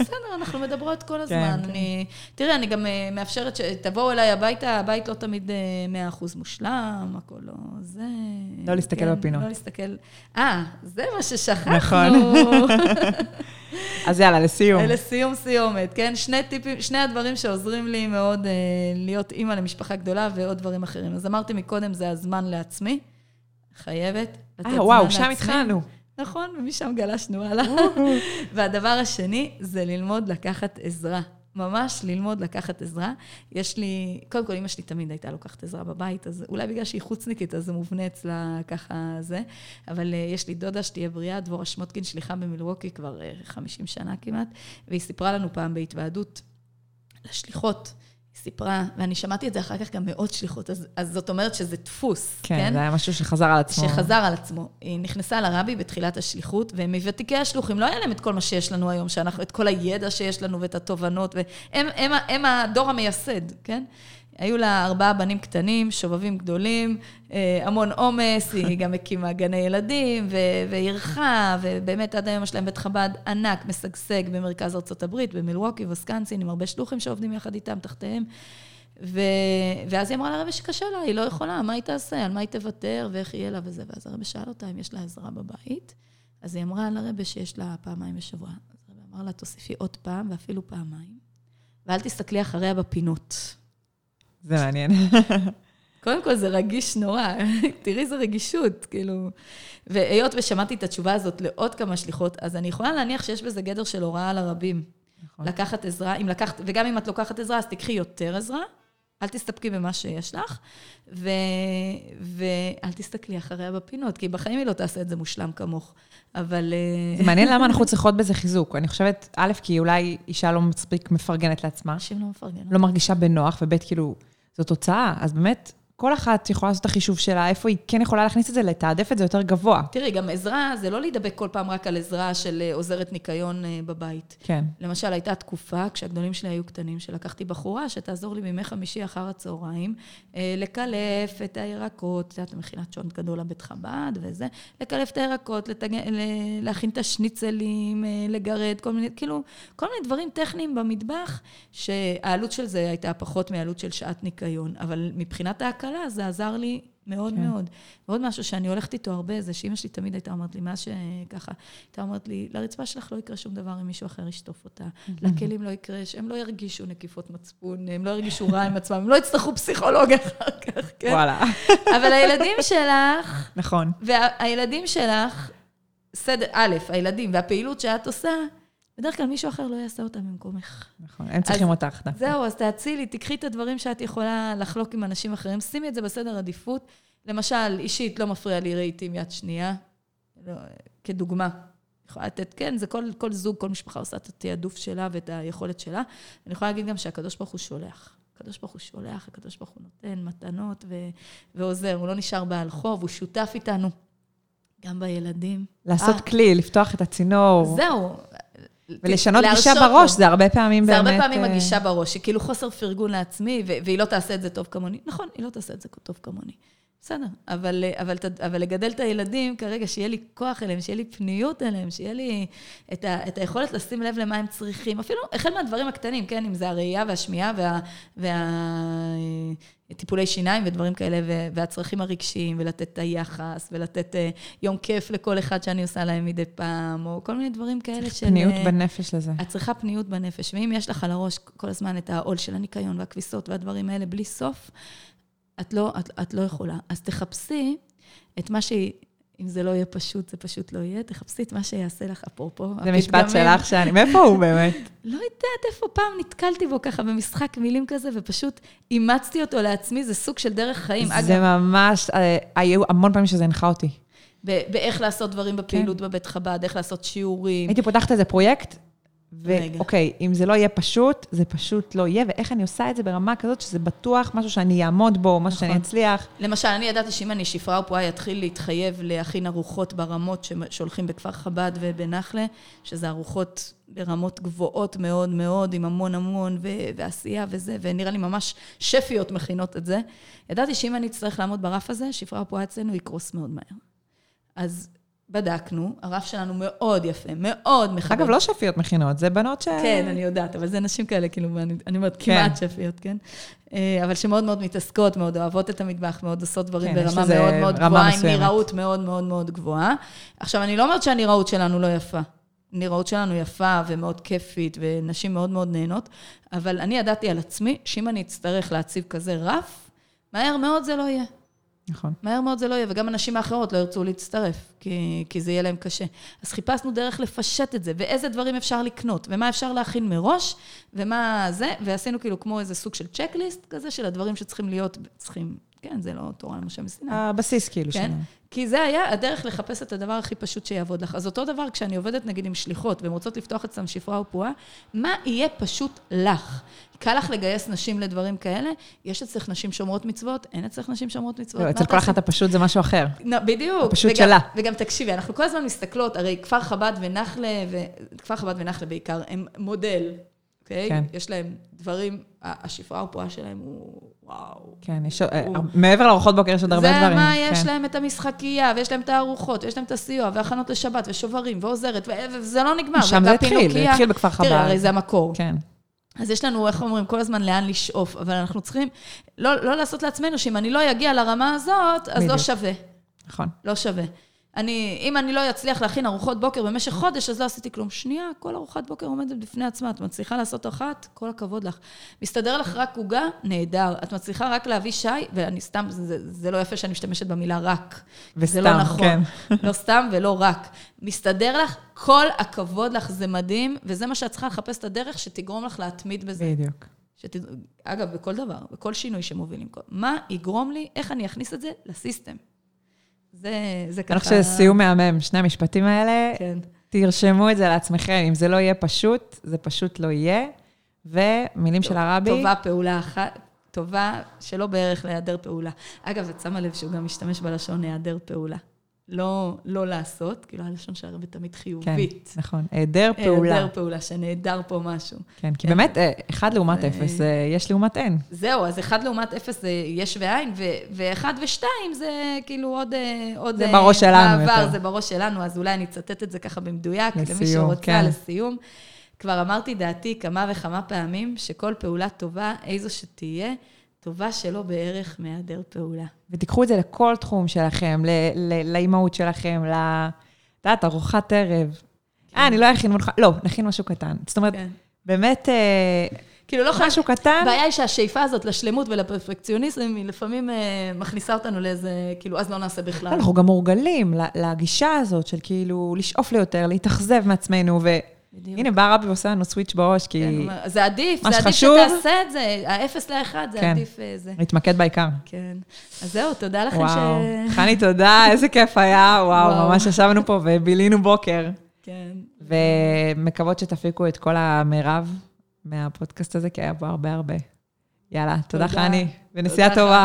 בסדר, אנחנו מדברות כל הזמן. כן, אני, תראי, אני גם אה, מאפשרת שתבואו אליי הביתה, הבית לא תמיד 100% אה, מושלם, הכל לא זה. לא להסתכל כן, בפינות. לא להסתכל... אה, זה מה ששכחנו. נכון. אז יאללה, לסיום. לסיום סיומת, כן? שני טיפים, שני הדברים שעוזרים לי מאוד אה, להיות אימא למשפחה גדולה ועוד דברים אחרים. אז אמרתי מקודם, זה הזמן לעצמי. חייבת לתת אה, וואו, שם התחלנו. נכון, ומשם גלשנו הלאה. והדבר השני זה ללמוד לקחת עזרה. ממש ללמוד לקחת עזרה. יש לי, קודם כל, אמא שלי תמיד הייתה לוקחת עזרה בבית, אז אולי בגלל שהיא חוצניקית, אז זה מובנה אצלה ככה זה. אבל uh, יש לי דודה שתהיה בריאה, דבורה שמוטקין, שליחה במילווקי כבר uh, 50 שנה כמעט, והיא סיפרה לנו פעם בהתוועדות לשליחות. סיפרה, ואני שמעתי את זה אחר כך גם מעוד שליחות, אז, אז זאת אומרת שזה דפוס, כן? כן, זה היה משהו שחזר על עצמו. שחזר על עצמו. היא נכנסה לרבי בתחילת השליחות, והם מוותיקי השלוחים, לא היה להם את כל מה שיש לנו היום, שאנחנו, את כל הידע שיש לנו ואת התובנות, והם הם, הם, הם הדור המייסד, כן? היו לה ארבעה בנים קטנים, שובבים גדולים, אה, המון עומס, היא גם הקימה גני ילדים, ואירחה, ובאמת עד היום יש להם בית חב"ד ענק, משגשג במרכז ארה"ב, במילווקי, וסקנסין, עם הרבה שלוחים שעובדים יחד איתם, תחתיהם. ו... ואז היא אמרה לרבי שקשה לה, היא לא יכולה, מה היא תעשה, על מה היא תוותר, ואיך יהיה לה וזה. ואז הרבי שאל אותה אם יש לה עזרה בבית. אז היא אמרה לרבי שיש לה פעמיים בשבוע. אז הרבי אמר לה, תוסיפי עוד פעם, ואפילו פעמיים, ואל תסתכלי אחריה בפינות. זה מעניין. קודם כל, זה רגיש נורא. תראי איזה רגישות, כאילו. והיות ושמעתי את התשובה הזאת לעוד כמה שליחות, אז אני יכולה להניח שיש בזה גדר של הוראה לרבים. נכון. לקחת עזרה, אם לקחת, וגם אם את לוקחת עזרה, אז תקחי יותר עזרה. אל תסתפקי במה שיש לך, ו... ואל תסתכלי אחריה בפינות, כי בחיים היא לא תעשה את זה מושלם כמוך. אבל... אה, זה מעניין למה אנחנו צריכות בזה חיזוק. אני חושבת, א', כי אולי אישה לא מספיק מפרגנת לעצמה. נשים לא מפרגנות. לא מרגישה בנוח, וב', כאילו, זו תוצאה. אז באמת, כל אחת יכולה לעשות את החישוב שלה, איפה היא כן יכולה להכניס את זה, לתעדף את זה יותר גבוה. תראי, גם עזרה, זה לא להידבק כל פעם רק על עזרה של אה, עוזרת ניקיון אה, בבית. כן. למשל, הייתה תקופה, כשהגדולים שלי היו קטנים, שלקחתי בחורה שתעזור לי בימי חמישי אחר הצהריים, אה, לקלף את הירקות, את יודעת, מכינת שונט גדול לבית חב"ד וזה, לקלף את הירקות, לתג... להכין את השניצלים, לגרד, כל מיני, כאילו, כל מיני דברים טכניים במטבח, שהעלות של זה הייתה פחות מהעלות של שעת ניקיון, אבל מבחינת ההקלה, בהתחלה זה עזר לי מאוד כן. מאוד. ועוד משהו שאני הולכת איתו הרבה, זה שאימא שלי תמיד הייתה אומרת לי, מאז שככה, הייתה אומרת לי, לרצפה שלך לא יקרה שום דבר אם מישהו אחר ישטוף אותה. לכלים לא יקרה, שהם לא ירגישו נקיפות מצפון, הם לא ירגישו רע עם עצמם, הם לא יצטרכו פסיכולוג אחר כך, כן? וואלה. אבל הילדים שלך... נכון. והילדים שלך, סדר, א', הילדים והפעילות שאת עושה, בדרך כלל מישהו אחר לא יעשה אותה במקומך. נכון, הם צריכים אז, אותך דווקא. זהו, אז תאצילי, תקחי את הדברים שאת יכולה לחלוק עם אנשים אחרים, שימי את זה בסדר עדיפות. למשל, אישית לא מפריע לי רהיטים יד שנייה, לא, כדוגמה. יכולה לתת, כן, זה כל, כל זוג, כל משפחה עושה את התעדוף שלה ואת היכולת שלה. אני יכולה להגיד גם שהקדוש ברוך הוא שולח. הקדוש ברוך הוא שולח, הקדוש ברוך הוא נותן מתנות ו- ועוזר, הוא לא נשאר בעל חוב, הוא שותף איתנו. גם בילדים. לעשות 아, כלי, לפתוח את הצינור. זהו, ולשנות גישה בראש, לו. זה הרבה פעמים זה באמת... זה הרבה פעמים אה, הגישה בראש, שכאילו חוסר פרגון לעצמי, והיא לא תעשה את זה טוב כמוני. נכון, היא לא תעשה את זה טוב כמוני. בסדר. אבל, אבל, אבל לגדל את הילדים, כרגע, שיהיה לי כוח אליהם, שיהיה לי פניות אליהם, שיהיה לי את, ה, את היכולת לשים לב למה הם צריכים. אפילו החל מהדברים הקטנים, כן? אם זה הראייה והשמיעה וה... וה שיניים ודברים כאלה, והצרכים הרגשיים, ולתת את היחס, ולתת uh, יום כיף לכל אחד שאני עושה להם מדי פעם, או כל מיני דברים כאלה של... פניות uh, בנפש לזה. את צריכה פניות בנפש, ואם יש לך על הראש כל הזמן את העול של הניקיון והכביסות והדברים האלה בלי סוף, את לא, את, את לא יכולה. אז תחפשי את מה שהיא... אם זה לא יהיה פשוט, זה פשוט לא יהיה. תחפשי את מה שיעשה לך, אפרופו. זה משפט שלך שאני... מאיפה הוא באמת? לא יודעת איפה פעם נתקלתי בו ככה במשחק מילים כזה, ופשוט אימצתי אותו לעצמי, זה סוג של דרך חיים. זה אגב, ממש, אה, היו המון פעמים שזה הנחה אותי. באיך לעשות דברים בפעילות כן. בבית חב"ד, איך לעשות שיעורים. הייתי פותחת איזה פרויקט, ואוקיי, אם זה לא יהיה פשוט, זה פשוט לא יהיה, ואיך אני עושה את זה ברמה כזאת שזה בטוח משהו שאני אעמוד בו, משהו נכון. שאני אצליח. למשל, אני ידעתי שאם אני שפרה או פועה, יתחיל להתחייב להכין ארוחות ברמות שהולכים בכפר חב"ד ובנחלה, שזה ארוחות ברמות גבוהות מאוד מאוד, עם המון המון, ו- ועשייה וזה, ונראה לי ממש שפיות מכינות את זה. ידעתי שאם אני אצטרך לעמוד ברף הזה, שפרה או פועה אצלנו יקרוס מאוד מהר. אז בדקנו, הרף שלנו מאוד יפה, מאוד מכבד. אגב, לא שפיות מכינות, זה בנות ש... כן, אני יודעת, אבל זה נשים כאלה, כאילו, אני, אני אומרת, כן. כמעט שפיות, כן? אה, אבל שמאוד מאוד מתעסקות, מאוד אוהבות את המטבח, מאוד עושות דברים כן, ברמה מאוד מאוד גבוהה, עם נראות מאוד מאוד מאוד גבוהה. עכשיו, אני לא אומרת שהנראות שלנו לא יפה. הנראות שלנו יפה ומאוד כיפית, ונשים מאוד מאוד נהנות, אבל אני ידעתי על עצמי שאם אני אצטרך להציב כזה רף, מהר מאוד זה לא יהיה. נכון. מהר מאוד זה לא יהיה, וגם הנשים האחרות לא ירצו להצטרף, כי, כי זה יהיה להם קשה. אז חיפשנו דרך לפשט את זה, ואיזה דברים אפשר לקנות, ומה אפשר להכין מראש, ומה זה, ועשינו כאילו כמו איזה סוג של צ'קליסט כזה, של הדברים שצריכים להיות, צריכים, כן, זה לא תורה למשה מסיני. הבסיס כאילו כן? שלנו. כי זה היה הדרך לחפש את הדבר הכי פשוט שיעבוד לך. אז אותו דבר, כשאני עובדת נגיד עם שליחות, והן רוצות לפתוח אצלם שפרה או פועה, מה יהיה פשוט לך? קל לך לגייס נשים לדברים כאלה, יש אצלך נשים שומרות מצוות, אין אצלך נשים שומרות מצוות. לא, אצל כל אחת הפשוט זה משהו אחר. בדיוק. הפשוט שלה. וגם תקשיבי, אנחנו כל הזמן מסתכלות, הרי כפר חב"ד ונחלה, כפר חב"ד ונחלה בעיקר, הם מודל, אוקיי? כן. יש להם דברים, השפרה הפועה שלהם הוא וואו. כן, יש, אה, הוא... מעבר לארוחות בוקר יש עוד הרבה דברים. זה מה, כן. יש להם את המשחקייה, ויש להם את הארוחות, ויש להם את הסיוע, והכנות לשבת, ושוברים, ועוזרת, וזה לא נגמר. שם זה התחיל, זה התחיל בכפר חב"ד. תראה, הרי זה המקור. כן. אז יש לנו, איך אומרים, כל הזמן לאן לשאוף, אבל אנחנו צריכים לא, לא לעשות לעצמנו שאם אני לא אגיע לרמה הזאת, אז לא בדיוק. לא שווה. נכון. לא שווה. אני, אם אני לא אצליח להכין ארוחות בוקר במשך חודש, אז לא עשיתי כלום. שנייה, כל ארוחת בוקר עומדת בפני עצמה. את מצליחה לעשות אחת? כל הכבוד לך. מסתדר לך רק עוגה? נהדר. את מצליחה רק להביא שי, ואני סתם, זה, זה לא יפה שאני משתמשת במילה רק. וסתם, זה לא נכון. כן. לא סתם ולא רק. מסתדר לך, כל הכבוד לך, זה מדהים, וזה מה שאת צריכה לחפש את הדרך שתגרום לך להתמיד בזה. בדיוק. שת... אגב, בכל דבר, בכל שינוי שמובילים. מה יגרום לי, איך אני אכניס את זה לסיסטם. זה, זה ככה... אני חושבת שזה סיום מהמם, שני המשפטים האלה. כן. תרשמו את זה לעצמכם, אם זה לא יהיה פשוט, זה פשוט לא יהיה. ומילים של הרבי. טובה פעולה אחת, טובה שלא בערך להיעדר פעולה. אגב, את שמה לב שהוא גם משתמש בלשון היעדר פעולה. לא, לא לעשות, כאילו הלשון של הרבי תמיד חיובית. כן, נכון, היעדר פעולה. היעדר פעולה, שנעדר פה משהו. כן, כי באמת, אה, אחד לעומת אפס, אה, יש לעומת אין. זהו, אז אחד לעומת אפס זה יש ואין, ואחד ושתיים זה כאילו עוד... אה, עוד זה בראש שלנו יותר. זה בראש שלנו, אז אולי אני אצטט את זה ככה במדויק, לסיום, למי שרוצה, כן. לסיום. כבר אמרתי דעתי כמה וכמה פעמים, שכל פעולה טובה, איזו שתהיה, טובה שלא בערך מהיעדר פעולה. ותיקחו את זה לכל תחום שלכם, לאימהות שלכם, ל... את יודעת, ארוחת ערב. כן. אה, אני לא אכין מולך, לא, נכין משהו קטן. זאת אומרת, כן. באמת, אה, כאילו לא משהו קטן. הבעיה היא שהשאיפה הזאת לשלמות ולפרפקציוניזם, היא לפעמים אה, מכניסה אותנו לאיזה, כאילו, אז לא נעשה בכלל. אנחנו גם מורגלים לגישה הזאת של כאילו לשאוף ליותר, להתאכזב מעצמנו, ו... בדיוק. הנה, בא רבי ועושה לנו סוויץ' בראש, כי... כן, זה עדיף, זה עדיף שתעשה את זה, האפס לאחד, זה כן. עדיף אה, זה. להתמקד בעיקר. כן. אז זהו, תודה לכם וואו. ש... וואו, חני, תודה, איזה כיף היה, וואו, וואו, ממש ישבנו פה ובילינו בוקר. כן. ומקוות שתפיקו את כל המרב מהפודקאסט הזה, כי היה פה הרבה הרבה. יאללה, תודה, תודה חני, ונסיעה טובה.